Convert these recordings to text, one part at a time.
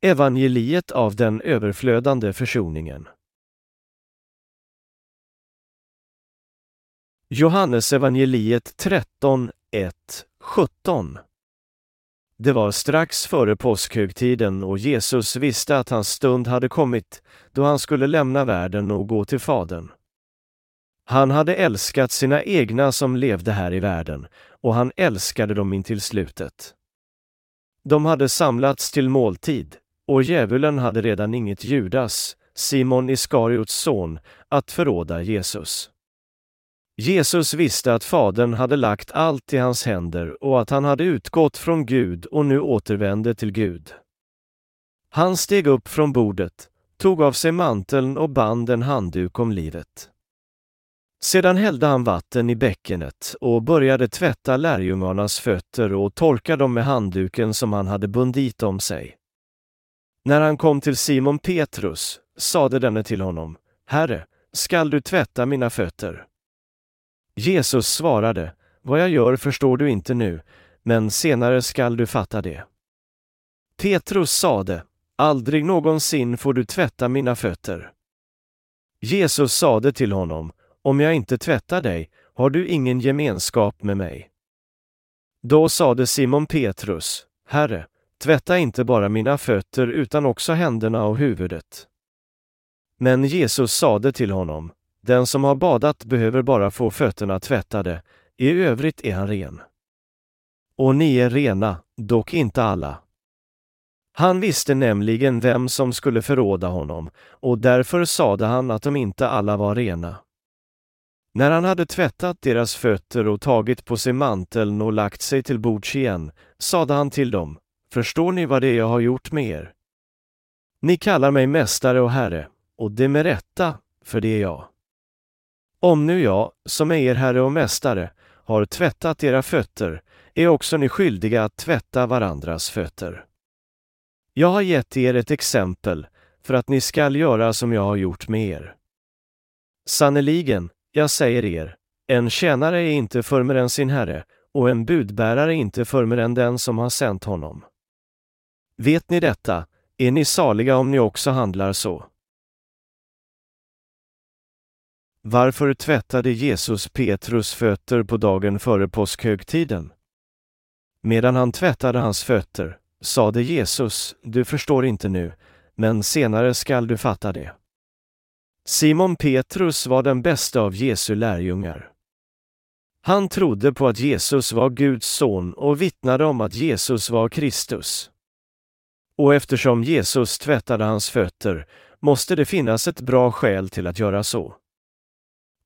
Evangeliet av den överflödande försoningen. Johannes evangeliet 13, 1, 17 Det var strax före påskhögtiden och Jesus visste att hans stund hade kommit då han skulle lämna världen och gå till Fadern. Han hade älskat sina egna som levde här i världen och han älskade dem intill slutet. De hade samlats till måltid och djävulen hade redan inget Judas, Simon Iskariots son, att förråda Jesus. Jesus visste att Fadern hade lagt allt i hans händer och att han hade utgått från Gud och nu återvände till Gud. Han steg upp från bordet, tog av sig manteln och band en handduk om livet. Sedan hällde han vatten i bäckenet och började tvätta lärjungarnas fötter och torka dem med handduken som han hade bundit om sig. När han kom till Simon Petrus sade denne till honom, Herre, skall du tvätta mina fötter? Jesus svarade, Vad jag gör förstår du inte nu, men senare skall du fatta det. Petrus sade, Aldrig någonsin får du tvätta mina fötter. Jesus sade till honom, Om jag inte tvättar dig har du ingen gemenskap med mig. Då sade Simon Petrus, Herre, tvätta inte bara mina fötter utan också händerna och huvudet. Men Jesus sade till honom, den som har badat behöver bara få fötterna tvättade, i övrigt är han ren. Och ni är rena, dock inte alla. Han visste nämligen vem som skulle förråda honom, och därför sade han att de inte alla var rena. När han hade tvättat deras fötter och tagit på sig manteln och lagt sig till bords igen, sade han till dem, Förstår ni vad det är jag har gjort med er? Ni kallar mig mästare och herre, och det med rätta, för det är jag. Om nu jag, som är er herre och mästare, har tvättat era fötter, är också ni skyldiga att tvätta varandras fötter. Jag har gett er ett exempel för att ni skall göra som jag har gjort med er. Sannerligen, jag säger er, en tjänare är inte förmer än sin herre och en budbärare inte förmer än den som har sänt honom. Vet ni detta, är ni saliga om ni också handlar så. Varför tvättade Jesus Petrus fötter på dagen före påskhögtiden? Medan han tvättade hans fötter sade Jesus, du förstår inte nu, men senare skall du fatta det. Simon Petrus var den bästa av Jesu lärjungar. Han trodde på att Jesus var Guds son och vittnade om att Jesus var Kristus. Och eftersom Jesus tvättade hans fötter måste det finnas ett bra skäl till att göra så.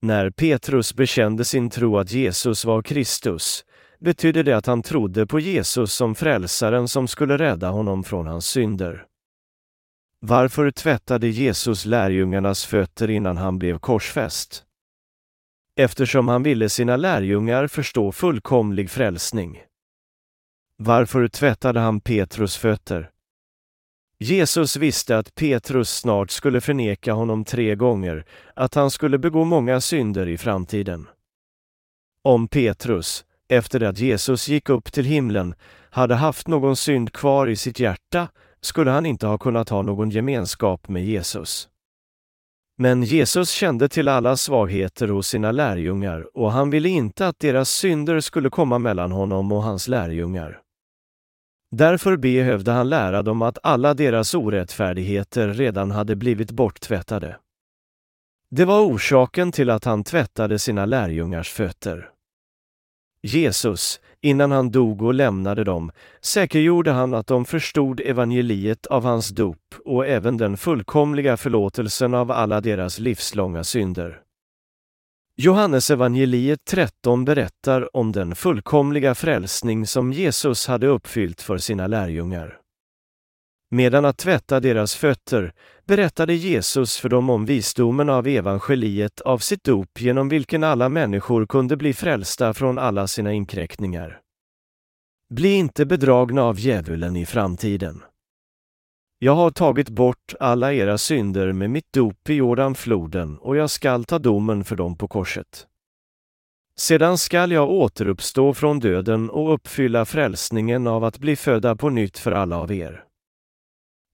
När Petrus bekände sin tro att Jesus var Kristus betydde det att han trodde på Jesus som frälsaren som skulle rädda honom från hans synder. Varför tvättade Jesus lärjungarnas fötter innan han blev korsfäst? Eftersom han ville sina lärjungar förstå fullkomlig frälsning. Varför tvättade han Petrus fötter? Jesus visste att Petrus snart skulle förneka honom tre gånger, att han skulle begå många synder i framtiden. Om Petrus, efter att Jesus gick upp till himlen, hade haft någon synd kvar i sitt hjärta skulle han inte ha kunnat ha någon gemenskap med Jesus. Men Jesus kände till alla svagheter hos sina lärjungar och han ville inte att deras synder skulle komma mellan honom och hans lärjungar. Därför behövde han lära dem att alla deras orättfärdigheter redan hade blivit borttvättade. Det var orsaken till att han tvättade sina lärjungars fötter. Jesus, innan han dog och lämnade dem, säkergjorde han att de förstod evangeliet av hans dop och även den fullkomliga förlåtelsen av alla deras livslånga synder. Johannes evangeliet 13 berättar om den fullkomliga frälsning som Jesus hade uppfyllt för sina lärjungar. Medan att tvätta deras fötter berättade Jesus för dem om visdomen av evangeliet av sitt dop genom vilken alla människor kunde bli frälsta från alla sina inkräktningar. Bli inte bedragna av djävulen i framtiden. Jag har tagit bort alla era synder med mitt dop i Jordanfloden och jag skall ta domen för dem på korset. Sedan skall jag återuppstå från döden och uppfylla frälsningen av att bli födda på nytt för alla av er.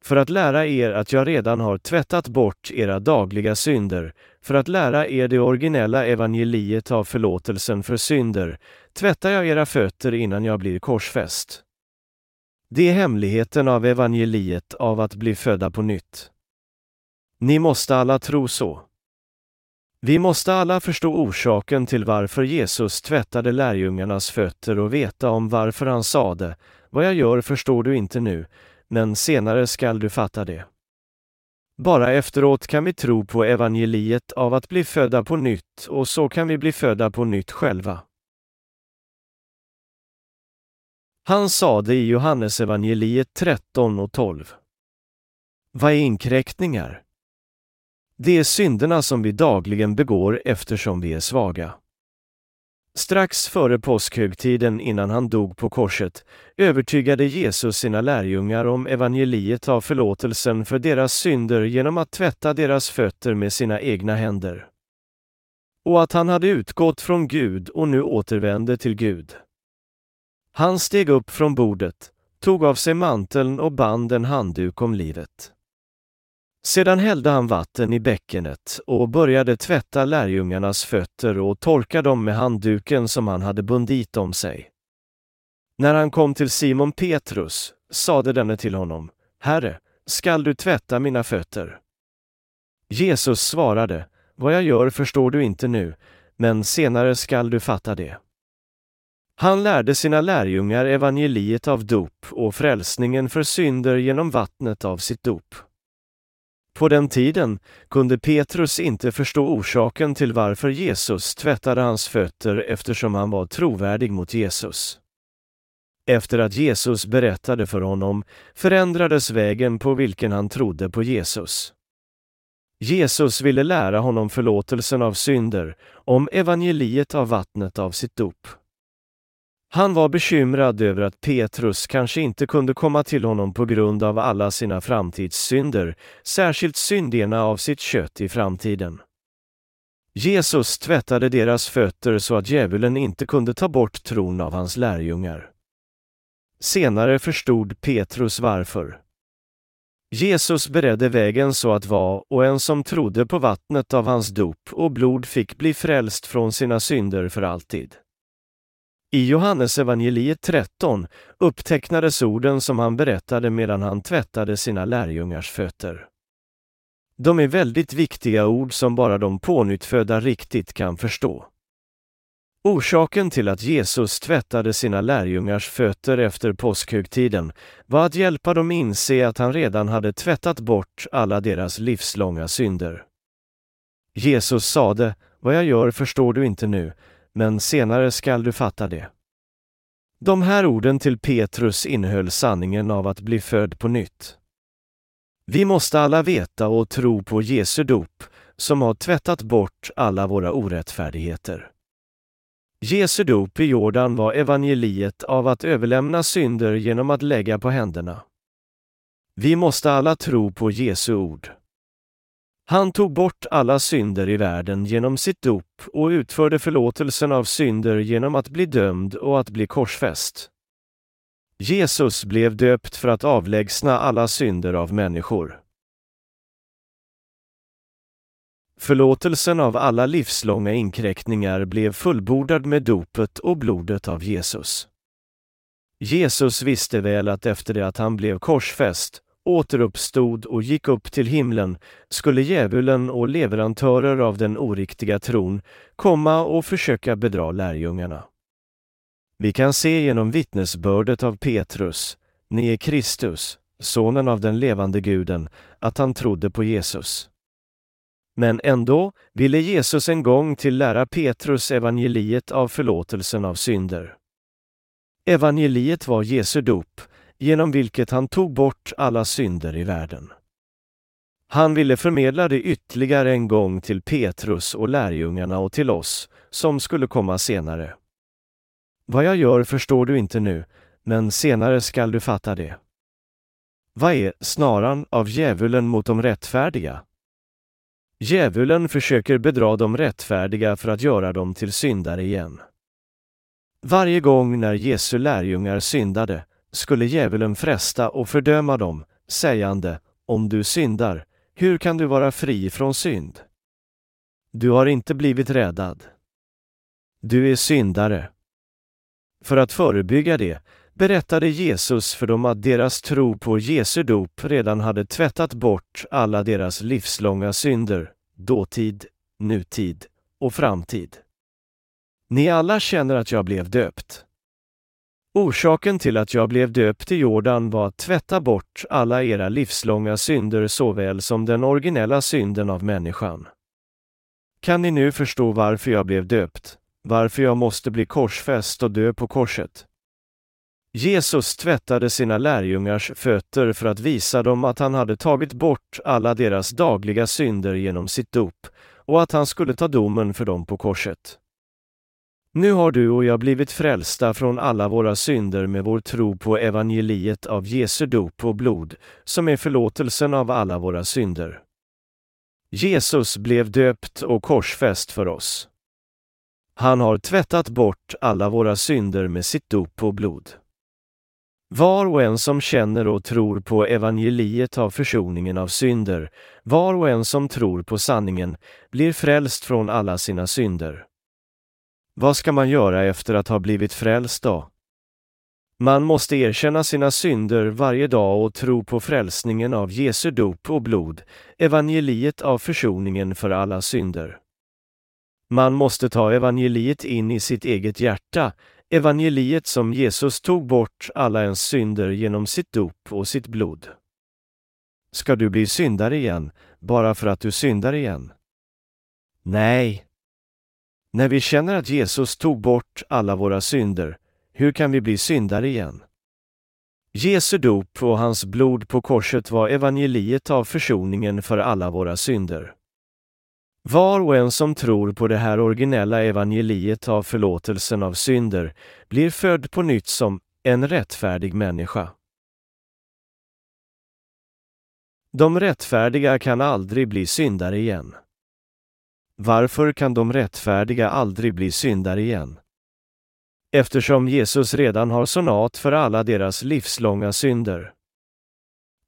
för att lära er att jag redan har tvättat bort era dagliga synder, för att lära er det originella evangeliet av förlåtelsen för synder, tvättar jag era fötter innan jag blir korsfäst. Det är hemligheten av evangeliet av att bli födda på nytt. Ni måste alla tro så. Vi måste alla förstå orsaken till varför Jesus tvättade lärjungarnas fötter och veta om varför han sade, vad jag gör förstår du inte nu, men senare skall du fatta det. Bara efteråt kan vi tro på evangeliet av att bli födda på nytt och så kan vi bli födda på nytt själva. Han sade i Johannesevangeliet 13 och 12. Vad är inkräktningar? Det är synderna som vi dagligen begår eftersom vi är svaga. Strax före påskhögtiden innan han dog på korset övertygade Jesus sina lärjungar om evangeliet av förlåtelsen för deras synder genom att tvätta deras fötter med sina egna händer. Och att han hade utgått från Gud och nu återvände till Gud. Han steg upp från bordet, tog av sig manteln och band en handduk om livet. Sedan hällde han vatten i bäckenet och började tvätta lärjungarnas fötter och torka dem med handduken som han hade bundit om sig. När han kom till Simon Petrus sade denne till honom, Herre, skall du tvätta mina fötter? Jesus svarade, Vad jag gör förstår du inte nu, men senare skall du fatta det. Han lärde sina lärjungar evangeliet av dop och frälsningen för synder genom vattnet av sitt dop. På den tiden kunde Petrus inte förstå orsaken till varför Jesus tvättade hans fötter eftersom han var trovärdig mot Jesus. Efter att Jesus berättade för honom förändrades vägen på vilken han trodde på Jesus. Jesus ville lära honom förlåtelsen av synder, om evangeliet av vattnet av sitt dop. Han var bekymrad över att Petrus kanske inte kunde komma till honom på grund av alla sina framtidssynder, särskilt synderna av sitt kött i framtiden. Jesus tvättade deras fötter så att djävulen inte kunde ta bort tron av hans lärjungar. Senare förstod Petrus varför. Jesus beredde vägen så att var och en som trodde på vattnet av hans dop och blod fick bli frälst från sina synder för alltid. I Johannesevangeliet 13 upptecknades orden som han berättade medan han tvättade sina lärjungars fötter. De är väldigt viktiga ord som bara de pånyttfödda riktigt kan förstå. Orsaken till att Jesus tvättade sina lärjungars fötter efter påskhögtiden var att hjälpa dem inse att han redan hade tvättat bort alla deras livslånga synder. Jesus sade, vad jag gör förstår du inte nu, men senare skall du fatta det. De här orden till Petrus innehöll sanningen av att bli född på nytt. Vi måste alla veta och tro på Jesu dop, som har tvättat bort alla våra orättfärdigheter. Jesu dop i Jordan var evangeliet av att överlämna synder genom att lägga på händerna. Vi måste alla tro på Jesu ord. Han tog bort alla synder i världen genom sitt dop och utförde förlåtelsen av synder genom att bli dömd och att bli korsfäst. Jesus blev döpt för att avlägsna alla synder av människor. Förlåtelsen av alla livslånga inkräktningar blev fullbordad med dopet och blodet av Jesus. Jesus visste väl att efter det att han blev korsfäst återuppstod och gick upp till himlen skulle djävulen och leverantörer av den oriktiga tron komma och försöka bedra lärjungarna. Vi kan se genom vittnesbördet av Petrus, ni är Kristus, sonen av den levande guden, att han trodde på Jesus. Men ändå ville Jesus en gång till lära Petrus evangeliet av förlåtelsen av synder. Evangeliet var Jesu dop, genom vilket han tog bort alla synder i världen. Han ville förmedla det ytterligare en gång till Petrus och lärjungarna och till oss, som skulle komma senare. Vad jag gör förstår du inte nu, men senare skall du fatta det. Vad är snaran av djävulen mot de rättfärdiga? Djävulen försöker bedra de rättfärdiga för att göra dem till syndare igen. Varje gång när Jesu lärjungar syndade skulle djävulen fresta och fördöma dem, sägande, om du syndar, hur kan du vara fri från synd? Du har inte blivit räddad. Du är syndare. För att förebygga det berättade Jesus för dem att deras tro på Jesu dop redan hade tvättat bort alla deras livslånga synder, dåtid, nutid och framtid. Ni alla känner att jag blev döpt. Orsaken till att jag blev döpt i Jordan var att tvätta bort alla era livslånga synder såväl som den originella synden av människan. Kan ni nu förstå varför jag blev döpt? Varför jag måste bli korsfäst och dö på korset? Jesus tvättade sina lärjungars fötter för att visa dem att han hade tagit bort alla deras dagliga synder genom sitt dop och att han skulle ta domen för dem på korset. Nu har du och jag blivit frälsta från alla våra synder med vår tro på evangeliet av Jesu dop och blod, som är förlåtelsen av alla våra synder. Jesus blev döpt och korsfäst för oss. Han har tvättat bort alla våra synder med sitt dop och blod. Var och en som känner och tror på evangeliet av försoningen av synder, var och en som tror på sanningen, blir frälst från alla sina synder. Vad ska man göra efter att ha blivit frälst då? Man måste erkänna sina synder varje dag och tro på frälsningen av Jesu dop och blod, evangeliet av försoningen för alla synder. Man måste ta evangeliet in i sitt eget hjärta, evangeliet som Jesus tog bort alla ens synder genom sitt dop och sitt blod. Ska du bli syndare igen, bara för att du syndar igen? Nej. När vi känner att Jesus tog bort alla våra synder, hur kan vi bli syndare igen? Jesu dop och hans blod på korset var evangeliet av försoningen för alla våra synder. Var och en som tror på det här originella evangeliet av förlåtelsen av synder blir född på nytt som en rättfärdig människa. De rättfärdiga kan aldrig bli syndare igen. Varför kan de rättfärdiga aldrig bli syndare igen? Eftersom Jesus redan har sonat för alla deras livslånga synder.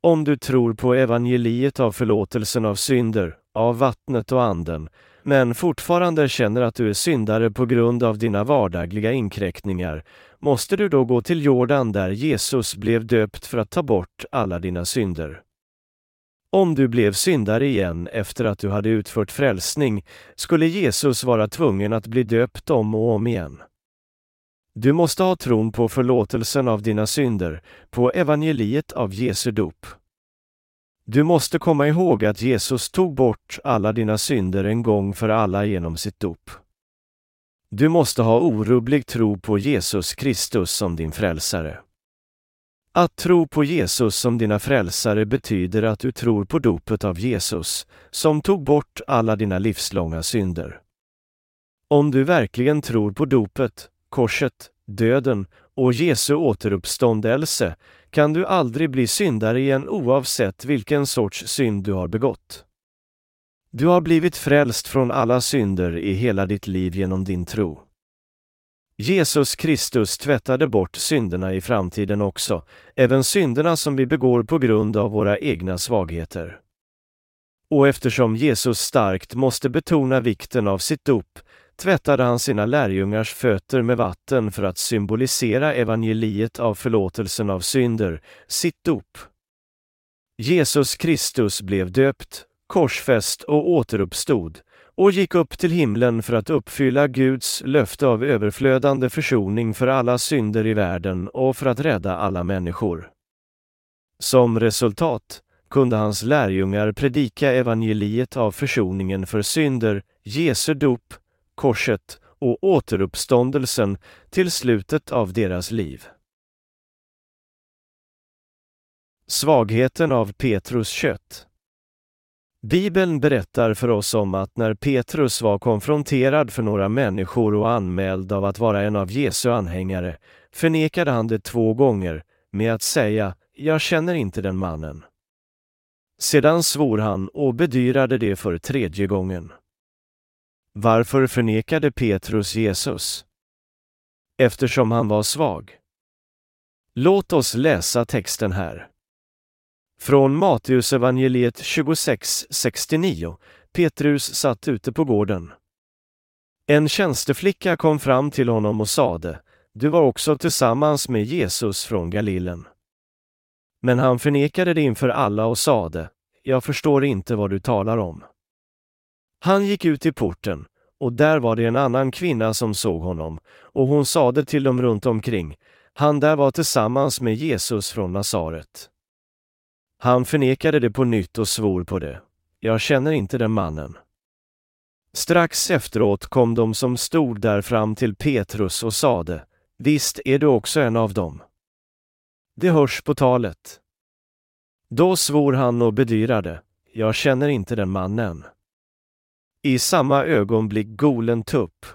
Om du tror på evangeliet av förlåtelsen av synder, av vattnet och anden, men fortfarande känner att du är syndare på grund av dina vardagliga inkräktningar, måste du då gå till Jordan där Jesus blev döpt för att ta bort alla dina synder. Om du blev syndare igen efter att du hade utfört frälsning skulle Jesus vara tvungen att bli döpt om och om igen. Du måste ha tron på förlåtelsen av dina synder, på evangeliet av Jesu dop. Du måste komma ihåg att Jesus tog bort alla dina synder en gång för alla genom sitt dop. Du måste ha orubblig tro på Jesus Kristus som din frälsare. Att tro på Jesus som dina frälsare betyder att du tror på dopet av Jesus, som tog bort alla dina livslånga synder. Om du verkligen tror på dopet, korset, döden och Jesu återuppståndelse kan du aldrig bli syndare igen oavsett vilken sorts synd du har begått. Du har blivit frälst från alla synder i hela ditt liv genom din tro. Jesus Kristus tvättade bort synderna i framtiden också, även synderna som vi begår på grund av våra egna svagheter. Och eftersom Jesus starkt måste betona vikten av sitt dop tvättade han sina lärjungars fötter med vatten för att symbolisera evangeliet av förlåtelsen av synder, sitt dop. Jesus Kristus blev döpt, korsfäst och återuppstod och gick upp till himlen för att uppfylla Guds löfte av överflödande försoning för alla synder i världen och för att rädda alla människor. Som resultat kunde hans lärjungar predika evangeliet av försoningen för synder, Jesu dop, korset och återuppståndelsen till slutet av deras liv. Svagheten av Petrus kött Bibeln berättar för oss om att när Petrus var konfronterad för några människor och anmäld av att vara en av Jesu anhängare förnekade han det två gånger med att säga ”Jag känner inte den mannen”. Sedan svor han och bedyrade det för tredje gången. Varför förnekade Petrus Jesus? Eftersom han var svag. Låt oss läsa texten här. Från Matteusevangeliet 26.69 Petrus satt ute på gården. En tjänsteflicka kom fram till honom och sade, du var också tillsammans med Jesus från Galilen. Men han förnekade det inför alla och sade, jag förstår inte vad du talar om. Han gick ut i porten, och där var det en annan kvinna som såg honom, och hon sade till dem runt omkring, han där var tillsammans med Jesus från Nasaret. Han förnekade det på nytt och svor på det. Jag känner inte den mannen. Strax efteråt kom de som stod där fram till Petrus och sade, Visst är du också en av dem. Det hörs på talet. Då svor han och bedyrade, Jag känner inte den mannen. I samma ögonblick golen tupp.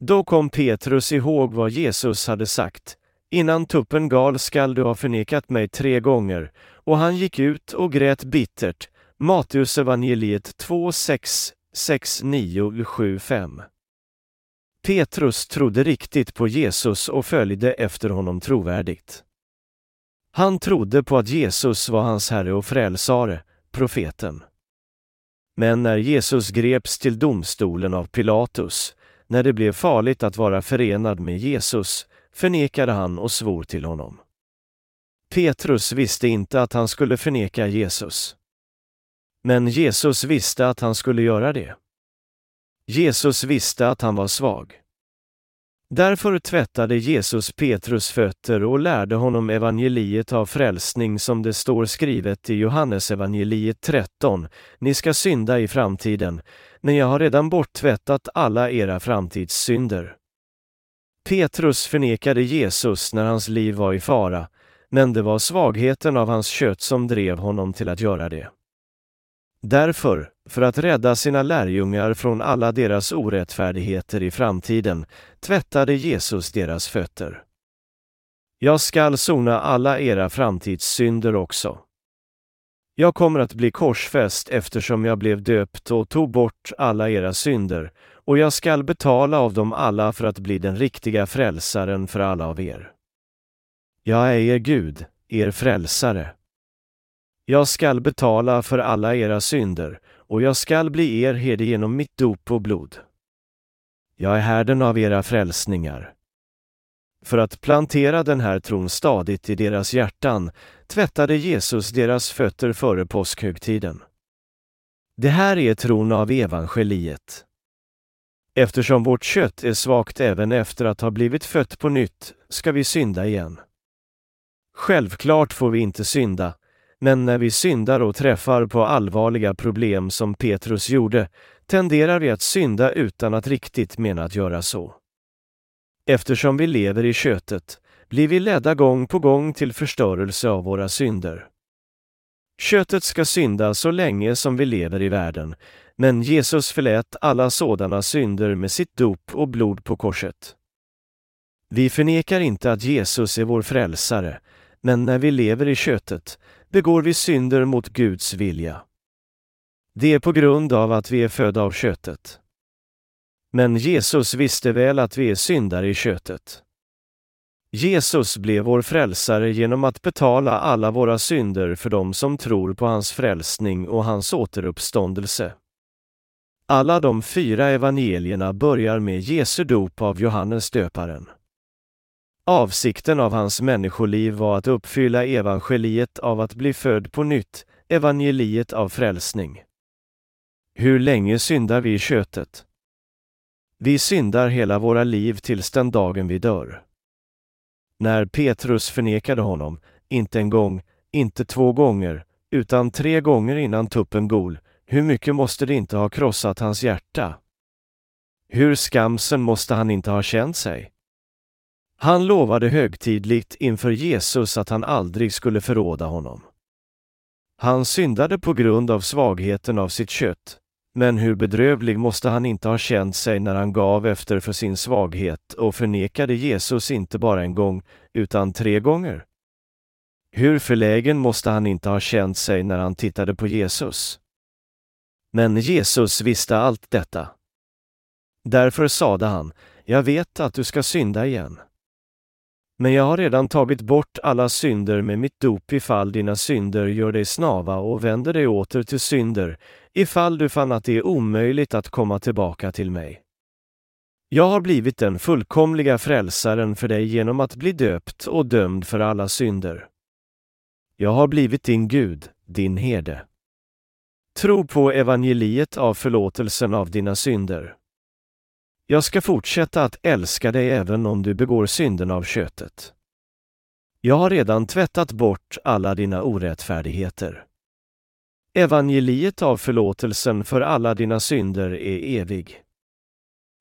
Då kom Petrus ihåg vad Jesus hade sagt, Innan tuppen gal skall du ha förnekat mig tre gånger, och han gick ut och grät bittert. Matteus evangeliet 2, 6, 6, 9, 7, 5. Petrus trodde riktigt på Jesus och följde efter honom trovärdigt. Han trodde på att Jesus var hans Herre och Frälsare, profeten. Men när Jesus greps till domstolen av Pilatus, när det blev farligt att vara förenad med Jesus, förnekade han och svor till honom. Petrus visste inte att han skulle förneka Jesus. Men Jesus visste att han skulle göra det. Jesus visste att han var svag. Därför tvättade Jesus Petrus fötter och lärde honom evangeliet av frälsning som det står skrivet i Johannes evangeliet 13. Ni ska synda i framtiden, men jag har redan borttvättat alla era framtidssynder. Petrus förnekade Jesus när hans liv var i fara, men det var svagheten av hans kött som drev honom till att göra det. Därför, för att rädda sina lärjungar från alla deras orättfärdigheter i framtiden, tvättade Jesus deras fötter. Jag skall sona alla era framtidssynder också. Jag kommer att bli korsfäst eftersom jag blev döpt och tog bort alla era synder, och jag skall betala av dem alla för att bli den riktiga frälsaren för alla av er. Jag är er Gud, er frälsare. Jag skall betala för alla era synder, och jag skall bli er herde genom mitt dop och blod. Jag är härden av era frälsningar. För att plantera den här tron stadigt i deras hjärtan tvättade Jesus deras fötter före påskhögtiden. Det här är tron av evangeliet. Eftersom vårt kött är svagt även efter att ha blivit fött på nytt ska vi synda igen. Självklart får vi inte synda, men när vi syndar och träffar på allvarliga problem som Petrus gjorde tenderar vi att synda utan att riktigt mena att göra så. Eftersom vi lever i köttet blir vi ledda gång på gång till förstörelse av våra synder. Köttet ska synda så länge som vi lever i världen, men Jesus förlät alla sådana synder med sitt dop och blod på korset. Vi förnekar inte att Jesus är vår frälsare, men när vi lever i köttet begår vi synder mot Guds vilja. Det är på grund av att vi är födda av köttet. Men Jesus visste väl att vi är syndare i köttet. Jesus blev vår frälsare genom att betala alla våra synder för dem som tror på hans frälsning och hans återuppståndelse. Alla de fyra evangelierna börjar med Jesu dop av Johannes döparen. Avsikten av hans människoliv var att uppfylla evangeliet av att bli född på nytt, evangeliet av frälsning. Hur länge syndar vi i köttet? Vi syndar hela våra liv tills den dagen vi dör. När Petrus förnekade honom, inte en gång, inte två gånger, utan tre gånger innan tuppen gol, hur mycket måste det inte ha krossat hans hjärta? Hur skamsen måste han inte ha känt sig? Han lovade högtidligt inför Jesus att han aldrig skulle förråda honom. Han syndade på grund av svagheten av sitt kött, men hur bedrövlig måste han inte ha känt sig när han gav efter för sin svaghet och förnekade Jesus inte bara en gång, utan tre gånger? Hur förlägen måste han inte ha känt sig när han tittade på Jesus? Men Jesus visste allt detta. Därför sade han, jag vet att du ska synda igen. Men jag har redan tagit bort alla synder med mitt dop ifall dina synder gör dig snava och vänder dig åter till synder, ifall du fann att det är omöjligt att komma tillbaka till mig. Jag har blivit den fullkomliga frälsaren för dig genom att bli döpt och dömd för alla synder. Jag har blivit din Gud, din herde. Tro på evangeliet av förlåtelsen av dina synder. Jag ska fortsätta att älska dig även om du begår synden av köttet. Jag har redan tvättat bort alla dina orättfärdigheter. Evangeliet av förlåtelsen för alla dina synder är evig.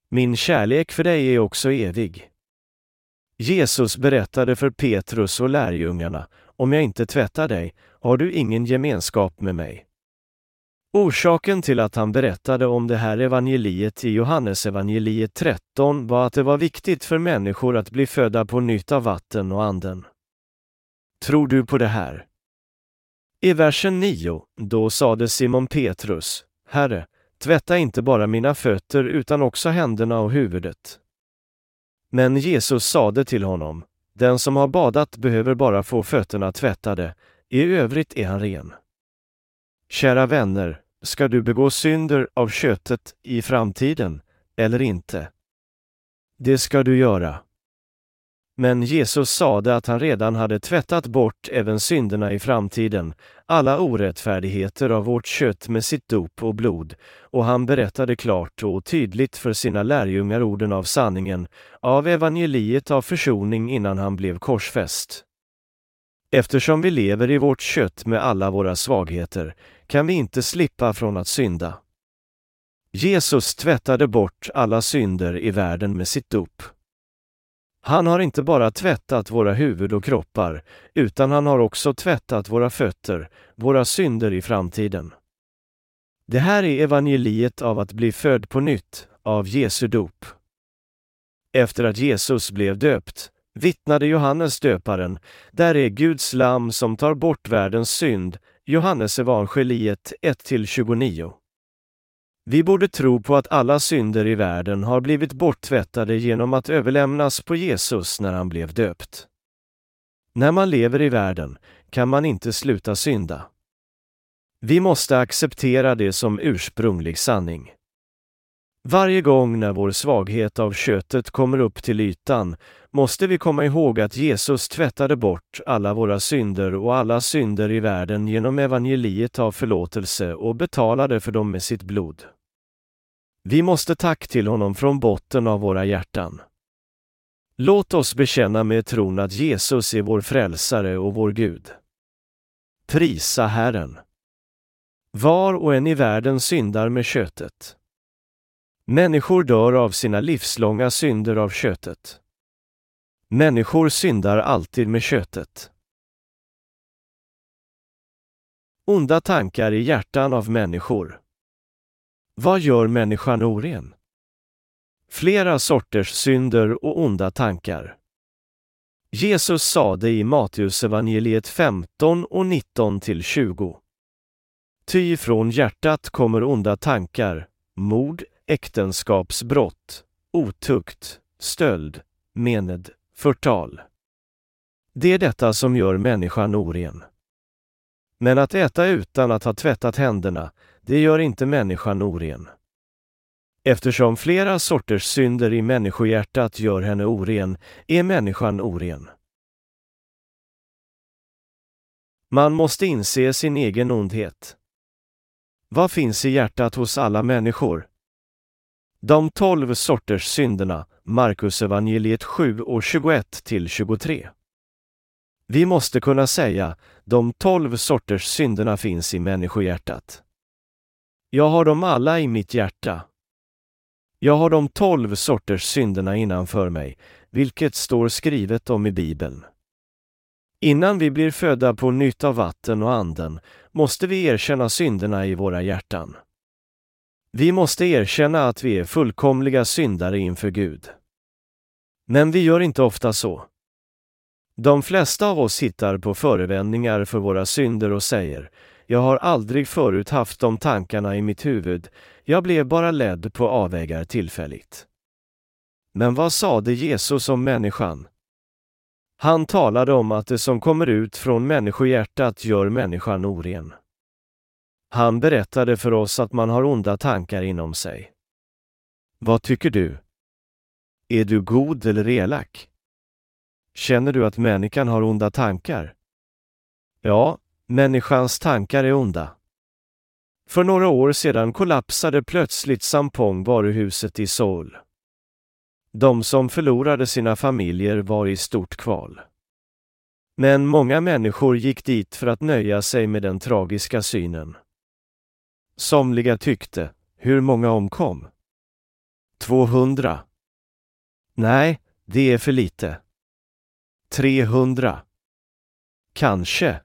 Min kärlek för dig är också evig. Jesus berättade för Petrus och lärjungarna, om jag inte tvättar dig, har du ingen gemenskap med mig. Orsaken till att han berättade om det här evangeliet i Johannesevangeliet 13 var att det var viktigt för människor att bli födda på nytt av vatten och anden. Tror du på det här? I versen 9, då sade Simon Petrus, Herre, tvätta inte bara mina fötter utan också händerna och huvudet. Men Jesus sade till honom, den som har badat behöver bara få fötterna tvättade, i övrigt är han ren. Kära vänner, ska du begå synder av köttet i framtiden eller inte? Det ska du göra. Men Jesus sade att han redan hade tvättat bort även synderna i framtiden, alla orättfärdigheter av vårt kött med sitt dop och blod, och han berättade klart och tydligt för sina lärjungar orden av sanningen, av evangeliet av försoning innan han blev korsfäst. Eftersom vi lever i vårt kött med alla våra svagheter kan vi inte slippa från att synda. Jesus tvättade bort alla synder i världen med sitt dop. Han har inte bara tvättat våra huvud och kroppar, utan han har också tvättat våra fötter, våra synder i framtiden. Det här är evangeliet av att bli född på nytt, av Jesu dop. Efter att Jesus blev döpt, vittnade Johannes döparen, där är Guds lam som tar bort världens synd, Johannes evangeliet 1-29. Vi borde tro på att alla synder i världen har blivit borttvättade genom att överlämnas på Jesus när han blev döpt. När man lever i världen kan man inte sluta synda. Vi måste acceptera det som ursprunglig sanning. Varje gång när vår svaghet av köttet kommer upp till ytan måste vi komma ihåg att Jesus tvättade bort alla våra synder och alla synder i världen genom evangeliet av förlåtelse och betalade för dem med sitt blod. Vi måste tack till honom från botten av våra hjärtan. Låt oss bekänna med tron att Jesus är vår frälsare och vår Gud. Prisa Herren. Var och en i världen syndar med köttet. Människor dör av sina livslånga synder av köttet. Människor syndar alltid med köttet. Onda tankar i hjärtan av människor. Vad gör människan oren? Flera sorters synder och onda tankar. Jesus sade i Matteusevangeliet 15 och 19 till 20. Ty från hjärtat kommer onda tankar, mord, äktenskapsbrott, otukt, stöld, mened, förtal. Det är detta som gör människan oren. Men att äta utan att ha tvättat händerna, det gör inte människan oren. Eftersom flera sorters synder i människohjärtat gör henne oren, är människan oren. Man måste inse sin egen ondhet. Vad finns i hjärtat hos alla människor? De tolv sorters synderna, Markus evangeliet 7 och 21 till 23. Vi måste kunna säga, de tolv sorters synderna finns i människohjärtat. Jag har dem alla i mitt hjärta. Jag har de tolv sorters synderna innanför mig, vilket står skrivet om i Bibeln. Innan vi blir födda på nytt av vatten och anden måste vi erkänna synderna i våra hjärtan. Vi måste erkänna att vi är fullkomliga syndare inför Gud. Men vi gör inte ofta så. De flesta av oss hittar på förevändningar för våra synder och säger jag har aldrig förut haft de tankarna i mitt huvud, jag blev bara ledd på avvägar tillfälligt. Men vad sade Jesus om människan? Han talade om att det som kommer ut från människohjärtat gör människan oren. Han berättade för oss att man har onda tankar inom sig. Vad tycker du? Är du god eller elak? Känner du att människan har onda tankar? Ja, människans tankar är onda. För några år sedan kollapsade plötsligt Sampong varuhuset i Seoul. De som förlorade sina familjer var i stort kval. Men många människor gick dit för att nöja sig med den tragiska synen. Somliga tyckte, hur många omkom? 200. Nej, det är för lite. 300. Kanske.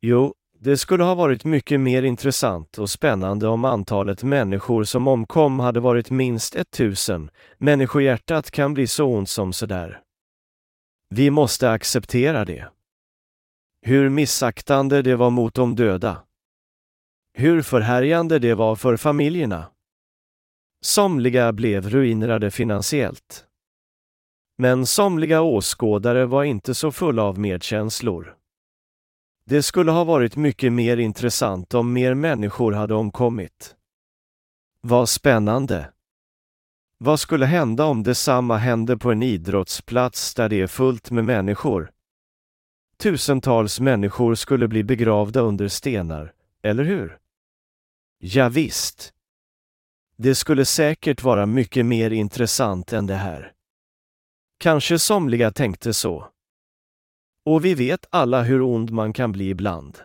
Jo, det skulle ha varit mycket mer intressant och spännande om antalet människor som omkom hade varit minst 1000. Människohjärtat kan bli så ont som sådär. Vi måste acceptera det. Hur missaktande det var mot de döda. Hur förhärjande det var för familjerna. Somliga blev ruinerade finansiellt. Men somliga åskådare var inte så fulla av medkänslor. Det skulle ha varit mycket mer intressant om mer människor hade omkommit. Vad spännande! Vad skulle hända om detsamma hände på en idrottsplats där det är fullt med människor? Tusentals människor skulle bli begravda under stenar, eller hur? Ja, visst. Det skulle säkert vara mycket mer intressant än det här. Kanske somliga tänkte så. Och vi vet alla hur ond man kan bli ibland.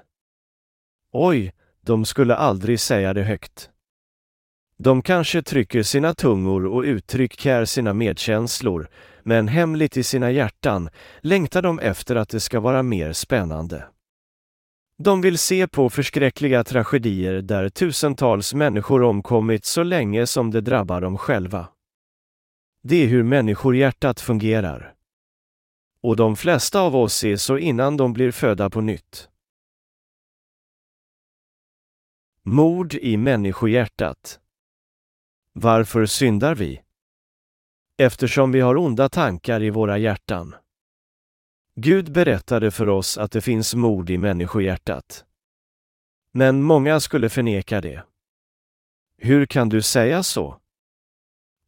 Oj, de skulle aldrig säga det högt. De kanske trycker sina tungor och uttrycker sina medkänslor, men hemligt i sina hjärtan längtar de efter att det ska vara mer spännande. De vill se på förskräckliga tragedier där tusentals människor omkommit så länge som det drabbar dem själva. Det är hur människohjärtat fungerar. Och de flesta av oss är så innan de blir födda på nytt. Mord i människohjärtat. Varför syndar vi? Eftersom vi har onda tankar i våra hjärtan. Gud berättade för oss att det finns mord i människohjärtat. Men många skulle förneka det. Hur kan du säga så?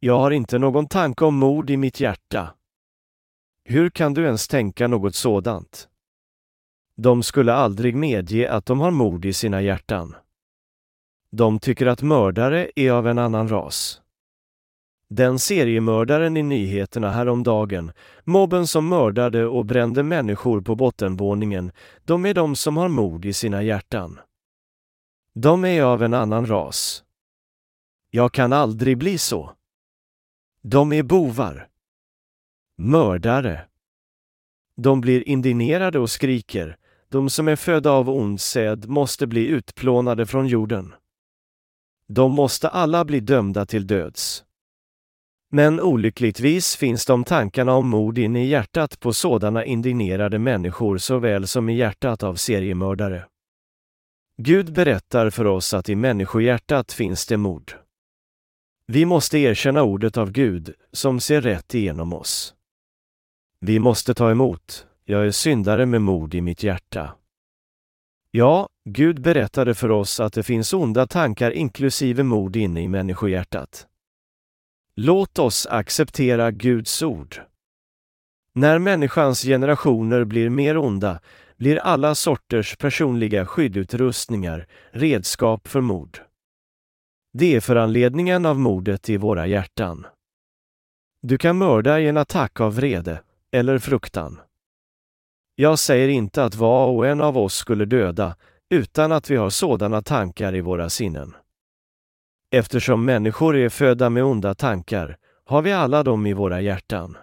Jag har inte någon tanke om mord i mitt hjärta. Hur kan du ens tänka något sådant? De skulle aldrig medge att de har mord i sina hjärtan. De tycker att mördare är av en annan ras. Den seriemördaren i nyheterna häromdagen, mobben som mördade och brände människor på bottenvåningen, de är de som har mord i sina hjärtan. De är av en annan ras. Jag kan aldrig bli så. De är bovar. Mördare. De blir indignerade och skriker, de som är födda av ond säd måste bli utplånade från jorden. De måste alla bli dömda till döds. Men olyckligtvis finns de tankarna om mord inne i hjärtat på sådana indignerade människor såväl som i hjärtat av seriemördare. Gud berättar för oss att i människohjärtat finns det mord. Vi måste erkänna ordet av Gud, som ser rätt igenom oss. Vi måste ta emot, jag är syndare med mord i mitt hjärta. Ja, Gud berättade för oss att det finns onda tankar inklusive mord inne i människohjärtat. Låt oss acceptera Guds ord. När människans generationer blir mer onda blir alla sorters personliga skyddutrustningar redskap för mord. Det är föranledningen av mordet i våra hjärtan. Du kan mörda i en attack av vrede eller fruktan. Jag säger inte att var och en av oss skulle döda utan att vi har sådana tankar i våra sinnen. Eftersom människor är födda med onda tankar har vi alla dem i våra hjärtan.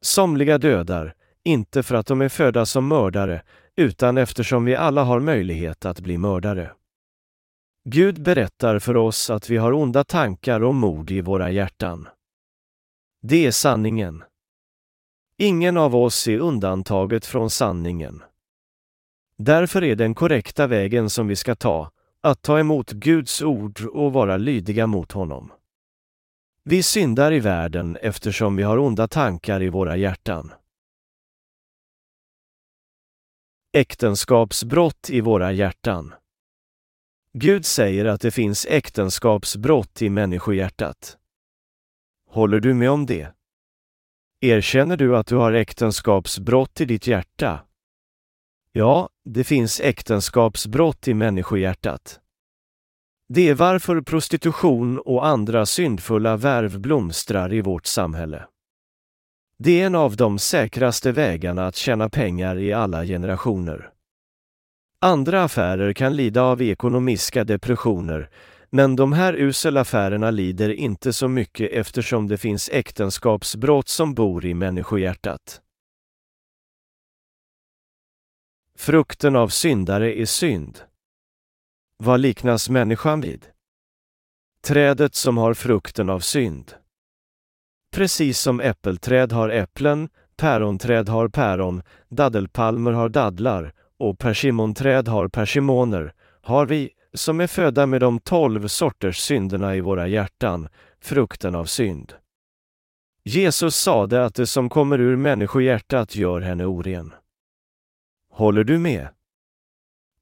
Somliga dödar, inte för att de är födda som mördare, utan eftersom vi alla har möjlighet att bli mördare. Gud berättar för oss att vi har onda tankar och mord i våra hjärtan. Det är sanningen. Ingen av oss är undantaget från sanningen. Därför är den korrekta vägen som vi ska ta, att ta emot Guds ord och vara lydiga mot honom. Vi syndar i världen eftersom vi har onda tankar i våra hjärtan. äktenskapsbrott i våra hjärtan. Gud säger att det finns äktenskapsbrott i människohjärtat. Håller du med om det? Erkänner du att du har äktenskapsbrott i ditt hjärta? Ja, det finns äktenskapsbrott i människohjärtat. Det är varför prostitution och andra syndfulla värv blomstrar i vårt samhälle. Det är en av de säkraste vägarna att tjäna pengar i alla generationer. Andra affärer kan lida av ekonomiska depressioner, men de här uselaffärerna lider inte så mycket eftersom det finns äktenskapsbrott som bor i människohjärtat. Frukten av syndare är synd. Vad liknas människan vid? Trädet som har frukten av synd. Precis som äppelträd har äpplen, päronträd har päron, daddelpalmer har dadlar och persimonträd har persimoner, har vi, som är födda med de tolv sorters synderna i våra hjärtan, frukten av synd. Jesus sade att det som kommer ur människohjärtat gör henne oren. Håller du med?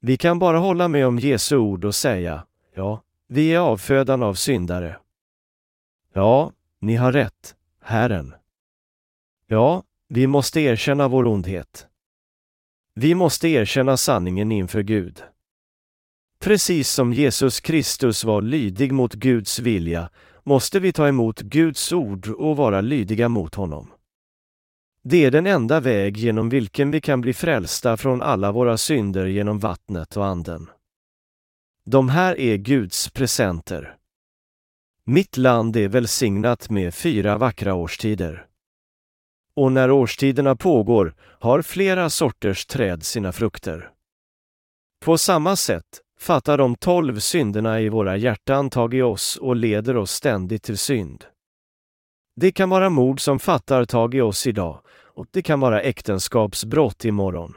Vi kan bara hålla med om Jesu ord och säga, ja, vi är avfödan av syndare. Ja, ni har rätt, Herren. Ja, vi måste erkänna vår ondhet. Vi måste erkänna sanningen inför Gud. Precis som Jesus Kristus var lydig mot Guds vilja måste vi ta emot Guds ord och vara lydiga mot honom. Det är den enda väg genom vilken vi kan bli frälsta från alla våra synder genom vattnet och anden. De här är Guds presenter. Mitt land är välsignat med fyra vackra årstider. Och när årstiderna pågår har flera sorters träd sina frukter. På samma sätt fattar de tolv synderna i våra hjärtan tag i oss och leder oss ständigt till synd. Det kan vara mord som fattar tag i oss idag och det kan vara äktenskapsbrott imorgon.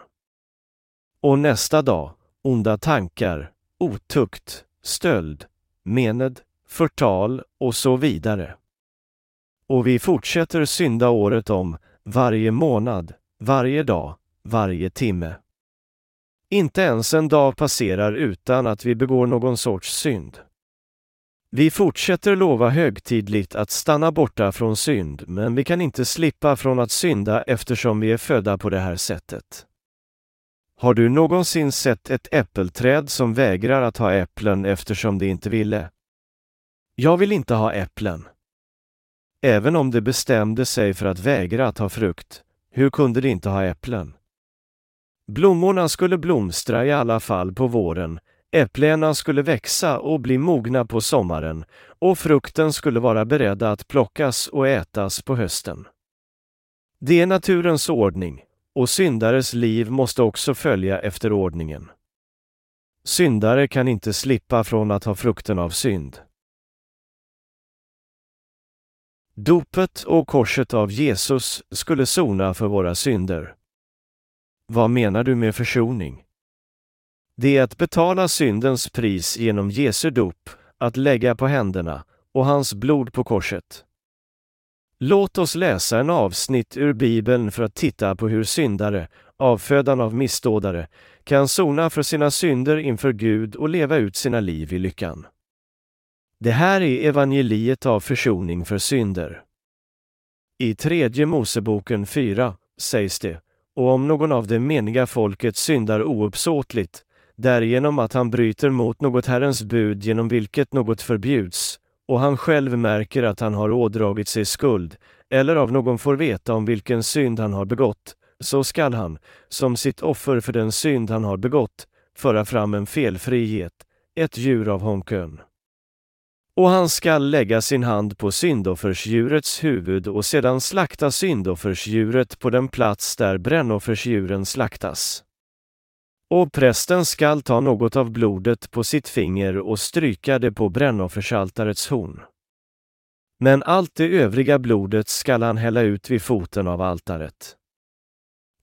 Och nästa dag, onda tankar, otukt, stöld, mened, förtal och så vidare. Och vi fortsätter synda året om, varje månad, varje dag, varje timme. Inte ens en dag passerar utan att vi begår någon sorts synd. Vi fortsätter lova högtidligt att stanna borta från synd, men vi kan inte slippa från att synda eftersom vi är födda på det här sättet. Har du någonsin sett ett äppelträd som vägrar att ha äpplen eftersom det inte ville? Jag vill inte ha äpplen. Även om det bestämde sig för att vägra att ha frukt, hur kunde det inte ha äpplen? Blommorna skulle blomstra i alla fall på våren, äpplena skulle växa och bli mogna på sommaren och frukten skulle vara beredda att plockas och ätas på hösten. Det är naturens ordning och syndares liv måste också följa efter ordningen. Syndare kan inte slippa från att ha frukten av synd. Dopet och korset av Jesus skulle sona för våra synder. Vad menar du med försoning? Det är att betala syndens pris genom Jesu dop, att lägga på händerna och hans blod på korset. Låt oss läsa en avsnitt ur Bibeln för att titta på hur syndare, avfödan av missdådare, kan sona för sina synder inför Gud och leva ut sina liv i lyckan. Det här är evangeliet av försoning för synder. I tredje Moseboken 4 sägs det, och om någon av det meniga folket syndar ouppsåtligt, därigenom att han bryter mot något Herrens bud genom vilket något förbjuds, och han själv märker att han har ådragit sig skuld, eller av någon får veta om vilken synd han har begått, så skall han, som sitt offer för den synd han har begått, föra fram en felfri get, ett djur av honkön. Och han skall lägga sin hand på syndoffersdjurets huvud och sedan slakta syndoffersdjuret på den plats där brännoffersdjuren slaktas. Och prästen skall ta något av blodet på sitt finger och stryka det på brännoffersaltarets horn. Men allt det övriga blodet skall han hälla ut vid foten av altaret.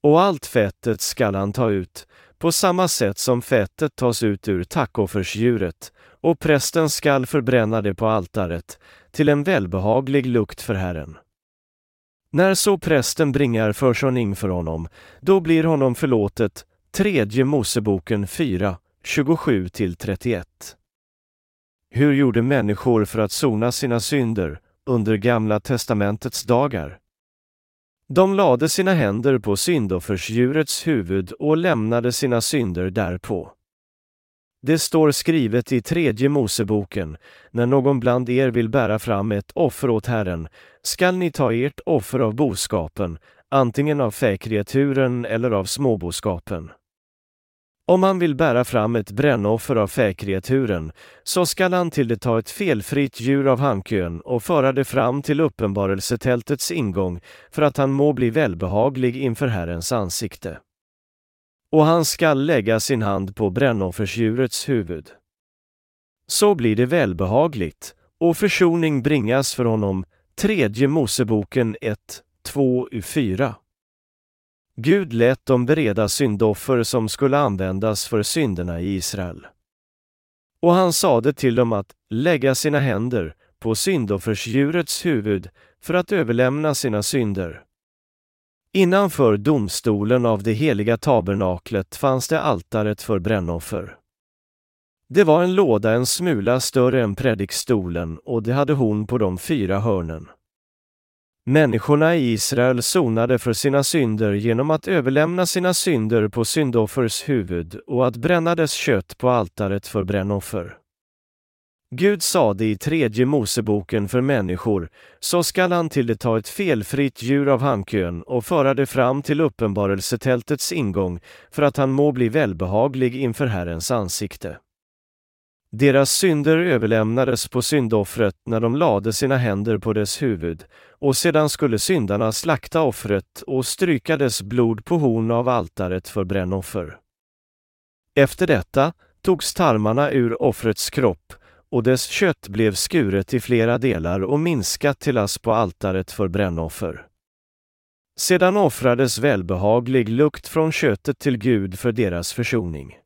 Och allt fettet skall han ta ut, på samma sätt som fettet tas ut ur tackoffersdjuret, och prästen skall förbränna det på altaret, till en välbehaglig lukt för Herren. När så prästen bringar försoning för honom, då blir honom förlåtet Tredje Moseboken 4, 27-31. Hur gjorde människor för att sona sina synder under Gamla testamentets dagar? De lade sina händer på syndoffersdjurets huvud och lämnade sina synder därpå. Det står skrivet i tredje Moseboken, när någon bland er vill bära fram ett offer åt Herren, skall ni ta ert offer av boskapen, antingen av fäkreaturen eller av småboskapen. Om han vill bära fram ett brännoffer av fäkreaturen, så skall han till det ta ett felfritt djur av hankön och föra det fram till uppenbarelsetältets ingång, för att han må bli välbehaglig inför Herrens ansikte. Och han skall lägga sin hand på brännoffersdjurets huvud. Så blir det välbehagligt, och försoning bringas för honom, tredje Moseboken 1, 2 4. Gud lät dem bereda syndoffer som skulle användas för synderna i Israel. Och han sade till dem att lägga sina händer på syndoffersdjurets huvud för att överlämna sina synder. Innanför domstolen av det heliga tabernaklet fanns det altaret för brännoffer. Det var en låda en smula större än predikstolen och det hade horn på de fyra hörnen. Människorna i Israel sonade för sina synder genom att överlämna sina synder på syndoffers huvud och att bränna dess kött på altaret för brännoffer. Gud sade i tredje Moseboken för människor, så skall han till det ta ett felfritt djur av hankön och föra det fram till uppenbarelsetältets ingång, för att han må bli välbehaglig inför Herrens ansikte. Deras synder överlämnades på syndoffret när de lade sina händer på dess huvud, och sedan skulle syndarna slakta offret och stryka dess blod på horn av altaret för brännoffer. Efter detta togs tarmarna ur offrets kropp och dess kött blev skuret i flera delar och minskat till ass på altaret för brännoffer. Sedan offrades välbehaglig lukt från köttet till Gud för deras försoning.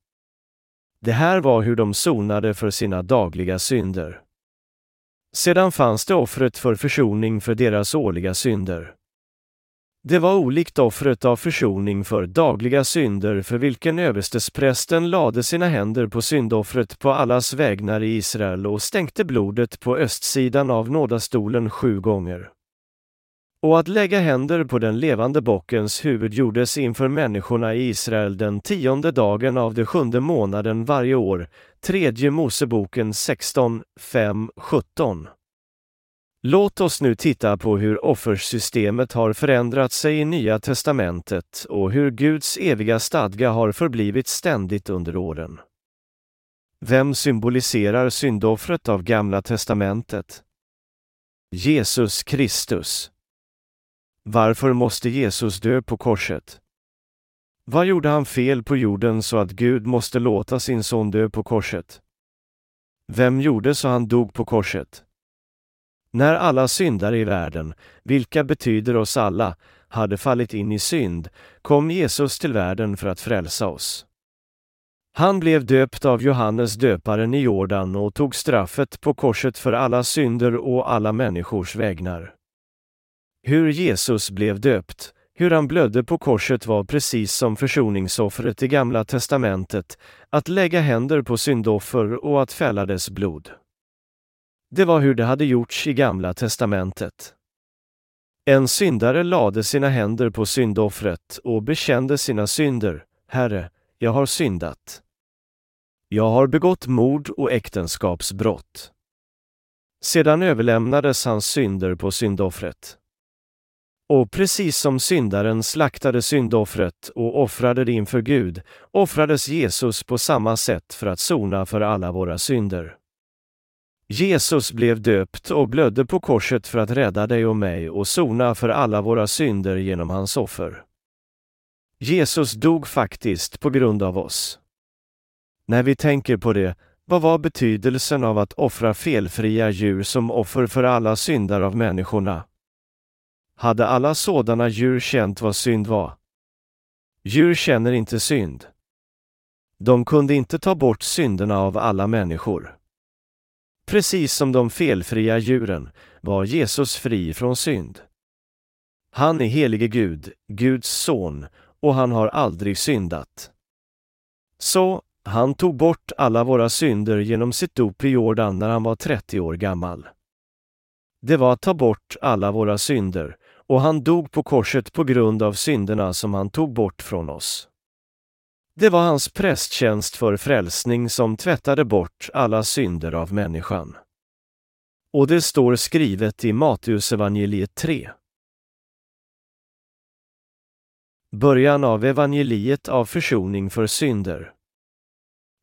Det här var hur de sonade för sina dagliga synder. Sedan fanns det offret för försoning för deras årliga synder. Det var olikt offret av försoning för dagliga synder för vilken överstesprästen lade sina händer på syndoffret på allas vägnar i Israel och stänkte blodet på östsidan av nådastolen sju gånger. Och att lägga händer på den levande bockens huvud gjordes inför människorna i Israel den tionde dagen av den sjunde månaden varje år, tredje Moseboken 16, 5, 17. Låt oss nu titta på hur offersystemet har förändrat sig i Nya testamentet och hur Guds eviga stadga har förblivit ständigt under åren. Vem symboliserar syndoffret av Gamla testamentet? Jesus Kristus. Varför måste Jesus dö på korset? Vad gjorde han fel på jorden så att Gud måste låta sin son dö på korset? Vem gjorde så han dog på korset? När alla syndare i världen, vilka betyder oss alla, hade fallit in i synd, kom Jesus till världen för att frälsa oss. Han blev döpt av Johannes döparen i Jordan och tog straffet på korset för alla synder och alla människors vägnar. Hur Jesus blev döpt, hur han blödde på korset var precis som försoningsoffret i Gamla testamentet, att lägga händer på syndoffer och att fälla dess blod. Det var hur det hade gjorts i Gamla testamentet. En syndare lade sina händer på syndoffret och bekände sina synder. Herre, jag har syndat. Jag har begått mord och äktenskapsbrott. Sedan överlämnades hans synder på syndoffret. Och precis som syndaren slaktade syndoffret och offrade det inför Gud, offrades Jesus på samma sätt för att sona för alla våra synder. Jesus blev döpt och blödde på korset för att rädda dig och mig och sona för alla våra synder genom hans offer. Jesus dog faktiskt på grund av oss. När vi tänker på det, vad var betydelsen av att offra felfria djur som offer för alla syndar av människorna? Hade alla sådana djur känt vad synd var? Djur känner inte synd. De kunde inte ta bort synderna av alla människor. Precis som de felfria djuren var Jesus fri från synd. Han är helige Gud, Guds son, och han har aldrig syndat. Så, han tog bort alla våra synder genom sitt dop i Jordan när han var 30 år gammal. Det var att ta bort alla våra synder, och han dog på korset på grund av synderna som han tog bort från oss. Det var hans prästtjänst för frälsning som tvättade bort alla synder av människan. Och det står skrivet i Matteusevangeliet 3. Början av evangeliet av försoning för synder.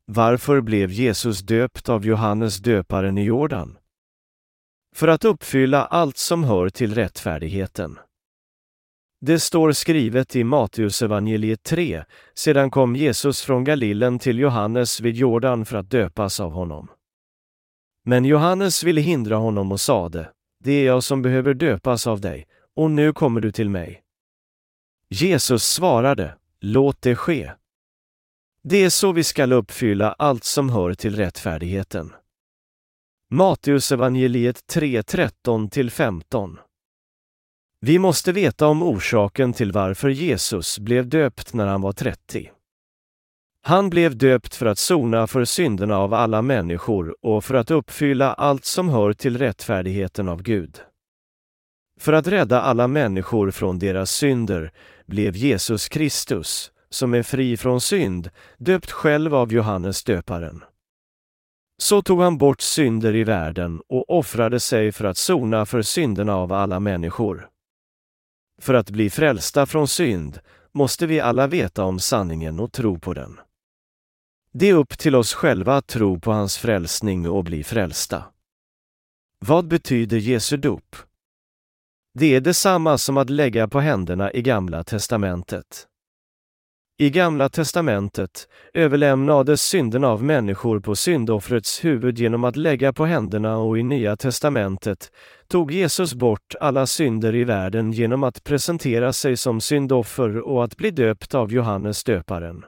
Varför blev Jesus döpt av Johannes döparen i Jordan? För att uppfylla allt som hör till rättfärdigheten. Det står skrivet i Matteusevangeliet 3, sedan kom Jesus från Galilen till Johannes vid Jordan för att döpas av honom. Men Johannes ville hindra honom och sade, det är jag som behöver döpas av dig, och nu kommer du till mig. Jesus svarade, låt det ske. Det är så vi skall uppfylla allt som hör till rättfärdigheten. Matteusevangeliet 3, 13-15 Vi måste veta om orsaken till varför Jesus blev döpt när han var 30. Han blev döpt för att sona för synderna av alla människor och för att uppfylla allt som hör till rättfärdigheten av Gud. För att rädda alla människor från deras synder blev Jesus Kristus, som är fri från synd, döpt själv av Johannes döparen. Så tog han bort synder i världen och offrade sig för att sona för synderna av alla människor. För att bli frälsta från synd måste vi alla veta om sanningen och tro på den. Det är upp till oss själva att tro på hans frälsning och bli frälsta. Vad betyder Jesu dop? Det är detsamma som att lägga på händerna i Gamla testamentet. I Gamla testamentet överlämnades synderna av människor på syndoffrets huvud genom att lägga på händerna och i Nya testamentet tog Jesus bort alla synder i världen genom att presentera sig som syndoffer och att bli döpt av Johannes döparen.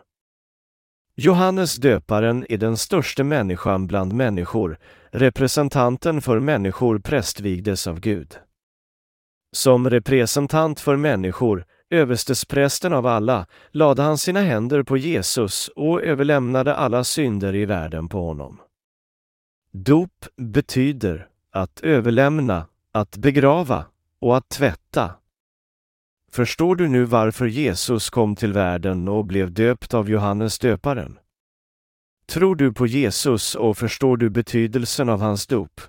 Johannes döparen är den största människan bland människor, representanten för människor prästvigdes av Gud. Som representant för människor, överstesprästen av alla, lade han sina händer på Jesus och överlämnade alla synder i världen på honom. Dop betyder att överlämna, att begrava och att tvätta. Förstår du nu varför Jesus kom till världen och blev döpt av Johannes döparen? Tror du på Jesus och förstår du betydelsen av hans dop?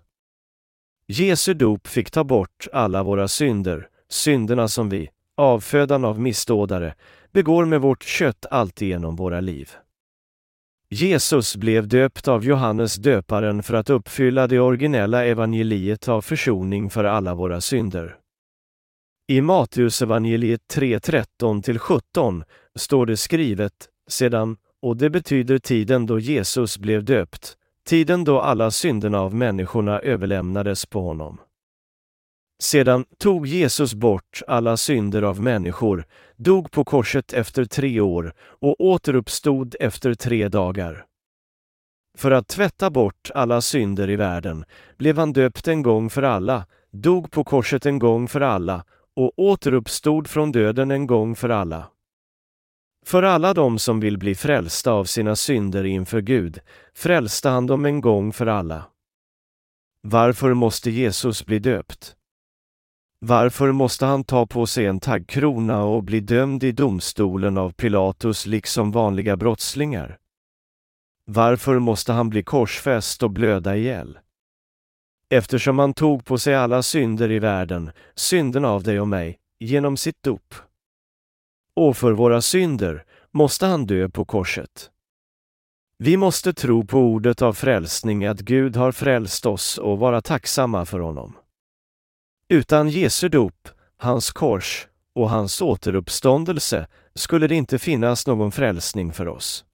Jesu dop fick ta bort alla våra synder, synderna som vi, avfödan av missdådare, begår med vårt kött alltigenom våra liv. Jesus blev döpt av Johannes döparen för att uppfylla det originella evangeliet av försoning för alla våra synder. I Matteusevangeliet 3.13-17 står det skrivet sedan, och det betyder tiden då Jesus blev döpt, tiden då alla synderna av människorna överlämnades på honom. Sedan tog Jesus bort alla synder av människor, dog på korset efter tre år och återuppstod efter tre dagar. För att tvätta bort alla synder i världen blev han döpt en gång för alla, dog på korset en gång för alla och återuppstod från döden en gång för alla. För alla de som vill bli frälsta av sina synder inför Gud frälste han dem en gång för alla. Varför måste Jesus bli döpt? Varför måste han ta på sig en taggkrona och bli dömd i domstolen av Pilatus liksom vanliga brottslingar? Varför måste han bli korsfäst och blöda ihjäl? Eftersom han tog på sig alla synder i världen, synden av dig och mig, genom sitt dop. Och för våra synder måste han dö på korset. Vi måste tro på ordet av frälsning att Gud har frälst oss och vara tacksamma för honom. Utan Jesu dop, hans kors och hans återuppståndelse skulle det inte finnas någon frälsning för oss.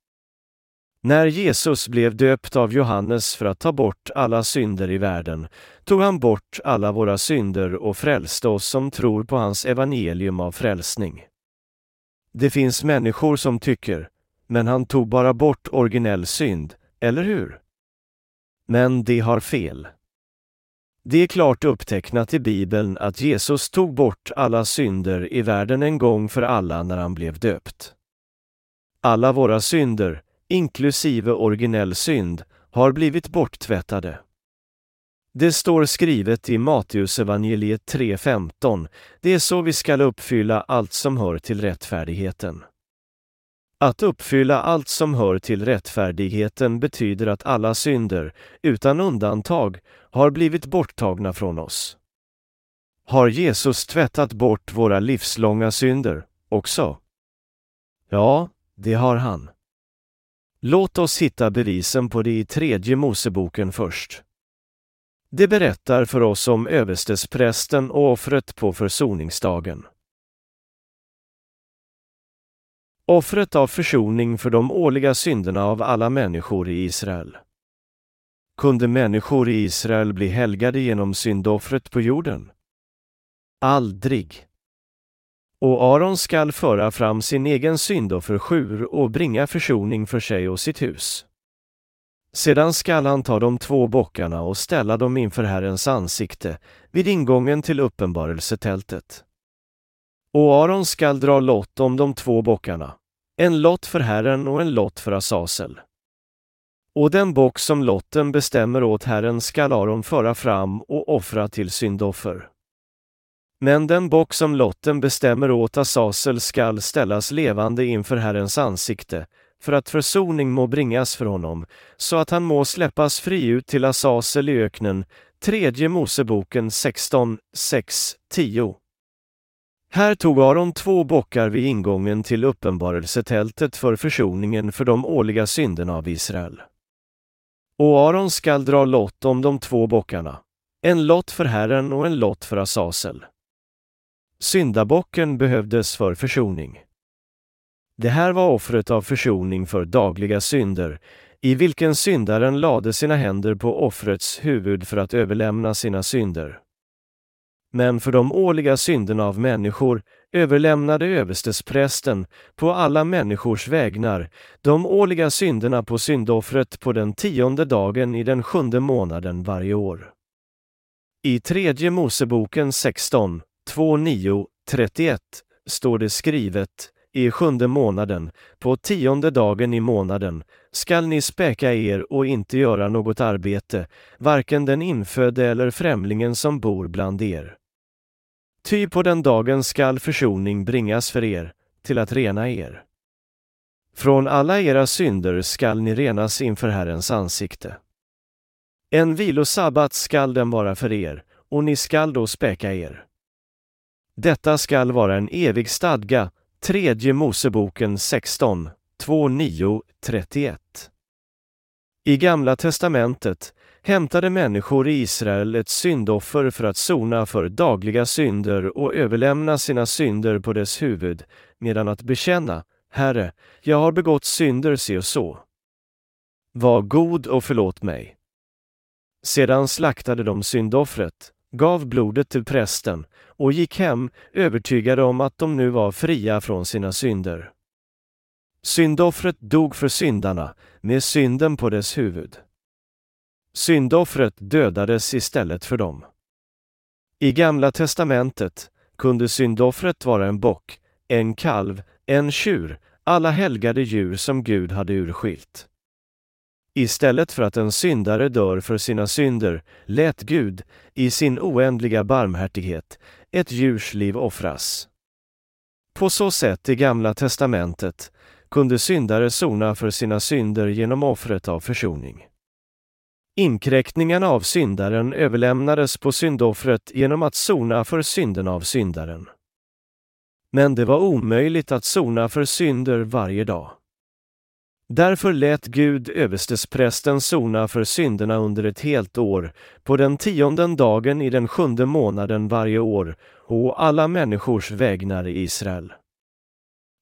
När Jesus blev döpt av Johannes för att ta bort alla synder i världen tog han bort alla våra synder och frälste oss som tror på hans evangelium av frälsning. Det finns människor som tycker, men han tog bara bort originell synd, eller hur? Men de har fel. Det är klart upptecknat i Bibeln att Jesus tog bort alla synder i världen en gång för alla när han blev döpt. Alla våra synder, inklusive originell synd, har blivit borttvättade. Det står skrivet i Matteusevangeliet 3.15, det är så vi skall uppfylla allt som hör till rättfärdigheten. Att uppfylla allt som hör till rättfärdigheten betyder att alla synder, utan undantag, har blivit borttagna från oss. Har Jesus tvättat bort våra livslånga synder också? Ja, det har han. Låt oss hitta bevisen på det i tredje Moseboken först. Det berättar för oss om överstesprästen och offret på försoningsdagen. Offret av försoning för de årliga synderna av alla människor i Israel. Kunde människor i Israel bli helgade genom syndoffret på jorden? Aldrig. Och Aron skall föra fram sin egen syndoffersjur och bringa försoning för sig och sitt hus. Sedan skall han ta de två bockarna och ställa dem inför Herrens ansikte vid ingången till uppenbarelsetältet. Och Aron skall dra lott om de två bockarna, en lott för Herren och en lott för Asasel. Och den bock som lotten bestämmer åt Herren skall Aron föra fram och offra till syndoffer. Men den bock som lotten bestämmer åt Asasel skall ställas levande inför Herrens ansikte, för att försoning må bringas för honom, så att han må släppas fri ut till Asasel i öknen, tredje Moseboken 16, 6, 10. Här tog Aron två bockar vid ingången till uppenbarelsetältet för försoningen för de årliga synderna av Israel. Och Aron skall dra lott om de två bockarna, en lott för Herren och en lott för Asasel. Syndabocken behövdes för försoning. Det här var offret av försoning för dagliga synder, i vilken syndaren lade sina händer på offrets huvud för att överlämna sina synder. Men för de årliga synderna av människor överlämnade överstesprästen på alla människors vägnar de årliga synderna på syndoffret på den tionde dagen i den sjunde månaden varje år. I tredje Moseboken 16, 2, 9, 31 står det skrivet i sjunde månaden, på tionde dagen i månaden, skall ni späka er och inte göra något arbete, varken den infödde eller främlingen som bor bland er. Ty på den dagen skall försoning bringas för er, till att rena er. Från alla era synder skall ni renas inför Herrens ansikte. En vilosabbat skall den vara för er, och ni skall då späka er. Detta skall vara en evig stadga, tredje Moseboken 16, 2, 9, 31. I Gamla testamentet hämtade människor i Israel ett syndoffer för att sona för dagliga synder och överlämna sina synder på dess huvud, medan att bekänna, Herre, jag har begått synder se och så. Var god och förlåt mig. Sedan slaktade de syndoffret, gav blodet till prästen och gick hem övertygade om att de nu var fria från sina synder. Syndoffret dog för syndarna med synden på dess huvud. Syndoffret dödades istället för dem. I Gamla testamentet kunde syndoffret vara en bock, en kalv, en tjur, alla helgade djur som Gud hade urskilt. Istället för att en syndare dör för sina synder lät Gud, i sin oändliga barmhärtighet, ett djurs liv offras. På så sätt i Gamla testamentet kunde syndare sona för sina synder genom offret av försoning. Inkräktningarna av syndaren överlämnades på syndoffret genom att sona för synderna av syndaren. Men det var omöjligt att sona för synder varje dag. Därför lät Gud överstesprästen sona för synderna under ett helt år, på den tionde dagen i den sjunde månaden varje år, och alla människors vägnar i Israel.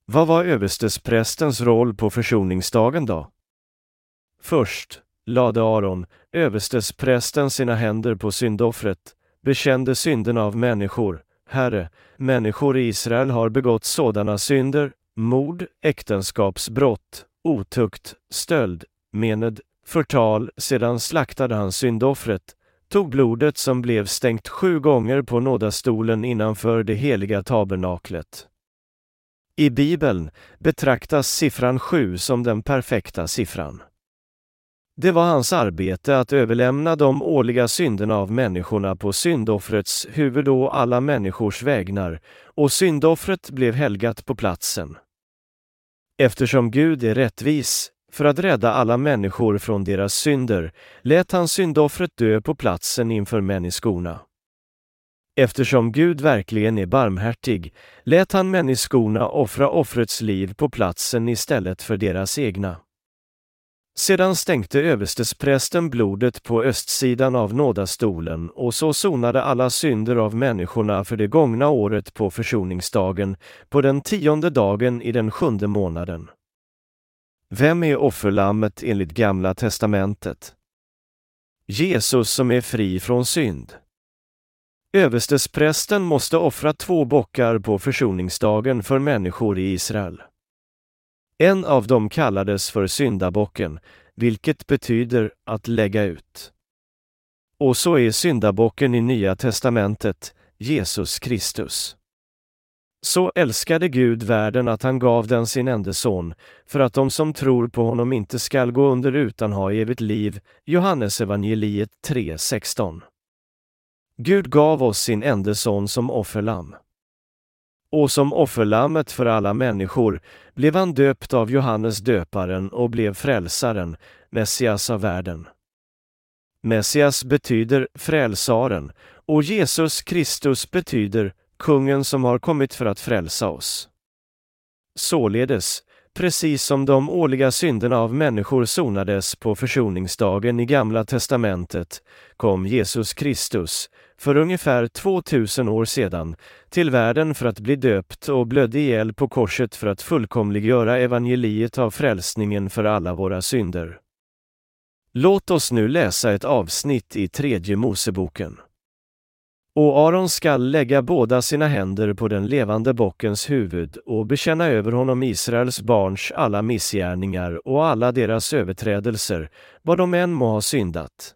Vad var överstesprästens roll på försoningsdagen då? Först lade Aron, överstesprästen, sina händer på syndoffret, bekände synderna av människor. Herre, människor i Israel har begått sådana synder, mord, äktenskapsbrott, otukt, stöld, mened, förtal, sedan slaktade han syndoffret, tog blodet som blev stängt sju gånger på nådastolen innanför det heliga tabernaklet. I Bibeln betraktas siffran sju som den perfekta siffran. Det var hans arbete att överlämna de årliga synderna av människorna på syndoffrets huvud och alla människors vägnar, och syndoffret blev helgat på platsen. Eftersom Gud är rättvis, för att rädda alla människor från deras synder, lät han syndoffret dö på platsen inför människorna. Eftersom Gud verkligen är barmhärtig lät han människorna offra offrets liv på platsen istället för deras egna. Sedan stänkte överstesprästen blodet på östsidan av nådastolen och så sonade alla synder av människorna för det gångna året på försoningsdagen, på den tionde dagen i den sjunde månaden. Vem är offerlammet enligt Gamla testamentet? Jesus som är fri från synd. Överstesprästen måste offra två bockar på försoningsdagen för människor i Israel. En av dem kallades för syndabocken, vilket betyder att lägga ut. Och så är syndabocken i Nya testamentet Jesus Kristus. Så älskade Gud världen att han gav den sin enda son, för att de som tror på honom inte skall gå under utan ha evigt liv. Johannes evangeliet 3.16. Gud gav oss sin enda son som offerlamm. Och som offerlammet för alla människor blev han döpt av Johannes döparen och blev frälsaren, Messias av världen. Messias betyder frälsaren och Jesus Kristus betyder kungen som har kommit för att frälsa oss. Således, precis som de årliga synderna av människor sonades på försoningsdagen i Gamla testamentet, kom Jesus Kristus, för ungefär 2000 år sedan, till världen för att bli döpt och blödde ihjäl på korset för att fullkomliggöra evangeliet av frälsningen för alla våra synder. Låt oss nu läsa ett avsnitt i tredje Moseboken. Och Aron skall lägga båda sina händer på den levande bockens huvud och bekänna över honom Israels barns alla missgärningar och alla deras överträdelser, vad de än må ha syndat.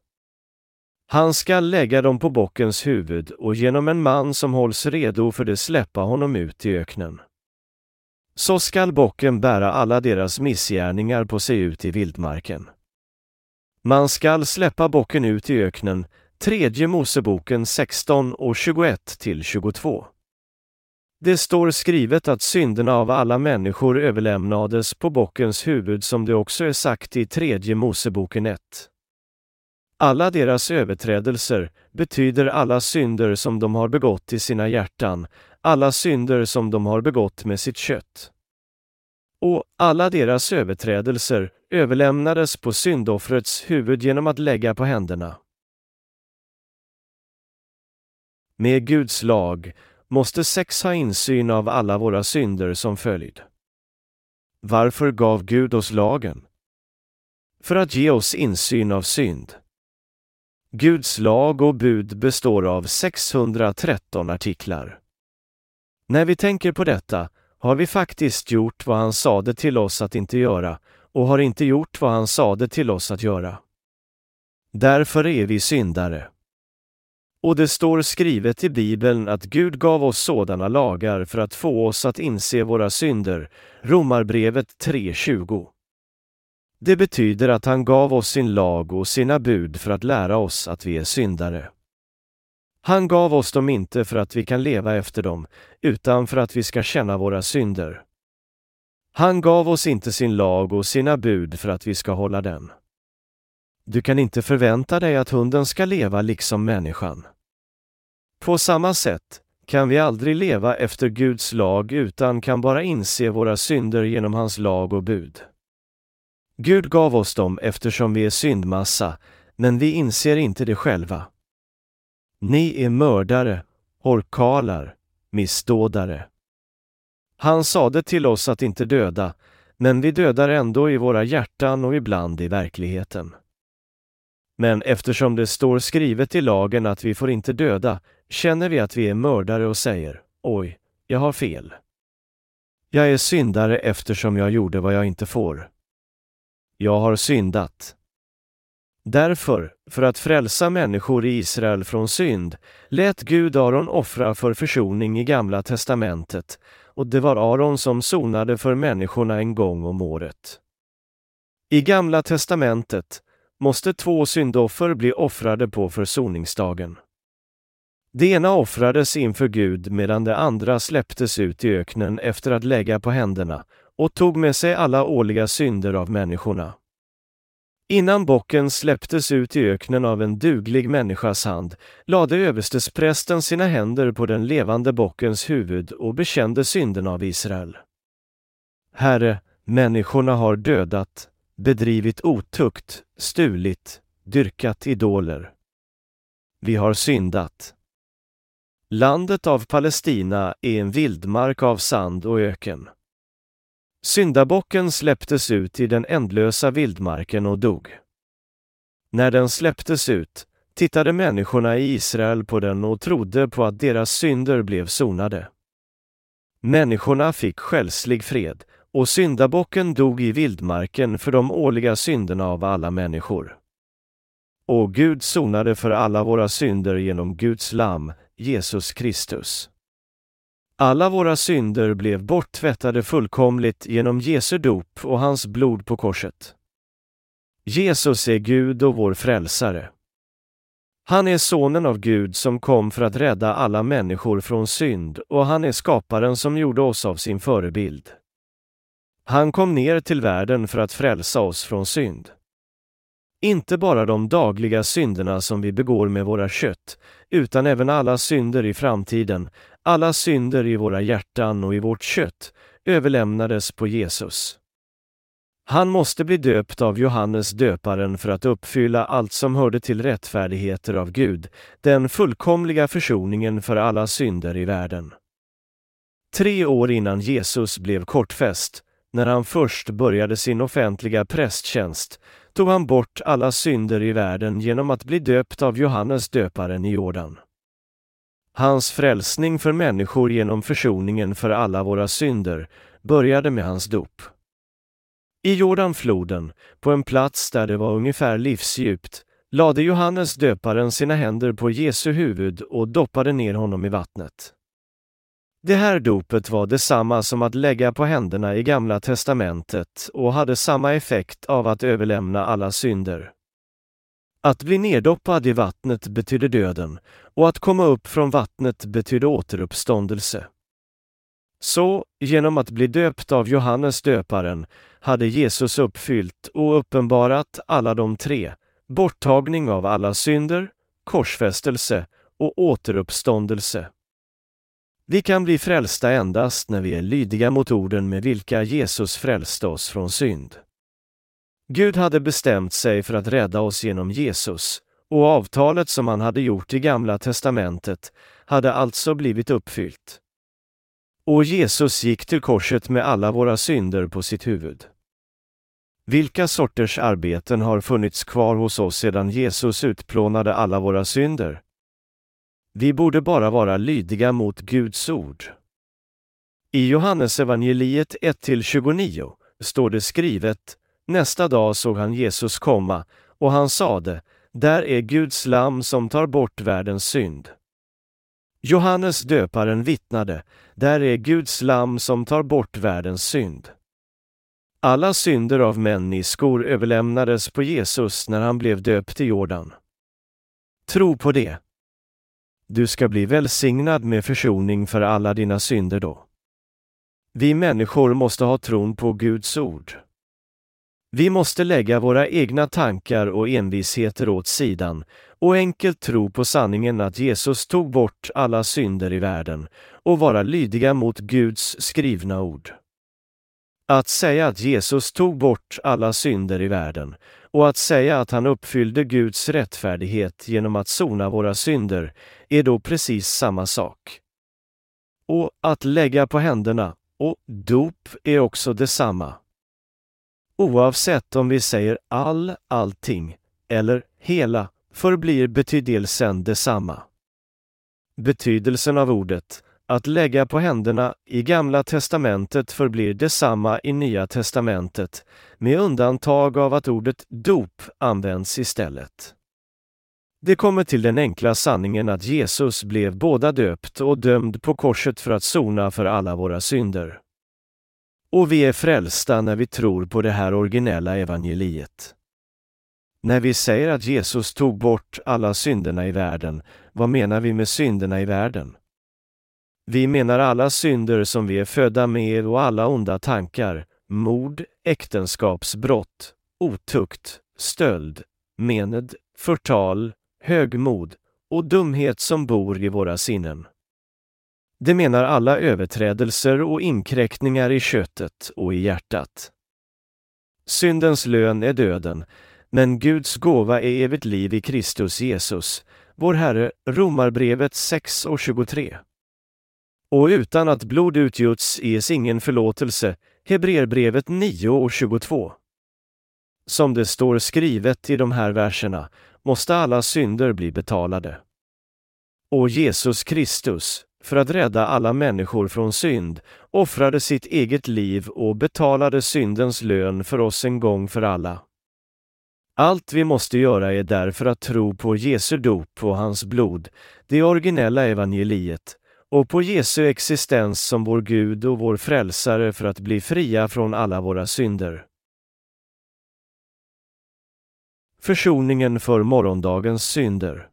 Han skall lägga dem på bockens huvud och genom en man som hålls redo för det släppa honom ut i öknen. Så skall bocken bära alla deras missgärningar på sig ut i vildmarken. Man skall släppa bocken ut i öknen, tredje Moseboken 16 och 21 till 22. Det står skrivet att synderna av alla människor överlämnades på bockens huvud som det också är sagt i tredje Moseboken 1. Alla deras överträdelser betyder alla synder som de har begått i sina hjärtan, alla synder som de har begått med sitt kött. Och alla deras överträdelser överlämnades på syndoffrets huvud genom att lägga på händerna. Med Guds lag måste sex ha insyn av alla våra synder som följd. Varför gav Gud oss lagen? För att ge oss insyn av synd. Guds lag och bud består av 613 artiklar. När vi tänker på detta har vi faktiskt gjort vad han sade till oss att inte göra och har inte gjort vad han sade till oss att göra. Därför är vi syndare. Och det står skrivet i Bibeln att Gud gav oss sådana lagar för att få oss att inse våra synder, Romarbrevet 3.20. Det betyder att han gav oss sin lag och sina bud för att lära oss att vi är syndare. Han gav oss dem inte för att vi kan leva efter dem, utan för att vi ska känna våra synder. Han gav oss inte sin lag och sina bud för att vi ska hålla den. Du kan inte förvänta dig att hunden ska leva liksom människan. På samma sätt kan vi aldrig leva efter Guds lag utan kan bara inse våra synder genom hans lag och bud. Gud gav oss dem eftersom vi är syndmassa, men vi inser inte det själva. Ni är mördare, orkalar, missdådare. Han sade till oss att inte döda, men vi dödar ändå i våra hjärtan och ibland i verkligheten. Men eftersom det står skrivet i lagen att vi får inte döda, känner vi att vi är mördare och säger ”Oj, jag har fel”. Jag är syndare eftersom jag gjorde vad jag inte får. Jag har syndat. Därför, för att frälsa människor i Israel från synd, lät Gud Aron offra för försoning i Gamla testamentet, och det var Aron som sonade för människorna en gång om året. I Gamla testamentet måste två syndoffer bli offrade på försoningsdagen. Det ena offrades inför Gud medan det andra släpptes ut i öknen efter att lägga på händerna och tog med sig alla årliga synder av människorna. Innan bocken släpptes ut i öknen av en duglig människas hand lade överstesprästen sina händer på den levande bockens huvud och bekände synden av Israel. Herre, människorna har dödat, bedrivit otukt, stulit, dyrkat idoler. Vi har syndat. Landet av Palestina är en vildmark av sand och öken. Syndabocken släpptes ut i den ändlösa vildmarken och dog. När den släpptes ut tittade människorna i Israel på den och trodde på att deras synder blev sonade. Människorna fick själslig fred och syndabocken dog i vildmarken för de årliga synderna av alla människor. Och Gud sonade för alla våra synder genom Guds lamm, Jesus Kristus. Alla våra synder blev borttvättade fullkomligt genom Jesu dop och hans blod på korset. Jesus är Gud och vår frälsare. Han är sonen av Gud som kom för att rädda alla människor från synd och han är skaparen som gjorde oss av sin förebild. Han kom ner till världen för att frälsa oss från synd. Inte bara de dagliga synderna som vi begår med våra kött, utan även alla synder i framtiden, alla synder i våra hjärtan och i vårt kött, överlämnades på Jesus. Han måste bli döpt av Johannes döparen för att uppfylla allt som hörde till rättfärdigheter av Gud, den fullkomliga försoningen för alla synder i världen. Tre år innan Jesus blev kortfäst, när han först började sin offentliga prästtjänst, tog han bort alla synder i världen genom att bli döpt av Johannes döparen i Jordan. Hans frälsning för människor genom försoningen för alla våra synder började med hans dop. I Jordanfloden, på en plats där det var ungefär livsdjupt, lade Johannes döparen sina händer på Jesu huvud och doppade ner honom i vattnet. Det här dopet var detsamma som att lägga på händerna i Gamla testamentet och hade samma effekt av att överlämna alla synder. Att bli neddoppad i vattnet betydde döden och att komma upp från vattnet betydde återuppståndelse. Så, genom att bli döpt av Johannes döparen, hade Jesus uppfyllt och uppenbarat alla de tre, borttagning av alla synder, korsfästelse och återuppståndelse. Vi kan bli frälsta endast när vi är lydiga mot orden med vilka Jesus frälste oss från synd. Gud hade bestämt sig för att rädda oss genom Jesus, och avtalet som han hade gjort i Gamla testamentet hade alltså blivit uppfyllt. Och Jesus gick till korset med alla våra synder på sitt huvud. Vilka sorters arbeten har funnits kvar hos oss sedan Jesus utplånade alla våra synder? Vi borde bara vara lydiga mot Guds ord. I Johannesevangeliet 1-29 står det skrivet Nästa dag såg han Jesus komma och han sade Där är Guds lamm som tar bort världens synd. Johannes döparen vittnade Där är Guds lamm som tar bort världens synd. Alla synder av människor överlämnades på Jesus när han blev döpt i Jordan. Tro på det. Du ska bli välsignad med försoning för alla dina synder då. Vi människor måste ha tron på Guds ord. Vi måste lägga våra egna tankar och envisheter åt sidan och enkelt tro på sanningen att Jesus tog bort alla synder i världen och vara lydiga mot Guds skrivna ord. Att säga att Jesus tog bort alla synder i världen och att säga att han uppfyllde Guds rättfärdighet genom att sona våra synder är då precis samma sak. Och att lägga på händerna och dop är också detsamma. Oavsett om vi säger all, allting eller hela förblir betydelsen detsamma. Betydelsen av ordet att lägga på händerna i Gamla testamentet förblir detsamma i Nya testamentet, med undantag av att ordet dop används istället. Det kommer till den enkla sanningen att Jesus blev båda döpt och dömd på korset för att sona för alla våra synder. Och vi är frälsta när vi tror på det här originella evangeliet. När vi säger att Jesus tog bort alla synderna i världen, vad menar vi med synderna i världen? Vi menar alla synder som vi är födda med och alla onda tankar, mord, äktenskapsbrott, otukt, stöld, mened, förtal, högmod och dumhet som bor i våra sinnen. Det menar alla överträdelser och inkräktningar i köttet och i hjärtat. Syndens lön är döden, men Guds gåva är evigt liv i Kristus Jesus, vår Herre, Romarbrevet 6 och 23. Och utan att blod utgjuts ges ingen förlåtelse, Hebreerbrevet 9 och 22. Som det står skrivet i de här verserna måste alla synder bli betalade. Och Jesus Kristus, för att rädda alla människor från synd, offrade sitt eget liv och betalade syndens lön för oss en gång för alla. Allt vi måste göra är därför att tro på Jesu dop och hans blod, det originella evangeliet, och på Jesu existens som vår Gud och vår frälsare för att bli fria från alla våra synder. Försoningen för morgondagens synder.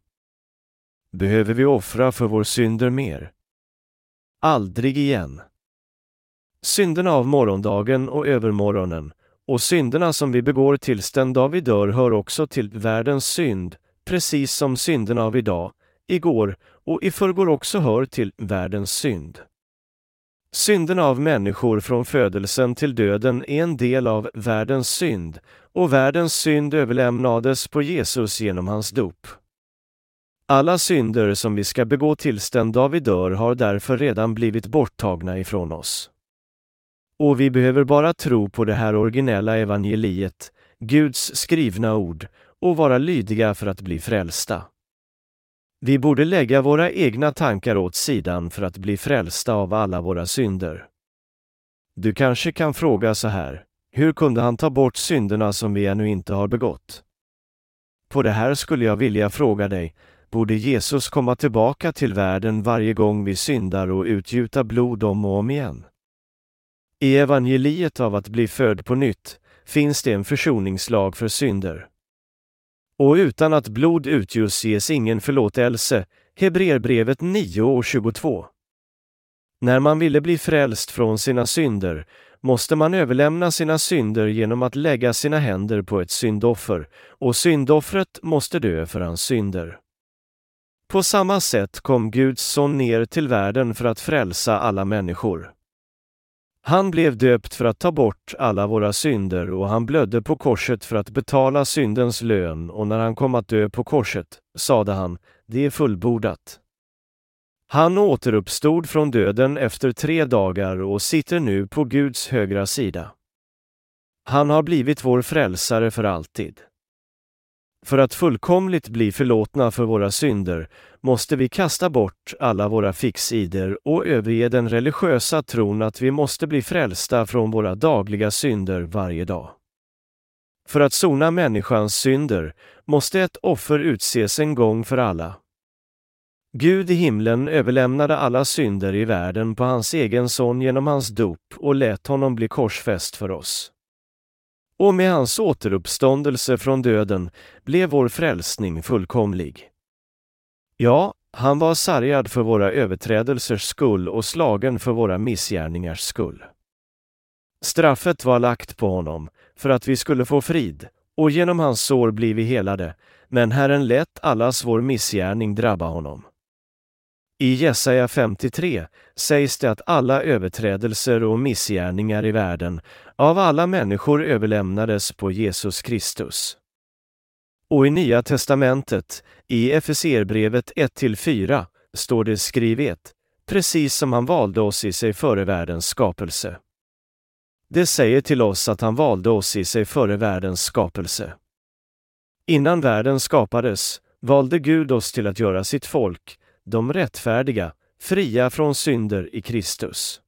Behöver vi offra för vår synder mer? Aldrig igen. Synderna av morgondagen och övermorgonen och synderna som vi begår tills den dag vi dör hör också till världens synd, precis som synderna av idag, igår och i förrgår också hör till världens synd. Synderna av människor från födelsen till döden är en del av världens synd och världens synd överlämnades på Jesus genom hans dop. Alla synder som vi ska begå tills den dag vi dör har därför redan blivit borttagna ifrån oss. Och vi behöver bara tro på det här originella evangeliet, Guds skrivna ord, och vara lydiga för att bli frälsta. Vi borde lägga våra egna tankar åt sidan för att bli frälsta av alla våra synder. Du kanske kan fråga så här, hur kunde han ta bort synderna som vi ännu inte har begått? På det här skulle jag vilja fråga dig, borde Jesus komma tillbaka till världen varje gång vi syndar och utgjuta blod om och om igen? I evangeliet av att bli född på nytt finns det en försoningslag för synder. Och utan att blod utgjus ges ingen förlåtelse, Hebreerbrevet 9 och 22. När man ville bli frälst från sina synder måste man överlämna sina synder genom att lägga sina händer på ett syndoffer, och syndoffret måste dö för hans synder. På samma sätt kom Guds son ner till världen för att frälsa alla människor. Han blev döpt för att ta bort alla våra synder och han blödde på korset för att betala syndens lön och när han kom att dö på korset sade han, det är fullbordat. Han återuppstod från döden efter tre dagar och sitter nu på Guds högra sida. Han har blivit vår frälsare för alltid. För att fullkomligt bli förlåtna för våra synder måste vi kasta bort alla våra fixider och överge den religiösa tron att vi måste bli frälsta från våra dagliga synder varje dag. För att sona människans synder måste ett offer utses en gång för alla. Gud i himlen överlämnade alla synder i världen på hans egen son genom hans dop och lät honom bli korsfäst för oss. Och med hans återuppståndelse från döden blev vår frälsning fullkomlig. Ja, han var sargad för våra överträdelsers skull och slagen för våra missgärningars skull. Straffet var lagt på honom för att vi skulle få frid, och genom hans sår blir vi helade, men Herren lät allas vår missgärning drabba honom. I Jesaja 53 sägs det att alla överträdelser och missgärningar i världen av alla människor överlämnades på Jesus Kristus. Och i Nya testamentet, i Efeserbrevet 1-4, står det skrivet, precis som han valde oss i sig före världens skapelse. Det säger till oss att han valde oss i sig före världens skapelse. Innan världen skapades valde Gud oss till att göra sitt folk, de rättfärdiga, fria från synder i Kristus.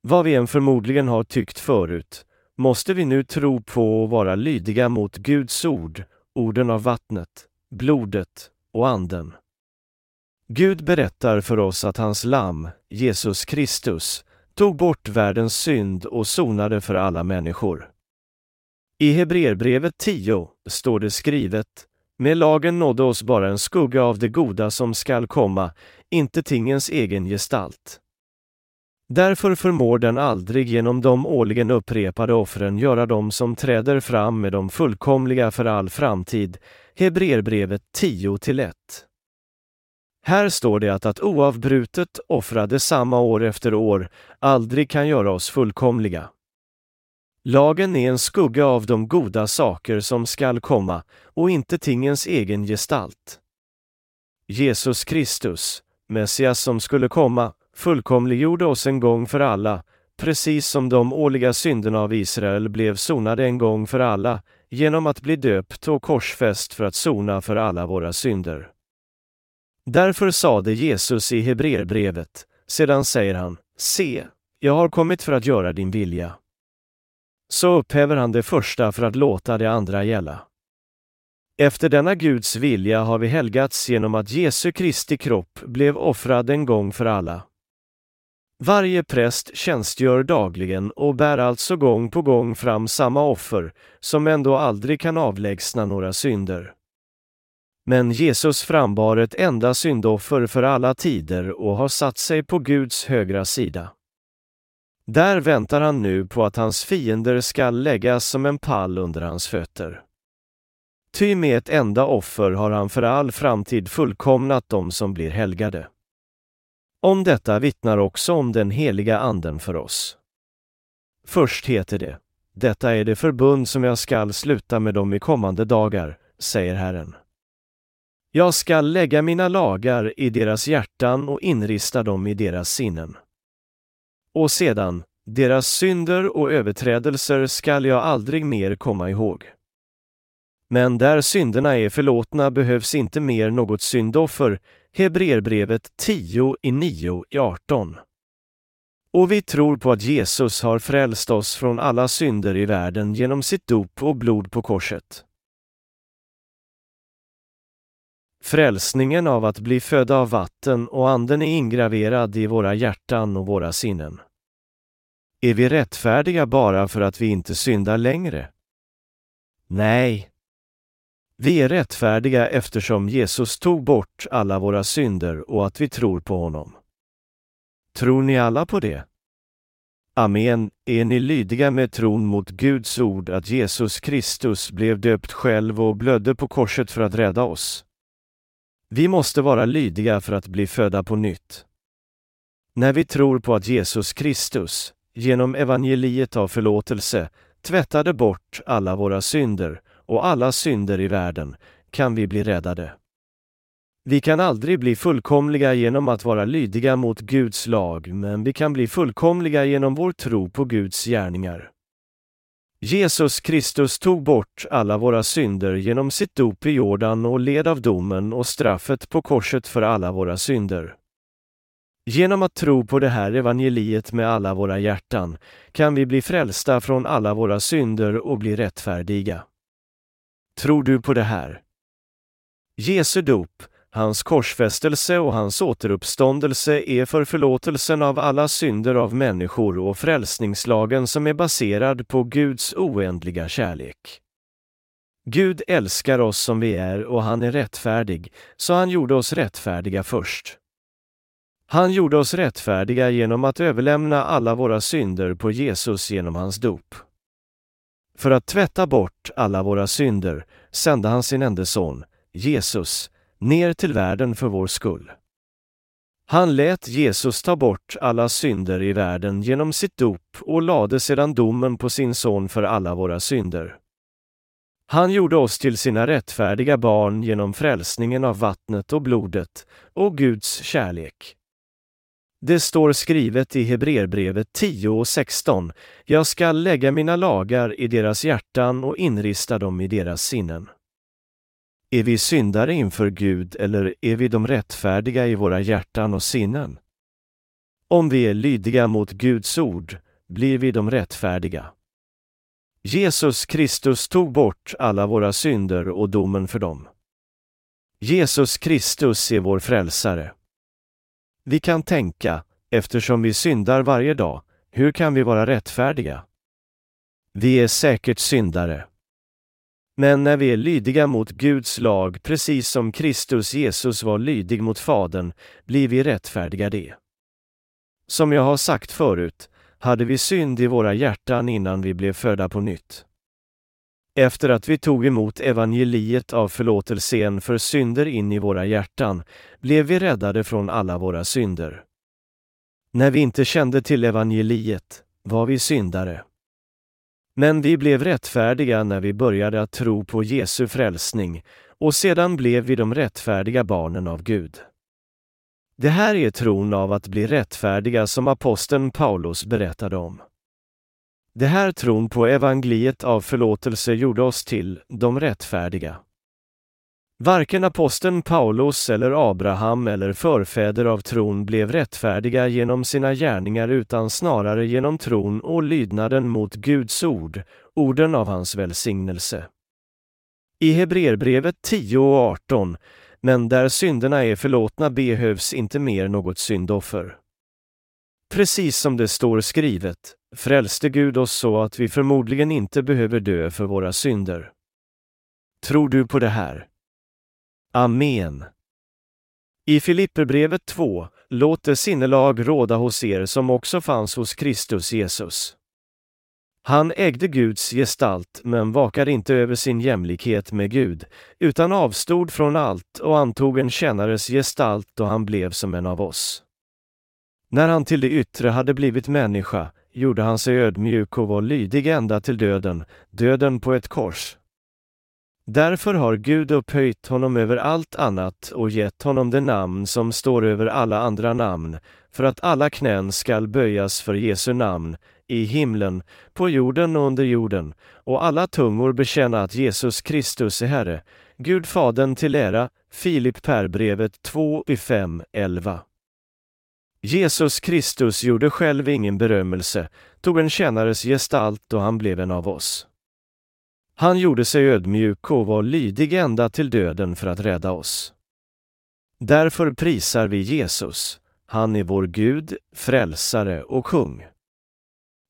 Vad vi än förmodligen har tyckt förut, måste vi nu tro på och vara lydiga mot Guds ord, orden av vattnet, blodet och anden. Gud berättar för oss att hans lamm, Jesus Kristus, tog bort världens synd och sonade för alla människor. I Hebreerbrevet 10 står det skrivet med lagen nådde oss bara en skugga av det goda som skall komma, inte tingens egen gestalt. Därför förmår den aldrig genom de årligen upprepade offren göra dem som träder fram med de fullkomliga för all framtid. Hebreerbrevet 10 1. Här står det att att oavbrutet offra detsamma år efter år aldrig kan göra oss fullkomliga. Lagen är en skugga av de goda saker som skall komma och inte tingens egen gestalt. Jesus Kristus, Messias som skulle komma, fullkomliggjorde oss en gång för alla, precis som de årliga synderna av Israel blev sonade en gång för alla, genom att bli döpt och korsfäst för att sona för alla våra synder. Därför sade Jesus i Hebreerbrevet, sedan säger han, Se, jag har kommit för att göra din vilja. Så upphäver han det första för att låta det andra gälla. Efter denna Guds vilja har vi helgats genom att Jesu Kristi kropp blev offrad en gång för alla. Varje präst tjänstgör dagligen och bär alltså gång på gång fram samma offer, som ändå aldrig kan avlägsna några synder. Men Jesus frambar ett enda syndoffer för alla tider och har satt sig på Guds högra sida. Där väntar han nu på att hans fiender skall läggas som en pall under hans fötter. Ty med ett enda offer har han för all framtid fullkomnat dem som blir helgade. Om detta vittnar också om den heliga anden för oss. Först heter det, detta är det förbund som jag skall sluta med dem i kommande dagar, säger Herren. Jag skall lägga mina lagar i deras hjärtan och inrista dem i deras sinnen. Och sedan, deras synder och överträdelser skall jag aldrig mer komma ihåg. Men där synderna är förlåtna behövs inte mer något syndoffer, Hebreerbrevet 10 i 9 i 18. Och vi tror på att Jesus har frälst oss från alla synder i världen genom sitt dop och blod på korset. Frälsningen av att bli födda av vatten och anden är ingraverad i våra hjärtan och våra sinnen. Är vi rättfärdiga bara för att vi inte syndar längre? Nej, vi är rättfärdiga eftersom Jesus tog bort alla våra synder och att vi tror på honom. Tror ni alla på det? Amen, är ni lydiga med tron mot Guds ord att Jesus Kristus blev döpt själv och blödde på korset för att rädda oss? Vi måste vara lydiga för att bli födda på nytt. När vi tror på att Jesus Kristus, genom evangeliet av förlåtelse, tvättade bort alla våra synder och alla synder i världen, kan vi bli räddade. Vi kan aldrig bli fullkomliga genom att vara lydiga mot Guds lag, men vi kan bli fullkomliga genom vår tro på Guds gärningar. Jesus Kristus tog bort alla våra synder genom sitt dop i Jordan och led av domen och straffet på korset för alla våra synder. Genom att tro på det här evangeliet med alla våra hjärtan kan vi bli frälsta från alla våra synder och bli rättfärdiga. Tror du på det här? Jesu dop, hans korsfästelse och hans återuppståndelse är för förlåtelsen av alla synder av människor och frälsningslagen som är baserad på Guds oändliga kärlek. Gud älskar oss som vi är och han är rättfärdig, så han gjorde oss rättfärdiga först. Han gjorde oss rättfärdiga genom att överlämna alla våra synder på Jesus genom hans dop. För att tvätta bort alla våra synder sände han sin enda son, Jesus, ner till världen för vår skull. Han lät Jesus ta bort alla synder i världen genom sitt dop och lade sedan domen på sin son för alla våra synder. Han gjorde oss till sina rättfärdiga barn genom frälsningen av vattnet och blodet och Guds kärlek. Det står skrivet i Hebreerbrevet 10 och 16. Jag skall lägga mina lagar i deras hjärtan och inrista dem i deras sinnen. Är vi syndare inför Gud eller är vi de rättfärdiga i våra hjärtan och sinnen? Om vi är lydiga mot Guds ord blir vi de rättfärdiga. Jesus Kristus tog bort alla våra synder och domen för dem. Jesus Kristus är vår frälsare. Vi kan tänka, eftersom vi syndar varje dag, hur kan vi vara rättfärdiga? Vi är säkert syndare. Men när vi är lydiga mot Guds lag, precis som Kristus Jesus var lydig mot Fadern, blir vi rättfärdiga det. Som jag har sagt förut, hade vi synd i våra hjärtan innan vi blev födda på nytt. Efter att vi tog emot evangeliet av förlåtelsen för synder in i våra hjärtan blev vi räddade från alla våra synder. När vi inte kände till evangeliet var vi syndare. Men vi blev rättfärdiga när vi började att tro på Jesu frälsning och sedan blev vi de rättfärdiga barnen av Gud. Det här är tron av att bli rättfärdiga som aposteln Paulus berättade om. Det här tron på evangeliet av förlåtelse gjorde oss till de rättfärdiga. Varken aposteln Paulus eller Abraham eller förfäder av tron blev rättfärdiga genom sina gärningar utan snarare genom tron och lydnaden mot Guds ord, orden av hans välsignelse. I Hebreerbrevet 10 och 18, men där synderna är förlåtna behövs inte mer något syndoffer. Precis som det står skrivet, frälste Gud oss så att vi förmodligen inte behöver dö för våra synder. Tror du på det här? Amen. I Filipperbrevet 2, låt det sinnelag råda hos er som också fanns hos Kristus Jesus. Han ägde Guds gestalt men vakade inte över sin jämlikhet med Gud, utan avstod från allt och antog en tjänares gestalt då han blev som en av oss. När han till det yttre hade blivit människa gjorde han sig ödmjuk och var lydig ända till döden, döden på ett kors. Därför har Gud upphöjt honom över allt annat och gett honom det namn som står över alla andra namn, för att alla knän skall böjas för Jesu namn, i himlen, på jorden och under jorden, och alla tungor bekänna att Jesus Kristus är Herre, Gud Fadern till ära, Filip Perbrevet 2 i 5, 11. Jesus Kristus gjorde själv ingen berömmelse, tog en tjänares gestalt och han blev en av oss. Han gjorde sig ödmjuk och var lydig ända till döden för att rädda oss. Därför prisar vi Jesus. Han är vår Gud, frälsare och kung.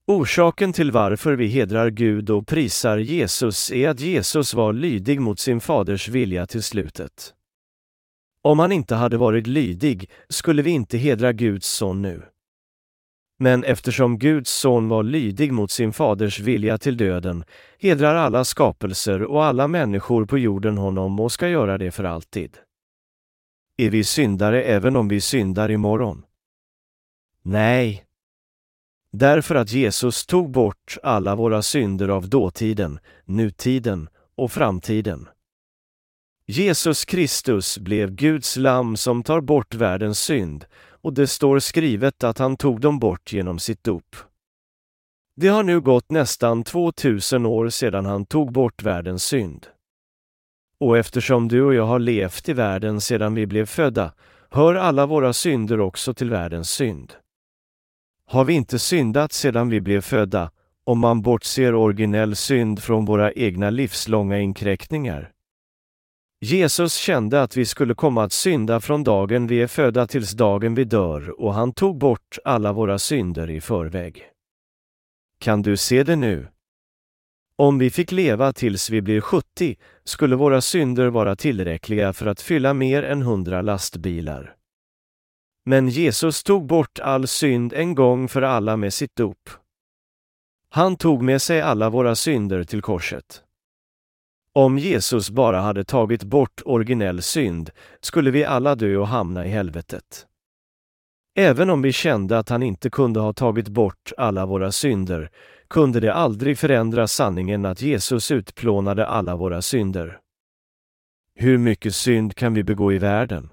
Orsaken till varför vi hedrar Gud och prisar Jesus är att Jesus var lydig mot sin faders vilja till slutet. Om han inte hade varit lydig skulle vi inte hedra Guds son nu. Men eftersom Guds son var lydig mot sin faders vilja till döden hedrar alla skapelser och alla människor på jorden honom och ska göra det för alltid. Är vi syndare även om vi syndar imorgon? Nej. Därför att Jesus tog bort alla våra synder av dåtiden, nutiden och framtiden. Jesus Kristus blev Guds lamm som tar bort världens synd och det står skrivet att han tog dem bort genom sitt dop. Det har nu gått nästan 2000 år sedan han tog bort världens synd. Och eftersom du och jag har levt i världen sedan vi blev födda hör alla våra synder också till världens synd. Har vi inte syndat sedan vi blev födda, om man bortser originell synd från våra egna livslånga inkräktningar? Jesus kände att vi skulle komma att synda från dagen vi är födda tills dagen vi dör och han tog bort alla våra synder i förväg. Kan du se det nu? Om vi fick leva tills vi blir 70 skulle våra synder vara tillräckliga för att fylla mer än hundra lastbilar. Men Jesus tog bort all synd en gång för alla med sitt dop. Han tog med sig alla våra synder till korset. Om Jesus bara hade tagit bort originell synd skulle vi alla dö och hamna i helvetet. Även om vi kände att han inte kunde ha tagit bort alla våra synder kunde det aldrig förändra sanningen att Jesus utplånade alla våra synder. Hur mycket synd kan vi begå i världen?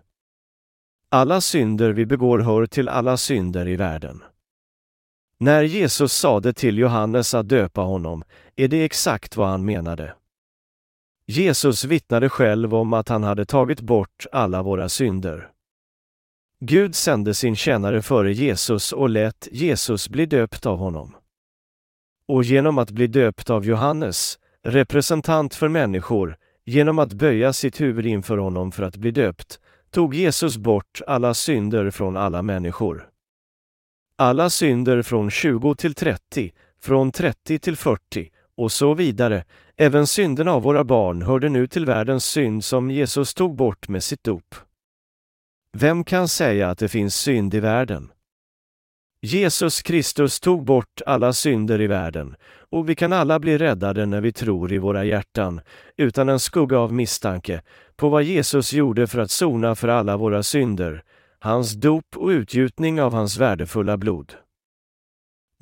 Alla synder vi begår hör till alla synder i världen. När Jesus sade till Johannes att döpa honom är det exakt vad han menade. Jesus vittnade själv om att han hade tagit bort alla våra synder. Gud sände sin tjänare före Jesus och lät Jesus bli döpt av honom. Och genom att bli döpt av Johannes, representant för människor, genom att böja sitt huvud inför honom för att bli döpt, tog Jesus bort alla synder från alla människor. Alla synder från 20 till 30, från 30 till 40 och så vidare, även synderna av våra barn hörde nu till världens synd som Jesus tog bort med sitt dop. Vem kan säga att det finns synd i världen? Jesus Kristus tog bort alla synder i världen och vi kan alla bli räddade när vi tror i våra hjärtan, utan en skugga av misstanke, på vad Jesus gjorde för att sona för alla våra synder, hans dop och utgjutning av hans värdefulla blod.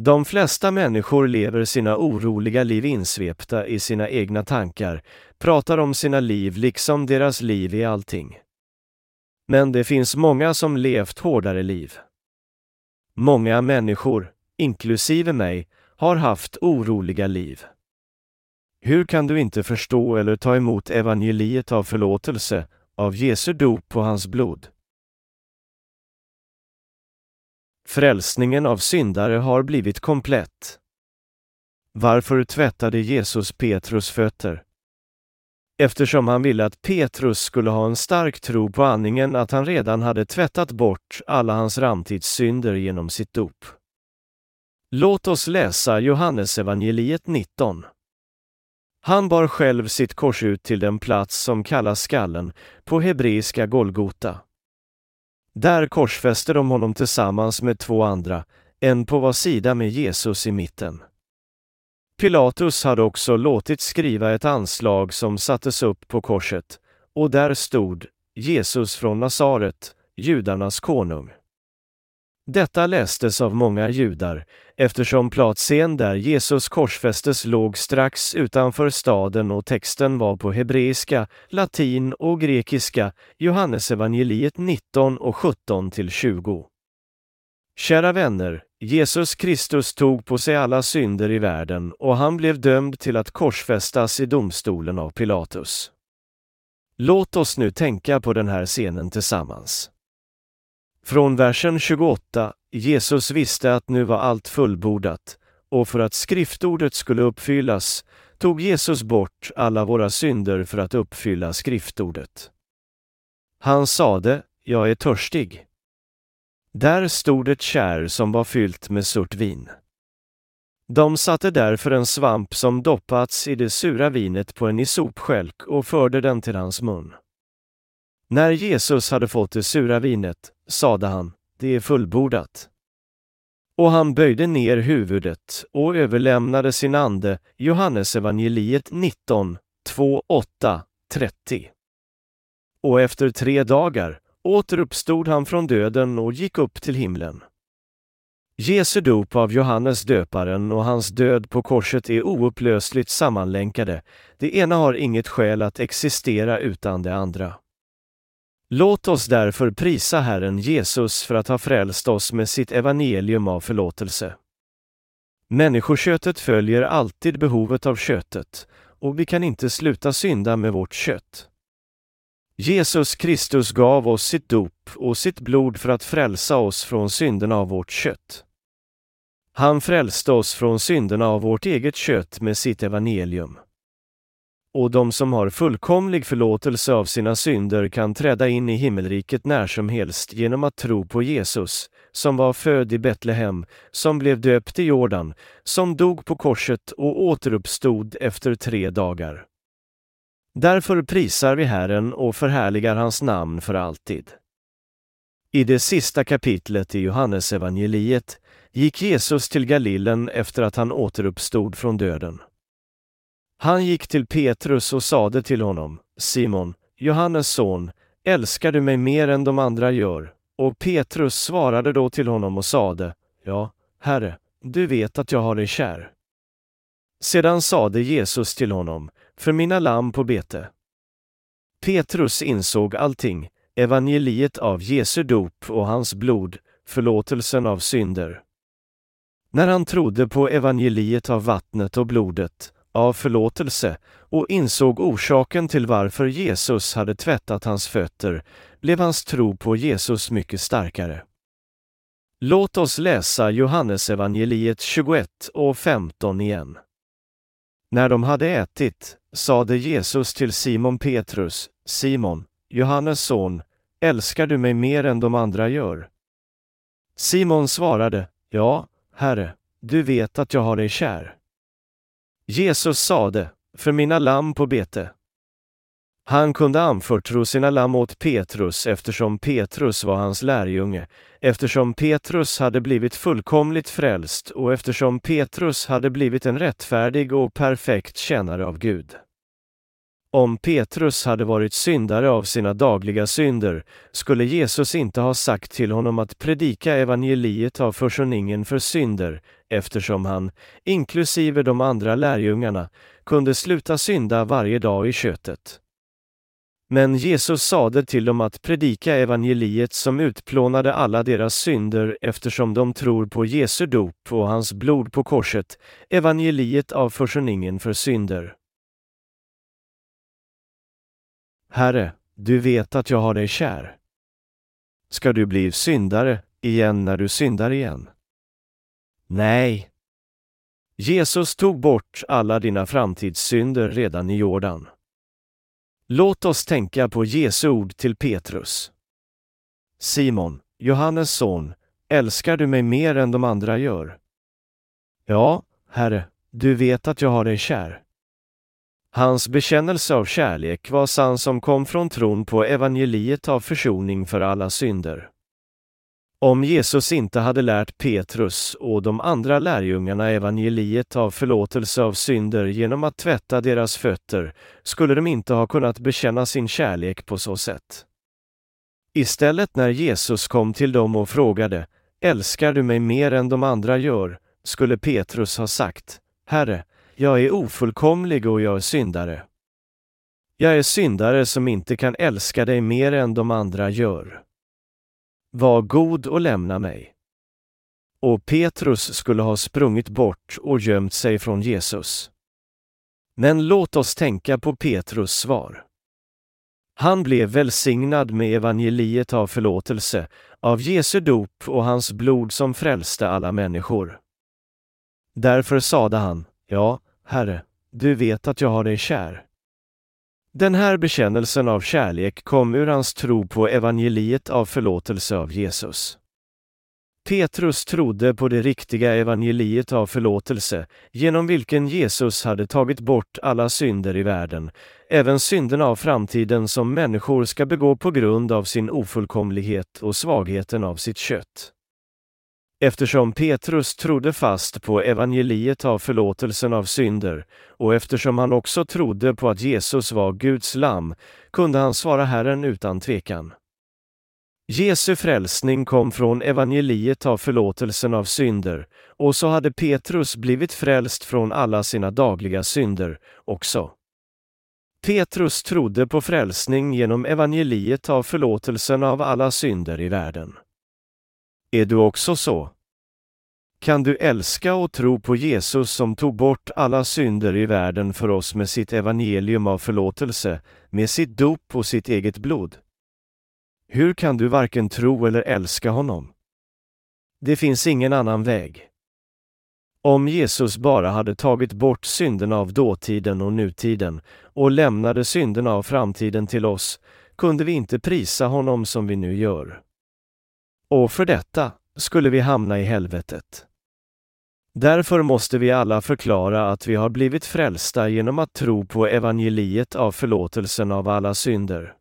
De flesta människor lever sina oroliga liv insvepta i sina egna tankar, pratar om sina liv liksom deras liv är allting. Men det finns många som levt hårdare liv. Många människor, inklusive mig, har haft oroliga liv. Hur kan du inte förstå eller ta emot evangeliet av förlåtelse, av Jesu dop på hans blod? Frälsningen av syndare har blivit komplett. Varför tvättade Jesus Petrus fötter? Eftersom han ville att Petrus skulle ha en stark tro på andningen att han redan hade tvättat bort alla hans ramtidssynder genom sitt dop. Låt oss läsa Johannesevangeliet 19. Han bar själv sitt kors ut till den plats som kallas skallen, på hebreiska Golgota. Där korsfäste de honom tillsammans med två andra, en på var sida med Jesus i mitten. Pilatus hade också låtit skriva ett anslag som sattes upp på korset, och där stod Jesus från Nasaret, judarnas konung. Detta lästes av många judar, eftersom platsen där Jesus korsfästes låg strax utanför staden och texten var på hebreiska, latin och grekiska, Johannesevangeliet 19 och 17 till 20. Kära vänner, Jesus Kristus tog på sig alla synder i världen och han blev dömd till att korsfästas i domstolen av Pilatus. Låt oss nu tänka på den här scenen tillsammans. Från versen 28, Jesus visste att nu var allt fullbordat, och för att skriftordet skulle uppfyllas tog Jesus bort alla våra synder för att uppfylla skriftordet. Han sade, jag är törstig. Där stod ett kärr som var fyllt med surt vin. De satte därför en svamp som doppats i det sura vinet på en isopskälk och förde den till hans mun. När Jesus hade fått det sura vinet sade han, det är fullbordat. Och han böjde ner huvudet och överlämnade sin ande, Johannesevangeliet 19, 2, 8, 30. Och efter tre dagar återuppstod han från döden och gick upp till himlen. Jesu dop av Johannes döparen och hans död på korset är oupplösligt sammanlänkade. Det ena har inget skäl att existera utan det andra. Låt oss därför prisa Herren Jesus för att ha frälst oss med sitt evangelium av förlåtelse. Människoköttet följer alltid behovet av köttet och vi kan inte sluta synda med vårt kött. Jesus Kristus gav oss sitt dop och sitt blod för att frälsa oss från synderna av vårt kött. Han frälste oss från synderna av vårt eget kött med sitt evangelium och de som har fullkomlig förlåtelse av sina synder kan träda in i himmelriket när som helst genom att tro på Jesus, som var född i Betlehem, som blev döpt i Jordan, som dog på korset och återuppstod efter tre dagar. Därför prisar vi Herren och förhärligar hans namn för alltid. I det sista kapitlet i Johannesevangeliet gick Jesus till Galilen efter att han återuppstod från döden. Han gick till Petrus och sade till honom, Simon, Johannes son, älskar du mig mer än de andra gör? Och Petrus svarade då till honom och sade, Ja, Herre, du vet att jag har dig kär. Sedan sade Jesus till honom, för mina lamm på bete. Petrus insåg allting, evangeliet av Jesu dop och hans blod, förlåtelsen av synder. När han trodde på evangeliet av vattnet och blodet av förlåtelse och insåg orsaken till varför Jesus hade tvättat hans fötter blev hans tro på Jesus mycket starkare. Låt oss läsa Johannesevangeliet 21 och 15 igen. När de hade ätit sade Jesus till Simon Petrus, Simon, Johannes son, älskar du mig mer än de andra gör? Simon svarade, Ja, Herre, du vet att jag har dig kär. Jesus sade, för mina lamm på bete. Han kunde anförtro sina lamm åt Petrus eftersom Petrus var hans lärjunge, eftersom Petrus hade blivit fullkomligt frälst och eftersom Petrus hade blivit en rättfärdig och perfekt tjänare av Gud. Om Petrus hade varit syndare av sina dagliga synder skulle Jesus inte ha sagt till honom att predika evangeliet av försoningen för synder, eftersom han, inklusive de andra lärjungarna, kunde sluta synda varje dag i köttet. Men Jesus sade till dem att predika evangeliet som utplånade alla deras synder eftersom de tror på Jesu dop och hans blod på korset, evangeliet av försoningen för synder. Herre, du vet att jag har dig kär. Ska du bli syndare igen när du syndar igen? Nej. Jesus tog bort alla dina framtidssynder redan i Jordan. Låt oss tänka på Jesu ord till Petrus. Simon, Johannes son, älskar du mig mer än de andra gör? Ja, Herre, du vet att jag har dig kär. Hans bekännelse av kärlek var sann som kom från tron på evangeliet av försoning för alla synder. Om Jesus inte hade lärt Petrus och de andra lärjungarna evangeliet av förlåtelse av synder genom att tvätta deras fötter skulle de inte ha kunnat bekänna sin kärlek på så sätt. Istället när Jesus kom till dem och frågade ”Älskar du mig mer än de andra gör?” skulle Petrus ha sagt ”Herre, jag är ofullkomlig och jag är syndare. Jag är syndare som inte kan älska dig mer än de andra gör. Var god och lämna mig. Och Petrus skulle ha sprungit bort och gömt sig från Jesus. Men låt oss tänka på Petrus svar. Han blev välsignad med evangeliet av förlåtelse, av Jesu dop och hans blod som frälste alla människor. Därför sade han, ja, Herre, du vet att jag har dig kär. Den här bekännelsen av kärlek kom ur hans tro på evangeliet av förlåtelse av Jesus. Petrus trodde på det riktiga evangeliet av förlåtelse, genom vilken Jesus hade tagit bort alla synder i världen, även synderna av framtiden som människor ska begå på grund av sin ofullkomlighet och svagheten av sitt kött. Eftersom Petrus trodde fast på evangeliet av förlåtelsen av synder och eftersom han också trodde på att Jesus var Guds lamm kunde han svara Herren utan tvekan. Jesu frälsning kom från evangeliet av förlåtelsen av synder och så hade Petrus blivit frälst från alla sina dagliga synder också. Petrus trodde på frälsning genom evangeliet av förlåtelsen av alla synder i världen. Är du också så? Kan du älska och tro på Jesus som tog bort alla synder i världen för oss med sitt evangelium av förlåtelse, med sitt dop och sitt eget blod? Hur kan du varken tro eller älska honom? Det finns ingen annan väg. Om Jesus bara hade tagit bort synderna av dåtiden och nutiden och lämnade synderna av framtiden till oss kunde vi inte prisa honom som vi nu gör. Och för detta skulle vi hamna i helvetet. Därför måste vi alla förklara att vi har blivit frälsta genom att tro på evangeliet av förlåtelsen av alla synder.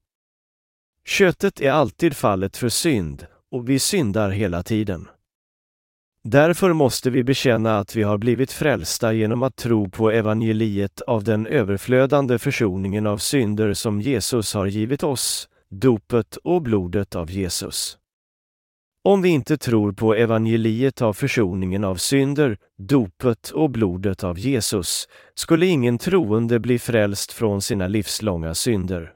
Köttet är alltid fallet för synd och vi syndar hela tiden. Därför måste vi bekänna att vi har blivit frälsta genom att tro på evangeliet av den överflödande försoningen av synder som Jesus har givit oss, dopet och blodet av Jesus. Om vi inte tror på evangeliet av försoningen av synder, dopet och blodet av Jesus, skulle ingen troende bli frälst från sina livslånga synder.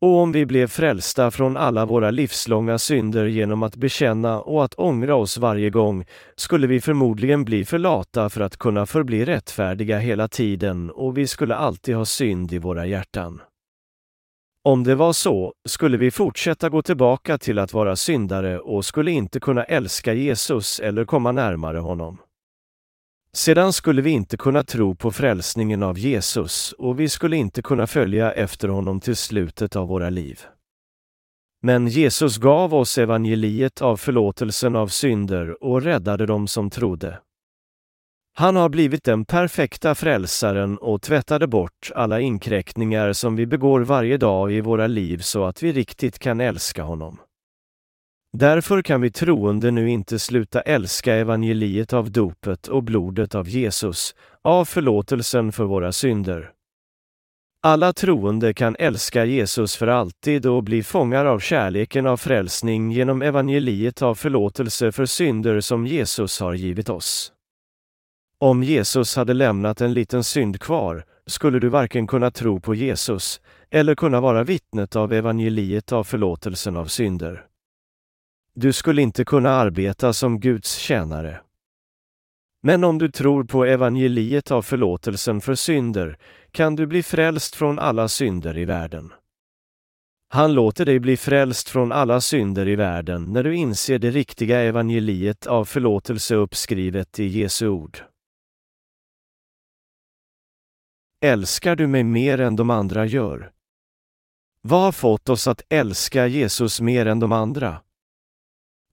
Och om vi blev frälsta från alla våra livslånga synder genom att bekänna och att ångra oss varje gång, skulle vi förmodligen bli för lata för att kunna förbli rättfärdiga hela tiden och vi skulle alltid ha synd i våra hjärtan. Om det var så skulle vi fortsätta gå tillbaka till att vara syndare och skulle inte kunna älska Jesus eller komma närmare honom. Sedan skulle vi inte kunna tro på frälsningen av Jesus och vi skulle inte kunna följa efter honom till slutet av våra liv. Men Jesus gav oss evangeliet av förlåtelsen av synder och räddade dem som trodde. Han har blivit den perfekta frälsaren och tvättade bort alla inkräktningar som vi begår varje dag i våra liv så att vi riktigt kan älska honom. Därför kan vi troende nu inte sluta älska evangeliet av dopet och blodet av Jesus, av förlåtelsen för våra synder. Alla troende kan älska Jesus för alltid och bli fångar av kärleken av frälsning genom evangeliet av förlåtelse för synder som Jesus har givit oss. Om Jesus hade lämnat en liten synd kvar skulle du varken kunna tro på Jesus eller kunna vara vittnet av evangeliet av förlåtelsen av synder. Du skulle inte kunna arbeta som Guds tjänare. Men om du tror på evangeliet av förlåtelsen för synder kan du bli frälst från alla synder i världen. Han låter dig bli frälst från alla synder i världen när du inser det riktiga evangeliet av förlåtelse uppskrivet i Jesu ord. Älskar du mig mer än de andra gör? Vad har fått oss att älska Jesus mer än de andra?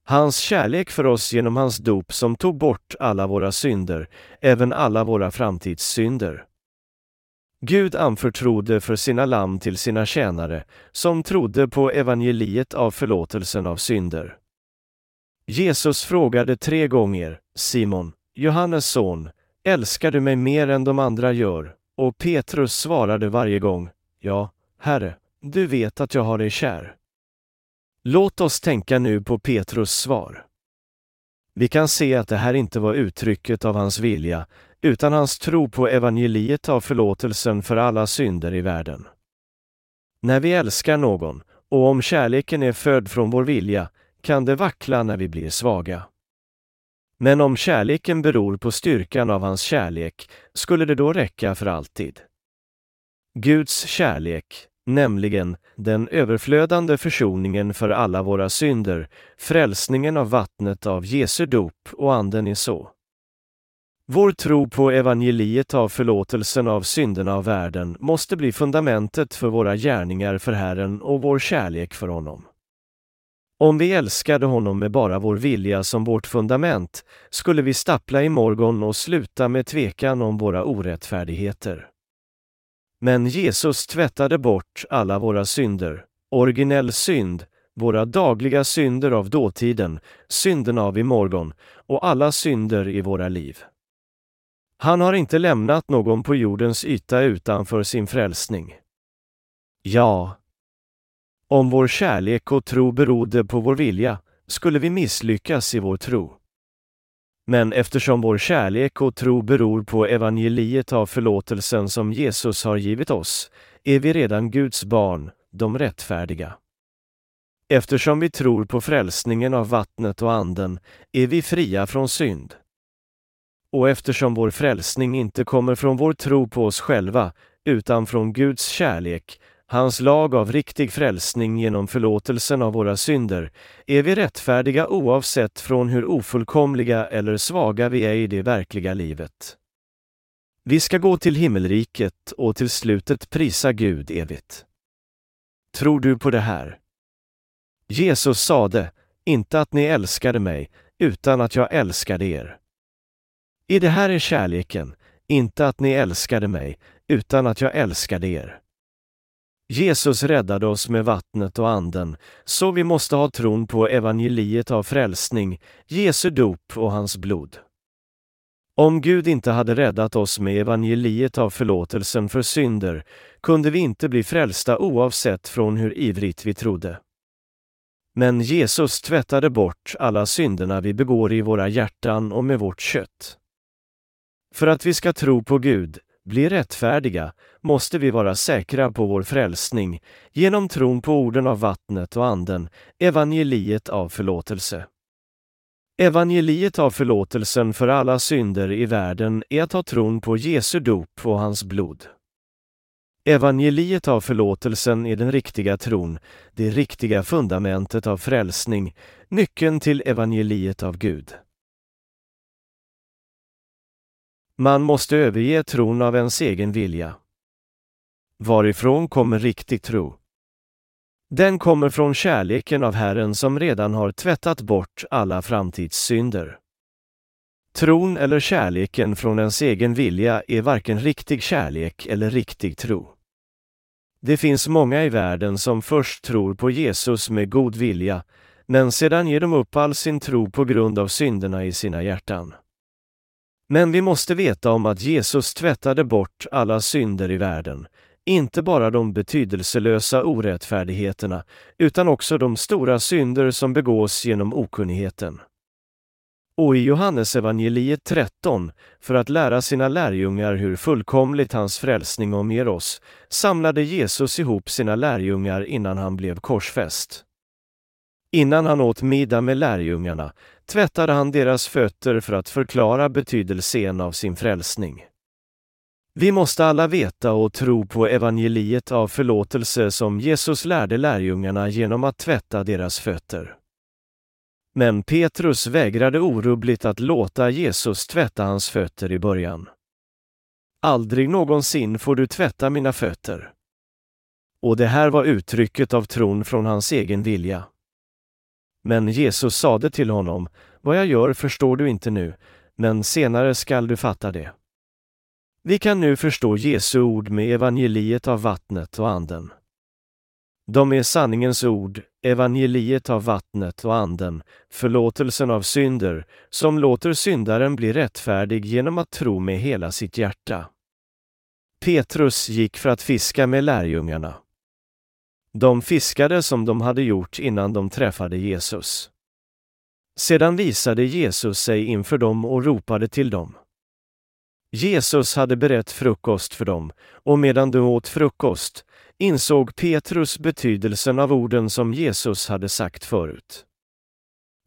Hans kärlek för oss genom hans dop som tog bort alla våra synder, även alla våra framtidssynder. Gud anförtrodde för sina lamm till sina tjänare, som trodde på evangeliet av förlåtelsen av synder. Jesus frågade tre gånger, Simon, Johannes son, älskar du mig mer än de andra gör? Och Petrus svarade varje gång, ja, Herre, du vet att jag har dig kär. Låt oss tänka nu på Petrus svar. Vi kan se att det här inte var uttrycket av hans vilja, utan hans tro på evangeliet av förlåtelsen för alla synder i världen. När vi älskar någon, och om kärleken är född från vår vilja, kan det vackla när vi blir svaga. Men om kärleken beror på styrkan av hans kärlek, skulle det då räcka för alltid? Guds kärlek, nämligen den överflödande försoningen för alla våra synder, frälsningen av vattnet av Jesu dop och Anden är så. Vår tro på evangeliet av förlåtelsen av synderna av världen måste bli fundamentet för våra gärningar för Herren och vår kärlek för honom. Om vi älskade honom med bara vår vilja som vårt fundament skulle vi stappla i morgon och sluta med tvekan om våra orättfärdigheter. Men Jesus tvättade bort alla våra synder, originell synd, våra dagliga synder av dåtiden, synden av imorgon och alla synder i våra liv. Han har inte lämnat någon på jordens yta utanför sin frälsning. Ja, om vår kärlek och tro berodde på vår vilja skulle vi misslyckas i vår tro. Men eftersom vår kärlek och tro beror på evangeliet av förlåtelsen som Jesus har givit oss, är vi redan Guds barn, de rättfärdiga. Eftersom vi tror på frälsningen av vattnet och anden är vi fria från synd. Och eftersom vår frälsning inte kommer från vår tro på oss själva, utan från Guds kärlek, hans lag av riktig frälsning genom förlåtelsen av våra synder, är vi rättfärdiga oavsett från hur ofullkomliga eller svaga vi är i det verkliga livet. Vi ska gå till himmelriket och till slutet prisa Gud evigt. Tror du på det här? Jesus sade, inte att ni älskade mig, utan att jag älskade er. I det här är kärleken, inte att ni älskade mig, utan att jag älskade er. Jesus räddade oss med vattnet och anden, så vi måste ha tron på evangeliet av frälsning, Jesu dop och hans blod. Om Gud inte hade räddat oss med evangeliet av förlåtelsen för synder kunde vi inte bli frälsta oavsett från hur ivrigt vi trodde. Men Jesus tvättade bort alla synderna vi begår i våra hjärtan och med vårt kött. För att vi ska tro på Gud bli rättfärdiga, måste vi vara säkra på vår frälsning genom tron på orden av vattnet och anden, evangeliet av förlåtelse. Evangeliet av förlåtelsen för alla synder i världen är att ha tron på Jesu dop och hans blod. Evangeliet av förlåtelsen är den riktiga tron, det riktiga fundamentet av frälsning, nyckeln till evangeliet av Gud. Man måste överge tron av ens egen vilja. Varifrån kommer riktig tro? Den kommer från kärleken av Herren som redan har tvättat bort alla framtidssynder. Tron eller kärleken från ens egen vilja är varken riktig kärlek eller riktig tro. Det finns många i världen som först tror på Jesus med god vilja, men sedan ger de upp all sin tro på grund av synderna i sina hjärtan. Men vi måste veta om att Jesus tvättade bort alla synder i världen, inte bara de betydelselösa orättfärdigheterna, utan också de stora synder som begås genom okunnigheten. Och i Johannesevangeliet 13, för att lära sina lärjungar hur fullkomligt hans frälsning omger oss, samlade Jesus ihop sina lärjungar innan han blev korsfäst. Innan han åt middag med lärjungarna tvättade han deras fötter för att förklara betydelsen av sin frälsning. Vi måste alla veta och tro på evangeliet av förlåtelse som Jesus lärde lärjungarna genom att tvätta deras fötter. Men Petrus vägrade orubbligt att låta Jesus tvätta hans fötter i början. Aldrig någonsin får du tvätta mina fötter. Och det här var uttrycket av tron från hans egen vilja. Men Jesus sade till honom, vad jag gör förstår du inte nu, men senare skall du fatta det. Vi kan nu förstå Jesu ord med evangeliet av vattnet och anden. De är sanningens ord, evangeliet av vattnet och anden, förlåtelsen av synder, som låter syndaren bli rättfärdig genom att tro med hela sitt hjärta. Petrus gick för att fiska med lärjungarna. De fiskade som de hade gjort innan de träffade Jesus. Sedan visade Jesus sig inför dem och ropade till dem. Jesus hade berett frukost för dem, och medan de åt frukost insåg Petrus betydelsen av orden som Jesus hade sagt förut.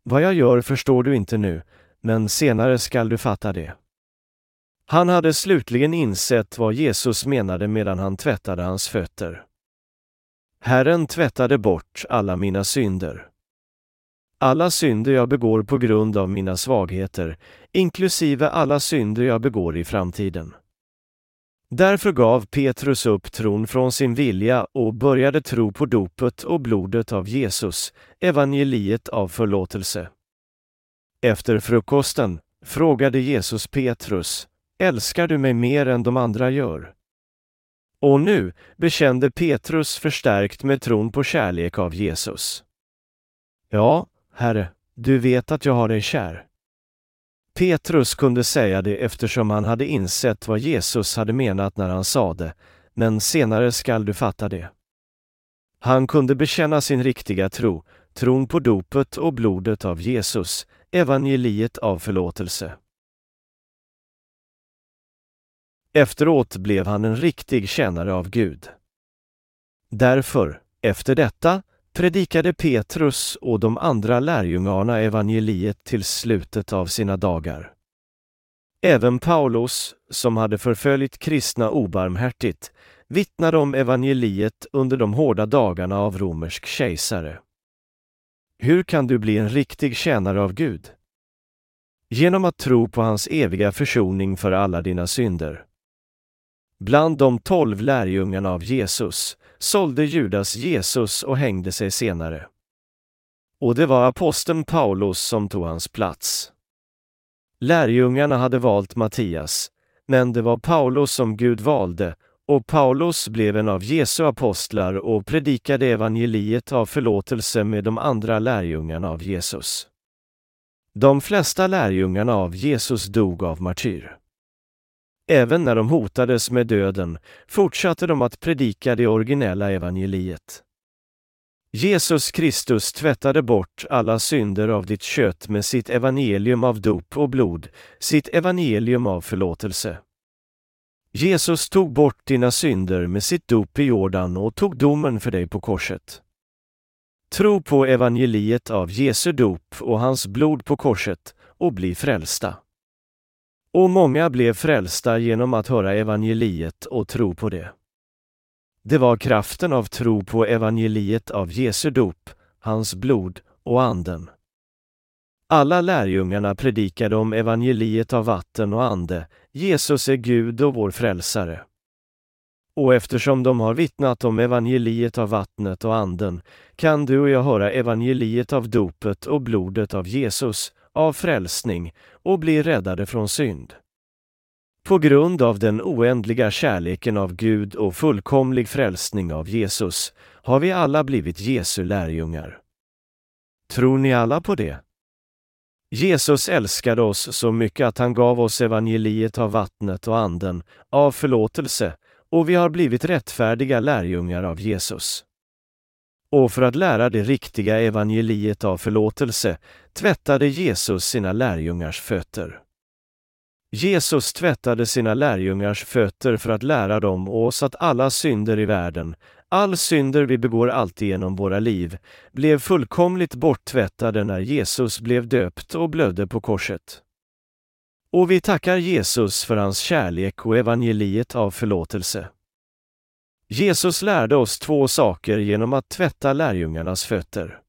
Vad jag gör förstår du inte nu, men senare skall du fatta det. Han hade slutligen insett vad Jesus menade medan han tvättade hans fötter. Herren tvättade bort alla mina synder. Alla synder jag begår på grund av mina svagheter, inklusive alla synder jag begår i framtiden. Därför gav Petrus upp tron från sin vilja och började tro på dopet och blodet av Jesus, evangeliet av förlåtelse. Efter frukosten frågade Jesus Petrus, älskar du mig mer än de andra gör? Och nu bekände Petrus förstärkt med tron på kärlek av Jesus. Ja, Herre, du vet att jag har dig kär. Petrus kunde säga det eftersom han hade insett vad Jesus hade menat när han sade, men senare skall du fatta det. Han kunde bekänna sin riktiga tro, tron på dopet och blodet av Jesus, evangeliet av förlåtelse. Efteråt blev han en riktig tjänare av Gud. Därför, efter detta, predikade Petrus och de andra lärjungarna evangeliet till slutet av sina dagar. Även Paulus, som hade förföljt kristna obarmhärtigt, vittnade om evangeliet under de hårda dagarna av romersk kejsare. Hur kan du bli en riktig tjänare av Gud? Genom att tro på hans eviga försoning för alla dina synder. Bland de tolv lärjungarna av Jesus sålde Judas Jesus och hängde sig senare. Och det var aposteln Paulus som tog hans plats. Lärjungarna hade valt Mattias, men det var Paulus som Gud valde och Paulus blev en av Jesu apostlar och predikade evangeliet av förlåtelse med de andra lärjungarna av Jesus. De flesta lärjungarna av Jesus dog av martyr. Även när de hotades med döden fortsatte de att predika det originella evangeliet. Jesus Kristus tvättade bort alla synder av ditt kött med sitt evangelium av dop och blod, sitt evangelium av förlåtelse. Jesus tog bort dina synder med sitt dop i Jordan och tog domen för dig på korset. Tro på evangeliet av Jesu dop och hans blod på korset och bli frälsta. Och många blev frälsta genom att höra evangeliet och tro på det. Det var kraften av tro på evangeliet av Jesu dop, hans blod och anden. Alla lärjungarna predikade om evangeliet av vatten och ande, Jesus är Gud och vår frälsare. Och eftersom de har vittnat om evangeliet av vattnet och anden kan du och jag höra evangeliet av dopet och blodet av Jesus, av frälsning och bli räddade från synd. På grund av den oändliga kärleken av Gud och fullkomlig frälsning av Jesus har vi alla blivit Jesu lärjungar. Tror ni alla på det? Jesus älskade oss så mycket att han gav oss evangeliet av vattnet och anden, av förlåtelse, och vi har blivit rättfärdiga lärjungar av Jesus. Och för att lära det riktiga evangeliet av förlåtelse tvättade Jesus sina lärjungars fötter. Jesus tvättade sina lärjungars fötter för att lära dem och oss att alla synder i världen, all synder vi begår alltid genom våra liv, blev fullkomligt borttvättade när Jesus blev döpt och blödde på korset. Och vi tackar Jesus för hans kärlek och evangeliet av förlåtelse. Jesus lärde oss två saker genom att tvätta lärjungarnas fötter.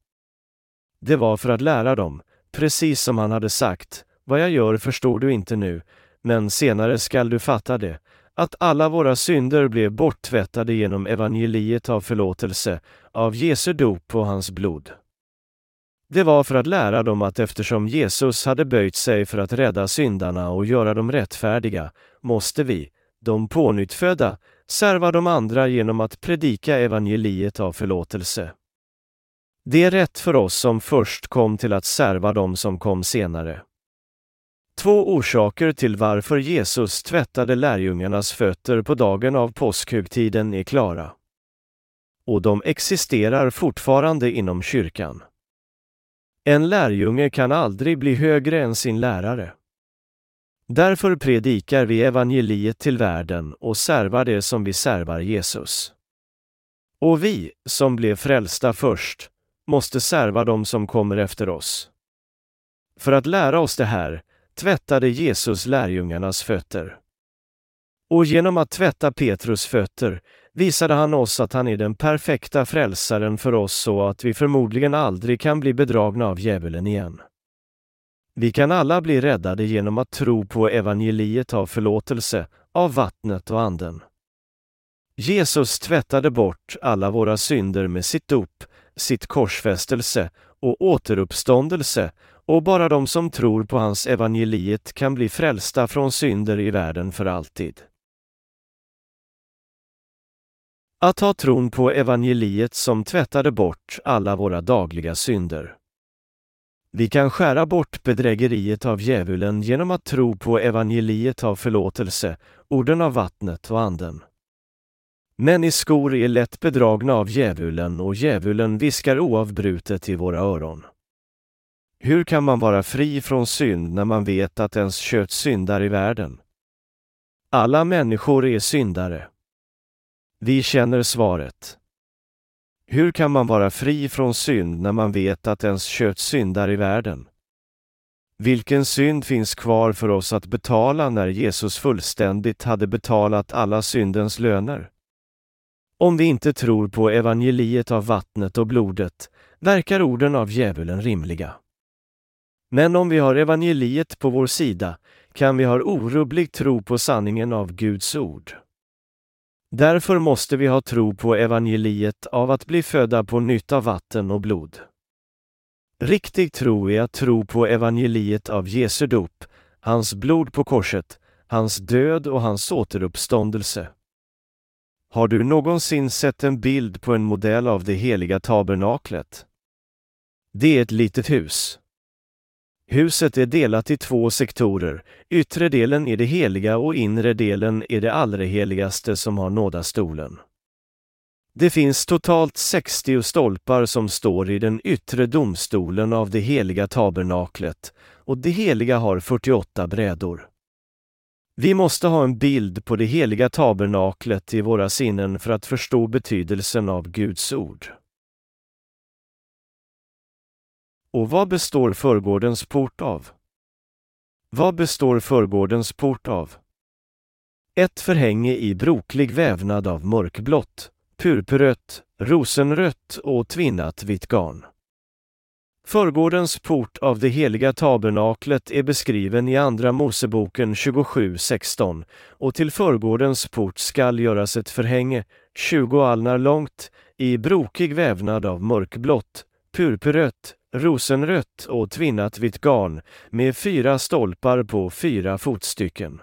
Det var för att lära dem, precis som han hade sagt, vad jag gör förstår du inte nu, men senare skall du fatta det, att alla våra synder blev borttvättade genom evangeliet av förlåtelse, av Jesu dop och hans blod. Det var för att lära dem att eftersom Jesus hade böjt sig för att rädda syndarna och göra dem rättfärdiga, måste vi, de pånyttfödda, serva de andra genom att predika evangeliet av förlåtelse. Det är rätt för oss som först kom till att serva dem som kom senare. Två orsaker till varför Jesus tvättade lärjungarnas fötter på dagen av påskhögtiden är klara. Och de existerar fortfarande inom kyrkan. En lärjunge kan aldrig bli högre än sin lärare. Därför predikar vi evangeliet till världen och servar det som vi servar Jesus. Och vi, som blev frälsta först, måste serva dem som kommer efter oss. För att lära oss det här tvättade Jesus lärjungarnas fötter. Och genom att tvätta Petrus fötter visade han oss att han är den perfekta frälsaren för oss så att vi förmodligen aldrig kan bli bedragna av djävulen igen. Vi kan alla bli räddade genom att tro på evangeliet av förlåtelse, av vattnet och anden. Jesus tvättade bort alla våra synder med sitt dop, sitt korsfästelse och återuppståndelse och bara de som tror på hans evangeliet kan bli frälsta från synder i världen för alltid. Att ha tron på evangeliet som tvättade bort alla våra dagliga synder. Vi kan skära bort bedrägeriet av djävulen genom att tro på evangeliet av förlåtelse, orden av vattnet och anden. Människor är lätt bedragna av djävulen och djävulen viskar oavbrutet i våra öron. Hur kan man vara fri från synd när man vet att ens kött syndar i världen? Alla människor är syndare. Vi känner svaret. Hur kan man vara fri från synd när man vet att ens kött syndar i världen? Vilken synd finns kvar för oss att betala när Jesus fullständigt hade betalat alla syndens löner? Om vi inte tror på evangeliet av vattnet och blodet verkar orden av djävulen rimliga. Men om vi har evangeliet på vår sida kan vi ha orubblig tro på sanningen av Guds ord. Därför måste vi ha tro på evangeliet av att bli födda på nytt av vatten och blod. Riktig tro är att tro på evangeliet av Jesu dop, hans blod på korset, hans död och hans återuppståndelse. Har du någonsin sett en bild på en modell av det heliga tabernaklet? Det är ett litet hus. Huset är delat i två sektorer. Yttre delen är det heliga och inre delen är det allra heligaste som har nådastolen. Det finns totalt 60 stolpar som står i den yttre domstolen av det heliga tabernaklet och det heliga har 48 brädor. Vi måste ha en bild på det heliga tabernaklet i våra sinnen för att förstå betydelsen av Guds ord. Och vad består förgårdens port av? Vad består förgårdens port av? Ett förhänge i broklig vävnad av mörkblått, purpurrött, rosenrött och tvinnat vitt garn. Förgårdens port av det heliga tabernaklet är beskriven i Andra Moseboken 27.16 och till förgårdens port skall göras ett förhänge, 20 alnar långt, i brokig vävnad av mörkblått, purpurrött, rosenrött och tvinnat vitt garn med fyra stolpar på fyra fotstycken.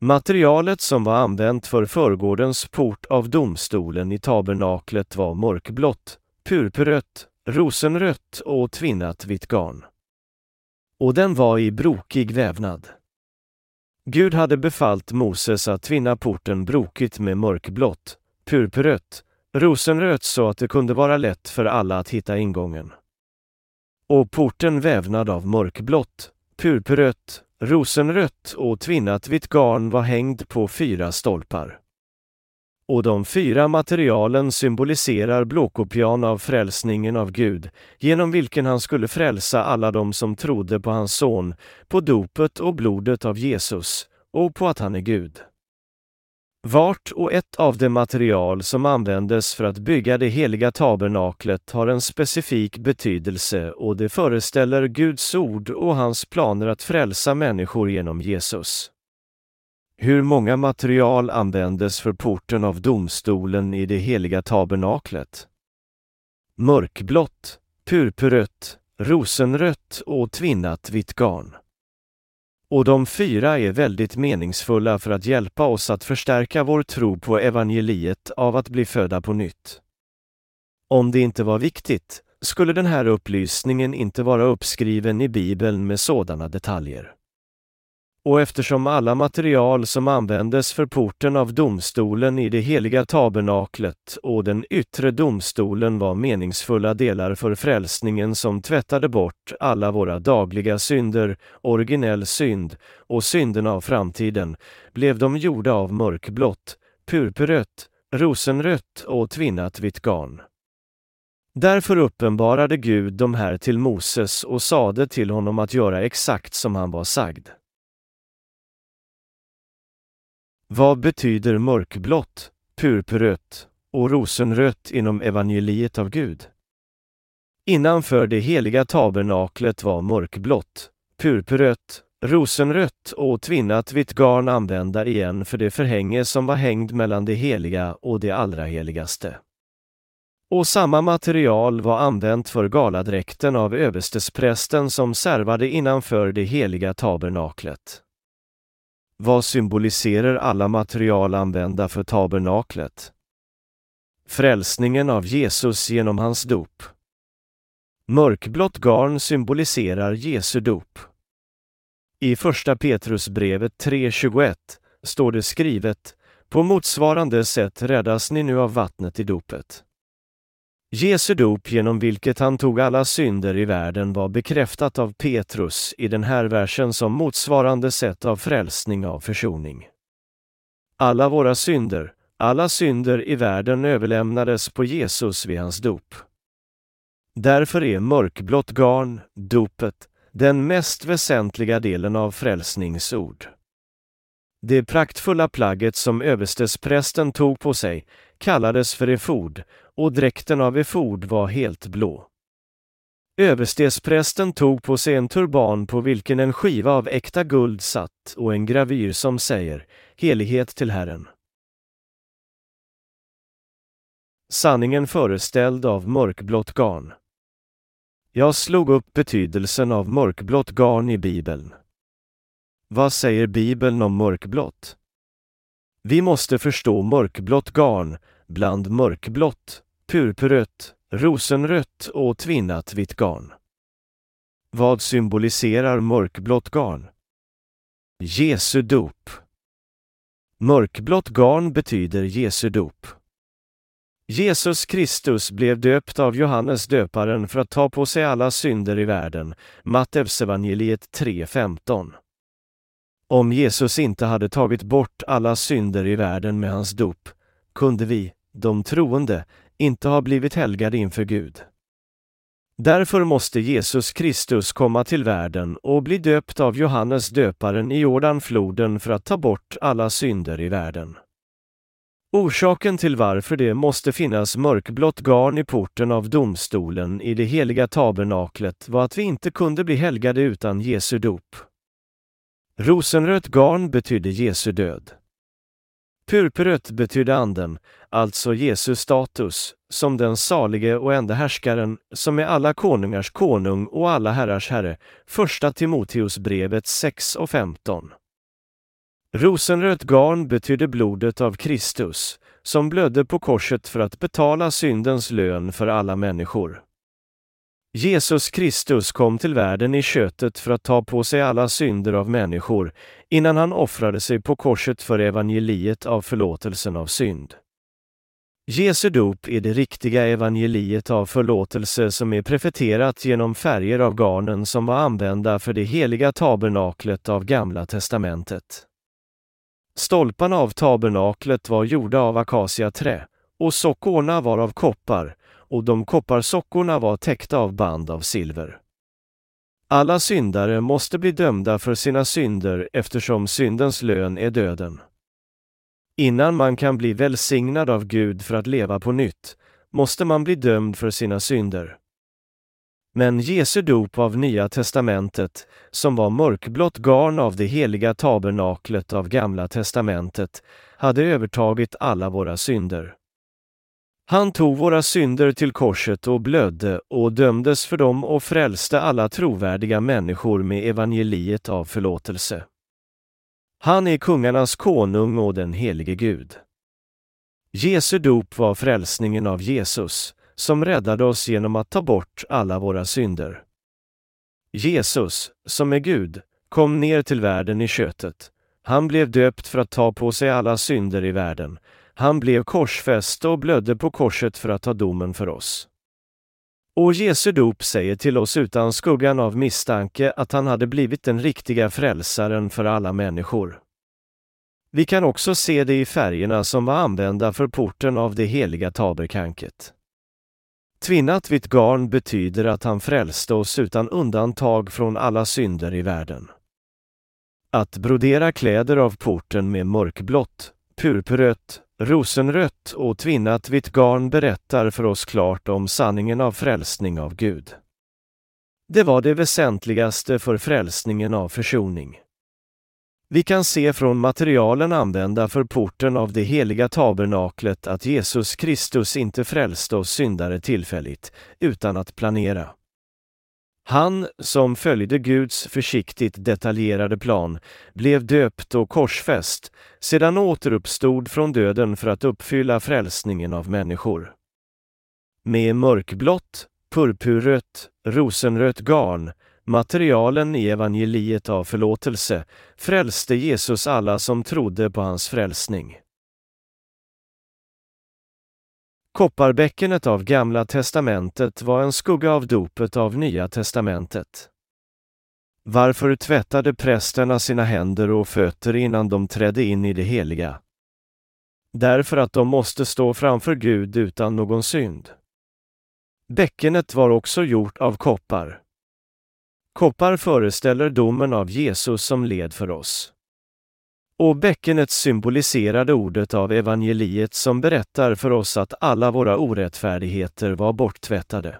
Materialet som var använt för förgårdens port av domstolen i tabernaklet var mörkblått, purpurrött, rosenrött och tvinnat vitt garn. Och den var i brokig vävnad. Gud hade befallt Moses att tvinna porten brokigt med mörkblått, purpurrött, rosenrött så att det kunde vara lätt för alla att hitta ingången. Och porten vävnad av mörkblått, purpurrött, rosenrött och tvinnat vitt garn var hängd på fyra stolpar. Och de fyra materialen symboliserar blåkopian av frälsningen av Gud, genom vilken han skulle frälsa alla de som trodde på hans son, på dopet och blodet av Jesus, och på att han är Gud. Vart och ett av de material som användes för att bygga det heliga tabernaklet har en specifik betydelse och det föreställer Guds ord och hans planer att frälsa människor genom Jesus. Hur många material användes för porten av domstolen i det heliga tabernaklet? Mörkblått, purpurrött, rosenrött och tvinnat vitt garn. Och de fyra är väldigt meningsfulla för att hjälpa oss att förstärka vår tro på evangeliet av att bli födda på nytt. Om det inte var viktigt skulle den här upplysningen inte vara uppskriven i Bibeln med sådana detaljer och eftersom alla material som användes för porten av domstolen i det heliga tabernaklet och den yttre domstolen var meningsfulla delar för frälsningen som tvättade bort alla våra dagliga synder, originell synd och synderna av framtiden, blev de gjorda av mörkblått, purpurrött, rosenrött och tvinnat vitt garn. Därför uppenbarade Gud de här till Moses och sade till honom att göra exakt som han var sagd. Vad betyder mörkblått, purpurrött och rosenrött inom evangeliet av Gud? Innanför det heliga tabernaklet var mörkblått, purpurrött, rosenrött och tvinnat vitt garn använda igen för det förhänge som var hängd mellan det heliga och det allra heligaste. Och samma material var använt för galadräkten av överstesprästen som servade innanför det heliga tabernaklet. Vad symboliserar alla material använda för tabernaklet? Frälsningen av Jesus genom hans dop. Mörkblått garn symboliserar Jesu dop. I Första Petrusbrevet 3.21 står det skrivet På motsvarande sätt räddas ni nu av vattnet i dopet. Jesu dop genom vilket han tog alla synder i världen var bekräftat av Petrus i den här versen som motsvarande sätt av frälsning av försoning. Alla våra synder, alla synder i världen överlämnades på Jesus vid hans dop. Därför är mörkblått garn, dopet, den mest väsentliga delen av frälsningsord. Det praktfulla plagget som överstesprästen tog på sig kallades för efod och dräkten av efod var helt blå. Överstesprästen tog på sig en turban på vilken en skiva av äkta guld satt och en gravyr som säger Helighet till Herren. Sanningen föreställd av mörkblått garn. Jag slog upp betydelsen av mörkblått garn i Bibeln. Vad säger Bibeln om mörkblått? Vi måste förstå mörkblått garn bland mörkblått, purpurrött, rosenrött och tvinnat vitt garn. Vad symboliserar mörkblått garn? Jesu dop. Mörkblått garn betyder Jesu dop. Jesus Kristus blev döpt av Johannes döparen för att ta på sig alla synder i världen, Matteusevangeliet 3.15. Om Jesus inte hade tagit bort alla synder i världen med hans dop, kunde vi, de troende, inte ha blivit helgade inför Gud. Därför måste Jesus Kristus komma till världen och bli döpt av Johannes döparen i Jordanfloden för att ta bort alla synder i världen. Orsaken till varför det måste finnas mörkblått garn i porten av domstolen i det heliga tabernaklet var att vi inte kunde bli helgade utan Jesu dop. Rosenrött garn betydde Jesu död. Purpurrött betydde anden, alltså Jesu status, som den salige och enda härskaren, som är alla konungars konung och alla herrars herre. Första Timoteusbrevet 6 och 15. Rosenrött garn betydde blodet av Kristus, som blödde på korset för att betala syndens lön för alla människor. Jesus Kristus kom till världen i köttet för att ta på sig alla synder av människor innan han offrade sig på korset för evangeliet av förlåtelsen av synd. Jesu dop är det riktiga evangeliet av förlåtelse som är prefeterat genom färger av garnen som var använda för det heliga tabernaklet av Gamla testamentet. Stolparna av tabernaklet var gjorda av akaciaträ och sockorna var av koppar och de kopparsockorna var täckta av band av silver. Alla syndare måste bli dömda för sina synder eftersom syndens lön är döden. Innan man kan bli välsignad av Gud för att leva på nytt måste man bli dömd för sina synder. Men Jesu dop av Nya testamentet, som var mörkblått garn av det heliga tabernaklet av Gamla testamentet, hade övertagit alla våra synder. Han tog våra synder till korset och blödde och dömdes för dem och frälste alla trovärdiga människor med evangeliet av förlåtelse. Han är kungarnas konung och den helige Gud. Jesu dop var frälsningen av Jesus, som räddade oss genom att ta bort alla våra synder. Jesus, som är Gud, kom ner till världen i köttet. Han blev döpt för att ta på sig alla synder i världen. Han blev korsfäst och blödde på korset för att ta domen för oss. Och Jesu dop säger till oss utan skuggan av misstanke att han hade blivit den riktiga frälsaren för alla människor. Vi kan också se det i färgerna som var använda för porten av det heliga taberkanket. Tvinnat vitt garn betyder att han frälste oss utan undantag från alla synder i världen. Att brodera kläder av porten med mörkblått, purpurrött, rosenrött och tvinnat vitt garn berättar för oss klart om sanningen av frälsning av Gud. Det var det väsentligaste för frälsningen av försoning. Vi kan se från materialen använda för porten av det heliga tabernaklet att Jesus Kristus inte frälste oss syndare tillfälligt, utan att planera. Han, som följde Guds försiktigt detaljerade plan, blev döpt och korsfäst, sedan återuppstod från döden för att uppfylla frälsningen av människor. Med mörkblått, purpurrött, rosenrött garn materialen i evangeliet av förlåtelse, frälste Jesus alla som trodde på hans frälsning. Kopparbäckenet av Gamla testamentet var en skugga av dopet av Nya testamentet. Varför tvättade prästerna sina händer och fötter innan de trädde in i det heliga? Därför att de måste stå framför Gud utan någon synd. Bäckenet var också gjort av koppar. Koppar föreställer domen av Jesus som led för oss. Och bäckenet symboliserade ordet av evangeliet som berättar för oss att alla våra orättfärdigheter var borttvättade.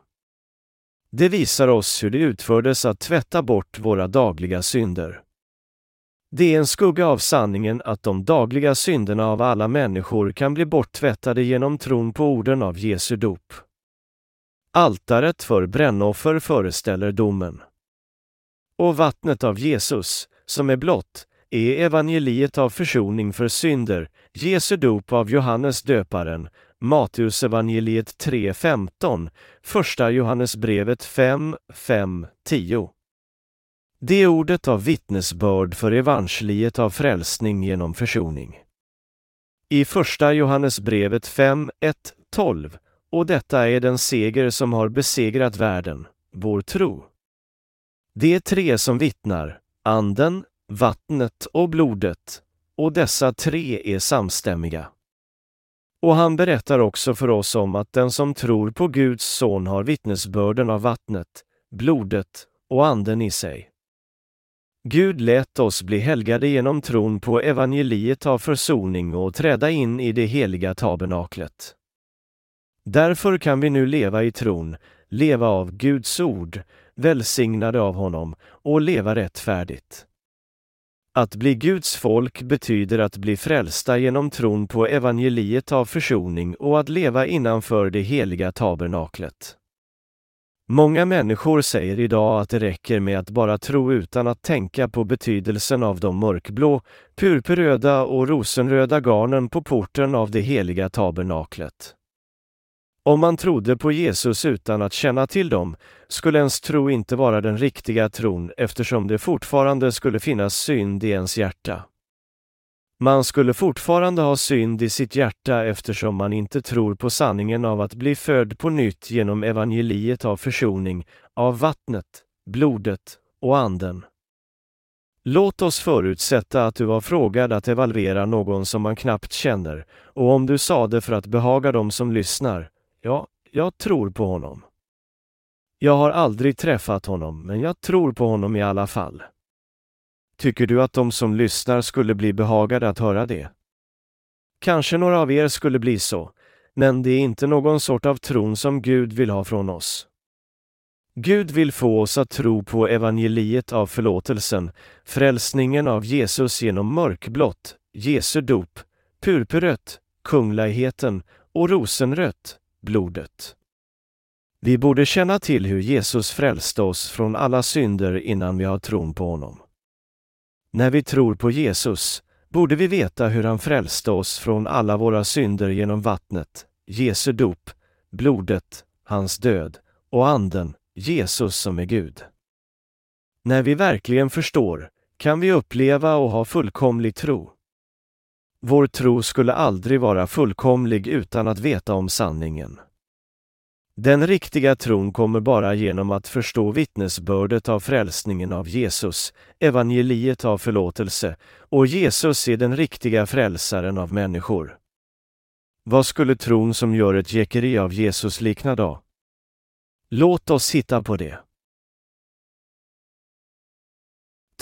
Det visar oss hur det utfördes att tvätta bort våra dagliga synder. Det är en skugga av sanningen att de dagliga synderna av alla människor kan bli borttvättade genom tron på orden av Jesu dop. Altaret för brännoffer föreställer domen. Och vattnet av Jesus, som är blått, är evangeliet av försoning för synder, Jesu dop av Johannes döparen, Matteusevangeliet 3.15, Första Johannesbrevet 5, 5, 10. Det är ordet av vittnesbörd för evangeliet av frälsning genom försoning. I Första Johannesbrevet 5, 1, 12, och detta är den seger som har besegrat världen, vår tro. Det är tre som vittnar, anden, vattnet och blodet, och dessa tre är samstämmiga. Och han berättar också för oss om att den som tror på Guds son har vittnesbörden av vattnet, blodet och anden i sig. Gud lät oss bli helgade genom tron på evangeliet av försoning och träda in i det heliga tabernaklet. Därför kan vi nu leva i tron, leva av Guds ord, välsignade av honom och leva rättfärdigt. Att bli Guds folk betyder att bli frälsta genom tron på evangeliet av försoning och att leva innanför det heliga tabernaklet. Många människor säger idag att det räcker med att bara tro utan att tänka på betydelsen av de mörkblå, purpurröda och rosenröda garnen på porten av det heliga tabernaklet. Om man trodde på Jesus utan att känna till dem skulle ens tro inte vara den riktiga tron eftersom det fortfarande skulle finnas synd i ens hjärta. Man skulle fortfarande ha synd i sitt hjärta eftersom man inte tror på sanningen av att bli född på nytt genom evangeliet av försoning, av vattnet, blodet och anden. Låt oss förutsätta att du var frågad att evalvera någon som man knappt känner, och om du sade för att behaga dem som lyssnar, ja, jag tror på honom. Jag har aldrig träffat honom, men jag tror på honom i alla fall. Tycker du att de som lyssnar skulle bli behagade att höra det? Kanske några av er skulle bli så, men det är inte någon sort av tron som Gud vill ha från oss. Gud vill få oss att tro på evangeliet av förlåtelsen, frälsningen av Jesus genom mörkblått, Jesu dop, purpurrött, kungligheten och rosenrött, blodet. Vi borde känna till hur Jesus frälste oss från alla synder innan vi har tron på honom. När vi tror på Jesus borde vi veta hur han frälste oss från alla våra synder genom vattnet, Jesu dop, blodet, hans död och anden, Jesus som är Gud. När vi verkligen förstår kan vi uppleva och ha fullkomlig tro. Vår tro skulle aldrig vara fullkomlig utan att veta om sanningen. Den riktiga tron kommer bara genom att förstå vittnesbördet av frälsningen av Jesus, evangeliet av förlåtelse, och Jesus är den riktiga frälsaren av människor. Vad skulle tron som gör ett jäckeri av Jesus likna då? Låt oss hitta på det.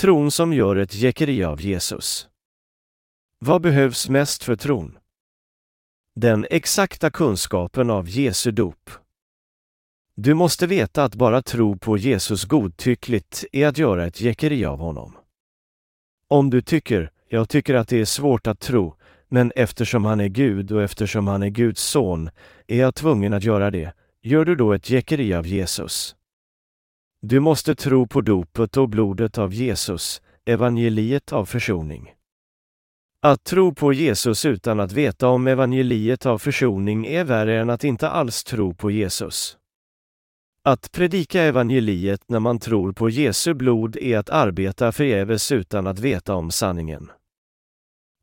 Tron som gör ett jäckeri av Jesus. Vad behövs mest för tron? Den exakta kunskapen av Jesu dop. Du måste veta att bara tro på Jesus godtyckligt är att göra ett jäckeri av honom. Om du tycker, jag tycker att det är svårt att tro, men eftersom han är Gud och eftersom han är Guds son är jag tvungen att göra det, gör du då ett jäckeri av Jesus. Du måste tro på dopet och blodet av Jesus, evangeliet av försoning. Att tro på Jesus utan att veta om evangeliet av försoning är värre än att inte alls tro på Jesus. Att predika evangeliet när man tror på Jesu blod är att arbeta förgäves utan att veta om sanningen.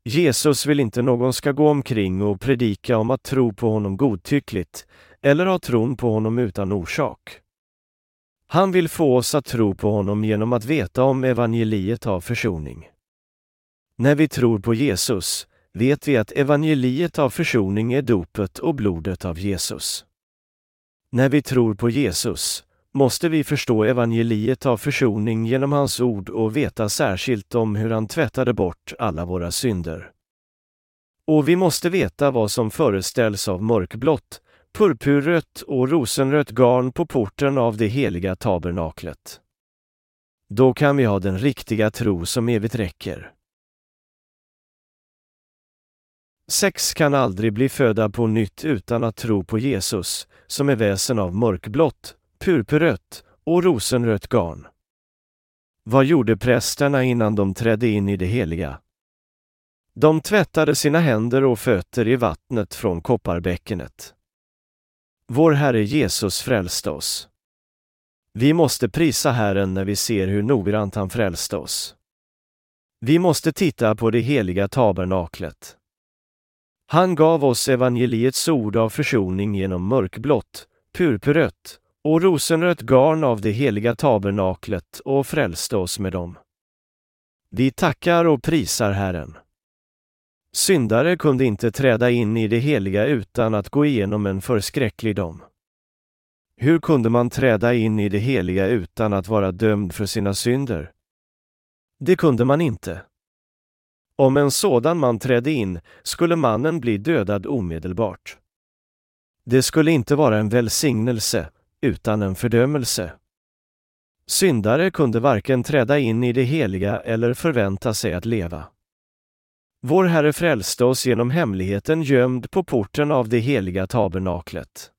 Jesus vill inte någon ska gå omkring och predika om att tro på honom godtyckligt eller ha tron på honom utan orsak. Han vill få oss att tro på honom genom att veta om evangeliet av försoning. När vi tror på Jesus vet vi att evangeliet av försoning är dopet och blodet av Jesus. När vi tror på Jesus måste vi förstå evangeliet av försoning genom hans ord och veta särskilt om hur han tvättade bort alla våra synder. Och vi måste veta vad som föreställs av mörkblått, purpurrött och rosenrött garn på porten av det heliga tabernaklet. Då kan vi ha den riktiga tro som evigt räcker. Sex kan aldrig bli födda på nytt utan att tro på Jesus, som är väsen av mörkblått, purpurrött och rosenrött garn. Vad gjorde prästerna innan de trädde in i det heliga? De tvättade sina händer och fötter i vattnet från kopparbäckenet. Vår Herre Jesus frälste oss. Vi måste prisa Herren när vi ser hur noggrant han frälste oss. Vi måste titta på det heliga tabernaklet. Han gav oss evangeliets ord av försoning genom mörkblått, purpurrött och rosenrött garn av det heliga tabernaklet och frälste oss med dem. Vi tackar och prisar Herren. Syndare kunde inte träda in i det heliga utan att gå igenom en förskräcklig dom. Hur kunde man träda in i det heliga utan att vara dömd för sina synder? Det kunde man inte. Om en sådan man trädde in skulle mannen bli dödad omedelbart. Det skulle inte vara en välsignelse, utan en fördömelse. Syndare kunde varken träda in i det heliga eller förvänta sig att leva. Vår Herre frälste oss genom hemligheten gömd på porten av det heliga tabernaklet.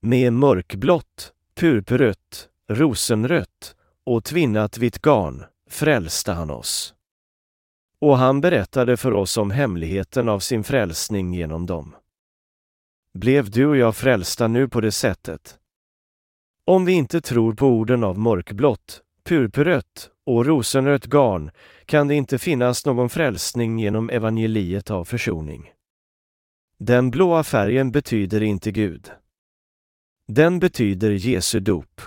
Med mörkblått, purpurrött, rosenrött och tvinnat vitt garn frälste han oss. Och han berättade för oss om hemligheten av sin frälsning genom dem. Blev du och jag frälsta nu på det sättet? Om vi inte tror på orden av mörkblått, purpurrött och rosenrött garn kan det inte finnas någon frälsning genom evangeliet av försoning. Den blåa färgen betyder inte Gud. Den betyder Jesu dop.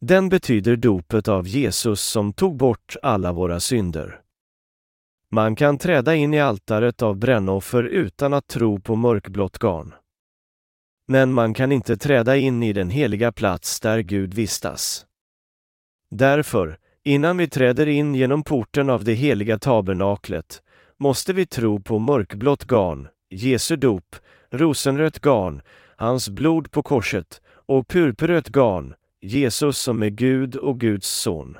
Den betyder dopet av Jesus som tog bort alla våra synder. Man kan träda in i altaret av brännoffer utan att tro på mörkblått garn. Men man kan inte träda in i den heliga plats där Gud vistas. Därför, innan vi träder in genom porten av det heliga tabernaklet, måste vi tro på mörkblått garn, Jesu dop, rosenrött garn, hans blod på korset och purpurrött garn, Jesus som är Gud och Guds son.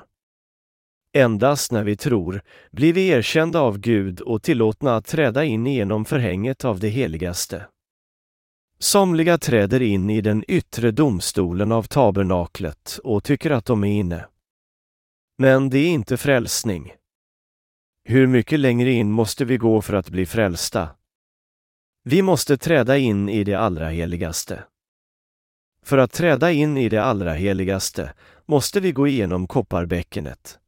Endast när vi tror blir vi erkända av Gud och tillåtna att träda in genom förhänget av det heligaste. Somliga träder in i den yttre domstolen av tabernaklet och tycker att de är inne. Men det är inte frälsning. Hur mycket längre in måste vi gå för att bli frälsta? Vi måste träda in i det allra heligaste. För att träda in i det allra heligaste måste vi gå igenom kopparbäckenet.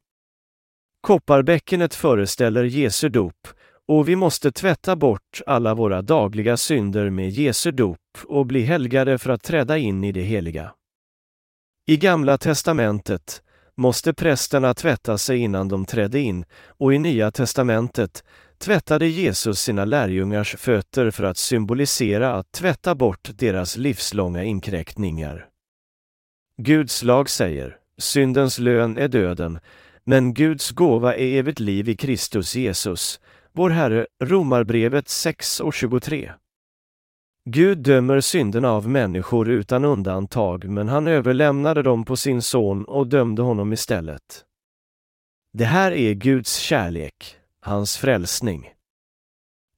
Kopparbäckenet föreställer Jesu dop och vi måste tvätta bort alla våra dagliga synder med Jesu dop och bli helgade för att träda in i det heliga. I Gamla testamentet måste prästerna tvätta sig innan de trädde in och i Nya testamentet tvättade Jesus sina lärjungars fötter för att symbolisera att tvätta bort deras livslånga inkräktningar. Guds lag säger, syndens lön är döden, men Guds gåva är evigt liv i Kristus Jesus, vår Herre, Romarbrevet 6 och 23. Gud dömer synderna av människor utan undantag, men han överlämnade dem på sin son och dömde honom istället. Det här är Guds kärlek, hans frälsning.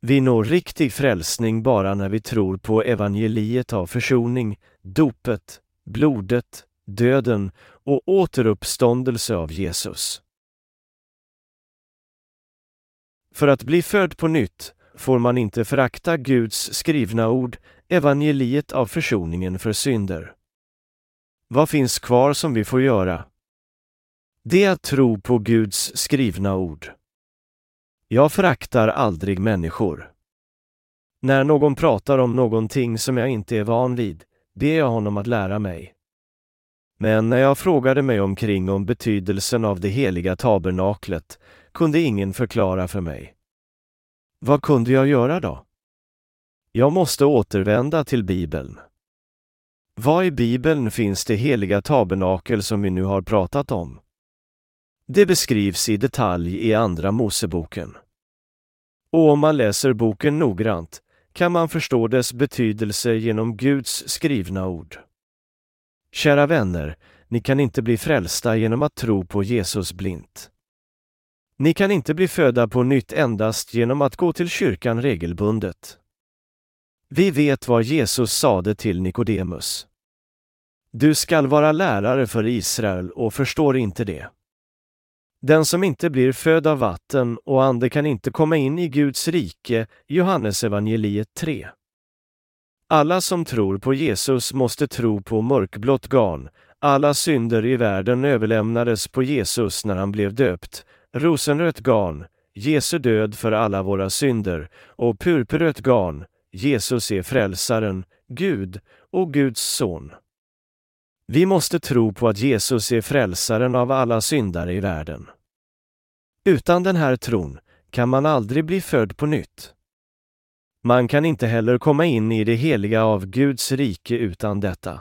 Vi når riktig frälsning bara när vi tror på evangeliet av försoning, dopet, blodet, döden och återuppståndelse av Jesus. För att bli född på nytt får man inte förakta Guds skrivna ord, evangeliet av försoningen för synder. Vad finns kvar som vi får göra? Det är att tro på Guds skrivna ord. Jag föraktar aldrig människor. När någon pratar om någonting som jag inte är van vid, ber jag honom att lära mig. Men när jag frågade mig omkring om betydelsen av det heliga tabernaklet kunde ingen förklara för mig. Vad kunde jag göra då? Jag måste återvända till Bibeln. Vad i Bibeln finns det heliga tabernakel som vi nu har pratat om? Det beskrivs i detalj i Andra Moseboken. Och om man läser boken noggrant kan man förstå dess betydelse genom Guds skrivna ord. Kära vänner, ni kan inte bli frälsta genom att tro på Jesus blint. Ni kan inte bli födda på nytt endast genom att gå till kyrkan regelbundet. Vi vet vad Jesus sade till Nikodemus. Du skall vara lärare för Israel och förstår inte det. Den som inte blir född av vatten och ande kan inte komma in i Guds rike, Johannes evangeliet 3. Alla som tror på Jesus måste tro på mörkblått garn. Alla synder i världen överlämnades på Jesus när han blev döpt. Rosenrött garn, Jesu död för alla våra synder och purpurrött garn, Jesus är frälsaren, Gud och Guds son. Vi måste tro på att Jesus är frälsaren av alla syndare i världen. Utan den här tron kan man aldrig bli född på nytt. Man kan inte heller komma in i det heliga av Guds rike utan detta.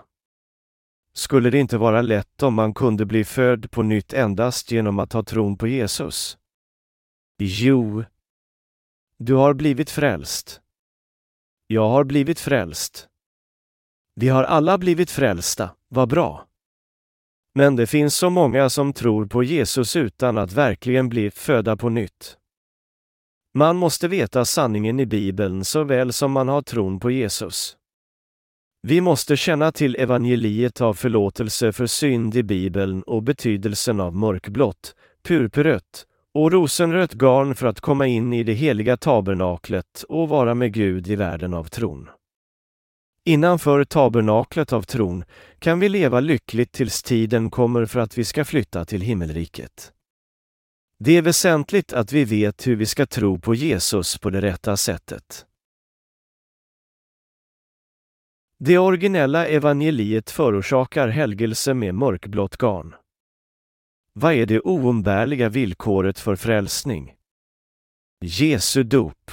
Skulle det inte vara lätt om man kunde bli född på nytt endast genom att ha tron på Jesus? Jo, du har blivit frälst. Jag har blivit frälst. Vi har alla blivit frälsta, vad bra. Men det finns så många som tror på Jesus utan att verkligen bli födda på nytt. Man måste veta sanningen i Bibeln såväl som man har tron på Jesus. Vi måste känna till evangeliet av förlåtelse för synd i Bibeln och betydelsen av mörkblått, purpurrött och rosenrött garn för att komma in i det heliga tabernaklet och vara med Gud i världen av tron. Innanför tabernaklet av tron kan vi leva lyckligt tills tiden kommer för att vi ska flytta till himmelriket. Det är väsentligt att vi vet hur vi ska tro på Jesus på det rätta sättet. Det originella evangeliet förorsakar helgelse med mörkblått garn. Vad är det oumbärliga villkoret för frälsning? Jesu dop.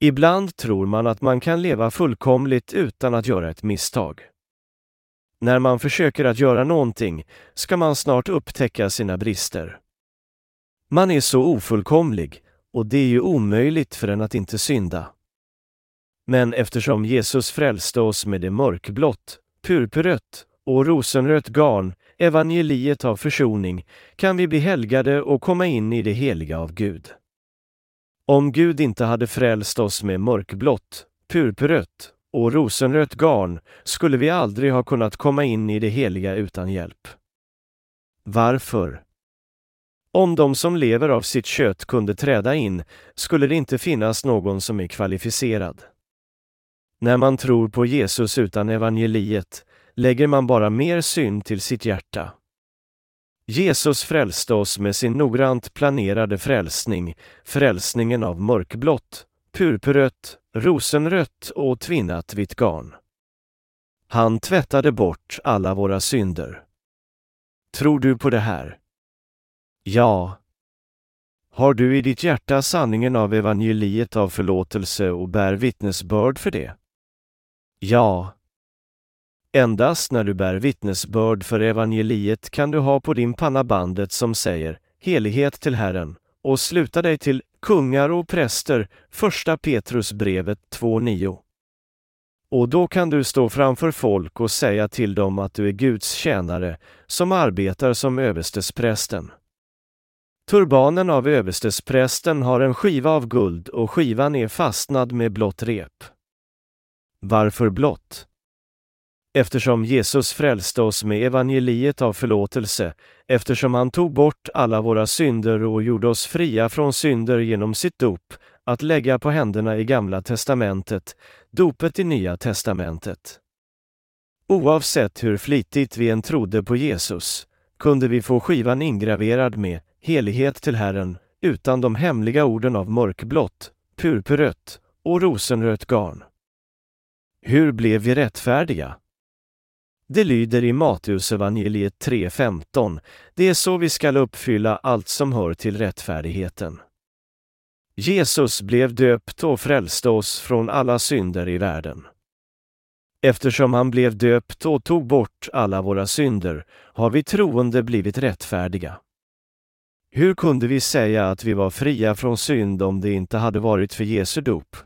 Ibland tror man att man kan leva fullkomligt utan att göra ett misstag. När man försöker att göra någonting ska man snart upptäcka sina brister. Man är så ofullkomlig och det är ju omöjligt för en att inte synda. Men eftersom Jesus frälste oss med det mörkblått, purpurrött och rosenrött garn, evangeliet av försoning, kan vi bli helgade och komma in i det heliga av Gud. Om Gud inte hade frälst oss med mörkblått, purpurrött och rosenrött garn skulle vi aldrig ha kunnat komma in i det heliga utan hjälp. Varför? Om de som lever av sitt kött kunde träda in skulle det inte finnas någon som är kvalificerad. När man tror på Jesus utan evangeliet lägger man bara mer synd till sitt hjärta. Jesus frälste oss med sin noggrant planerade frälsning, frälsningen av mörkblått, purpurrött, rosenrött och tvinnat vitt garn. Han tvättade bort alla våra synder. Tror du på det här? Ja. Har du i ditt hjärta sanningen av evangeliet av förlåtelse och bär vittnesbörd för det? Ja. Endast när du bär vittnesbörd för evangeliet kan du ha på din panna bandet som säger Helighet till Herren och sluta dig till Kungar och präster, första Petrusbrevet 2.9. Och då kan du stå framför folk och säga till dem att du är Guds tjänare som arbetar som överstesprästen. Turbanen av överstesprästen har en skiva av guld och skivan är fastnad med blått rep. Varför blått? Eftersom Jesus frälste oss med evangeliet av förlåtelse, eftersom han tog bort alla våra synder och gjorde oss fria från synder genom sitt dop, att lägga på händerna i Gamla testamentet, dopet i Nya testamentet. Oavsett hur flitigt vi än trodde på Jesus, kunde vi få skivan ingraverad med helighet till Herren, utan de hemliga orden av mörkblått, purpurrött och rosenrött garn. Hur blev vi rättfärdiga? Det lyder i Matteusevangeliet 3.15. Det är så vi skall uppfylla allt som hör till rättfärdigheten. Jesus blev döpt och frälste oss från alla synder i världen. Eftersom han blev döpt och tog bort alla våra synder har vi troende blivit rättfärdiga. Hur kunde vi säga att vi var fria från synd om det inte hade varit för Jesu dop?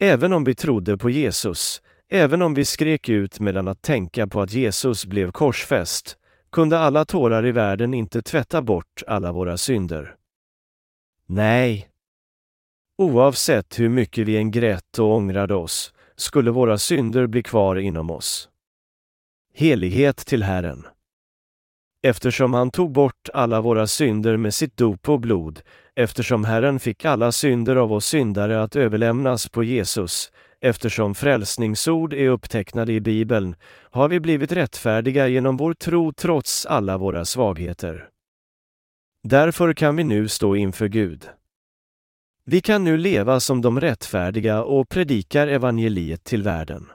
Även om vi trodde på Jesus, även om vi skrek ut medan att tänka på att Jesus blev korsfäst, kunde alla tårar i världen inte tvätta bort alla våra synder. Nej. Oavsett hur mycket vi än grät och ångrade oss, skulle våra synder bli kvar inom oss. Helighet till Herren. Eftersom han tog bort alla våra synder med sitt dop och blod, eftersom Herren fick alla synder av oss syndare att överlämnas på Jesus, eftersom frälsningsord är upptecknade i Bibeln, har vi blivit rättfärdiga genom vår tro trots alla våra svagheter. Därför kan vi nu stå inför Gud. Vi kan nu leva som de rättfärdiga och predikar evangeliet till världen.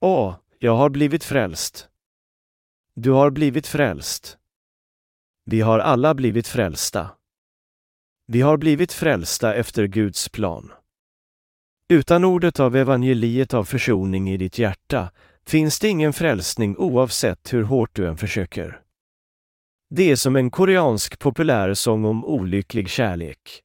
Åh, jag har blivit frälst. Du har blivit frälst. Vi har alla blivit frälsta. Vi har blivit frälsta efter Guds plan. Utan ordet av evangeliet av försoning i ditt hjärta finns det ingen frälsning oavsett hur hårt du än försöker. Det är som en koreansk populärsång om olycklig kärlek.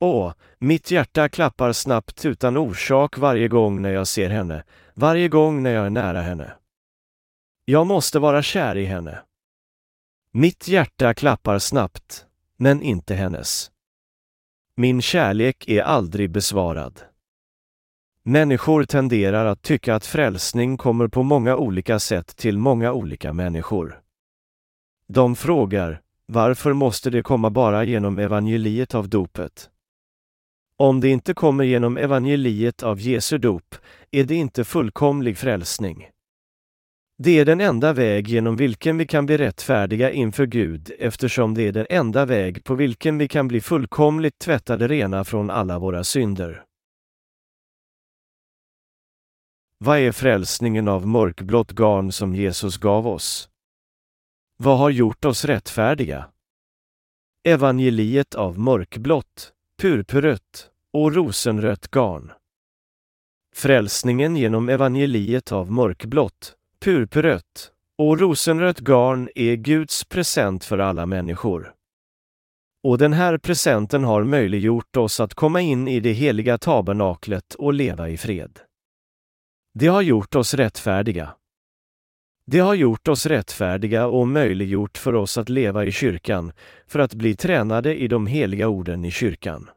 Åh, mitt hjärta klappar snabbt utan orsak varje gång när jag ser henne, varje gång när jag är nära henne. Jag måste vara kär i henne. Mitt hjärta klappar snabbt, men inte hennes. Min kärlek är aldrig besvarad. Människor tenderar att tycka att frälsning kommer på många olika sätt till många olika människor. De frågar, varför måste det komma bara genom evangeliet av dopet? Om det inte kommer genom evangeliet av Jesu dop är det inte fullkomlig frälsning. Det är den enda väg genom vilken vi kan bli rättfärdiga inför Gud eftersom det är den enda väg på vilken vi kan bli fullkomligt tvättade rena från alla våra synder. Vad är frälsningen av mörkblått garn som Jesus gav oss? Vad har gjort oss rättfärdiga? Evangeliet av mörkblått, purpurrött och rosenrött garn. Frälsningen genom evangeliet av mörkblått, purpurrött och rosenrött garn är Guds present för alla människor. Och den här presenten har möjliggjort oss att komma in i det heliga tabernaklet och leva i fred. Det har gjort oss rättfärdiga. Det har gjort oss rättfärdiga och möjliggjort för oss att leva i kyrkan, för att bli tränade i de heliga orden i kyrkan.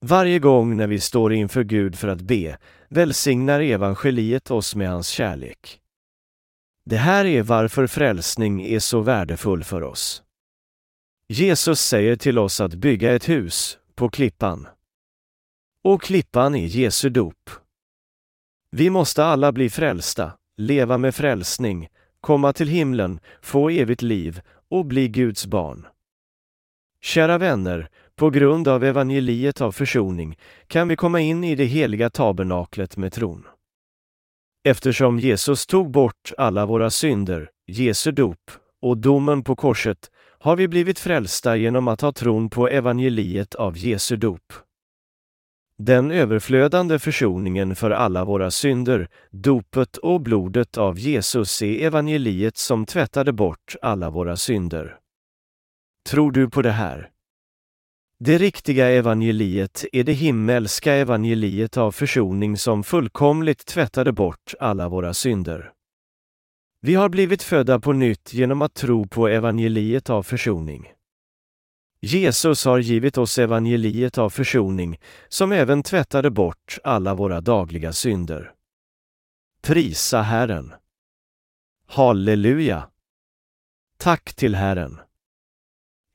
Varje gång när vi står inför Gud för att be välsignar evangeliet oss med hans kärlek. Det här är varför frälsning är så värdefull för oss. Jesus säger till oss att bygga ett hus på klippan. Och klippan är Jesu dop. Vi måste alla bli frälsta, leva med frälsning, komma till himlen, få evigt liv och bli Guds barn. Kära vänner, på grund av evangeliet av försoning kan vi komma in i det heliga tabernaklet med tron. Eftersom Jesus tog bort alla våra synder, Jesu dop och domen på korset har vi blivit frälsta genom att ha tron på evangeliet av Jesu dop. Den överflödande försoningen för alla våra synder, dopet och blodet av Jesus är evangeliet som tvättade bort alla våra synder. Tror du på det här? Det riktiga evangeliet är det himmelska evangeliet av försoning som fullkomligt tvättade bort alla våra synder. Vi har blivit födda på nytt genom att tro på evangeliet av försoning. Jesus har givit oss evangeliet av försoning som även tvättade bort alla våra dagliga synder. Prisa Herren! Halleluja! Tack till Herren!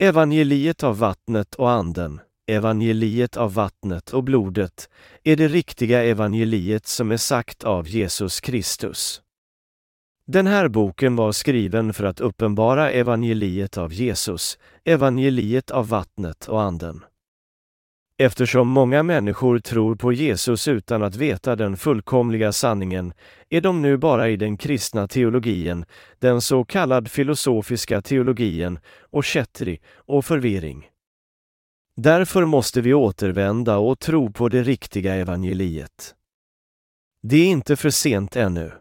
Evangeliet av vattnet och anden, evangeliet av vattnet och blodet, är det riktiga evangeliet som är sagt av Jesus Kristus. Den här boken var skriven för att uppenbara evangeliet av Jesus, evangeliet av vattnet och anden. Eftersom många människor tror på Jesus utan att veta den fullkomliga sanningen är de nu bara i den kristna teologin, den så kallad filosofiska teologin och kättri och förvirring. Därför måste vi återvända och tro på det riktiga evangeliet. Det är inte för sent ännu.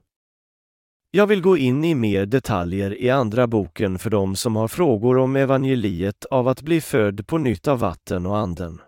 Jag vill gå in i mer detaljer i andra boken för de som har frågor om evangeliet av att bli född på nytt av vatten och anden.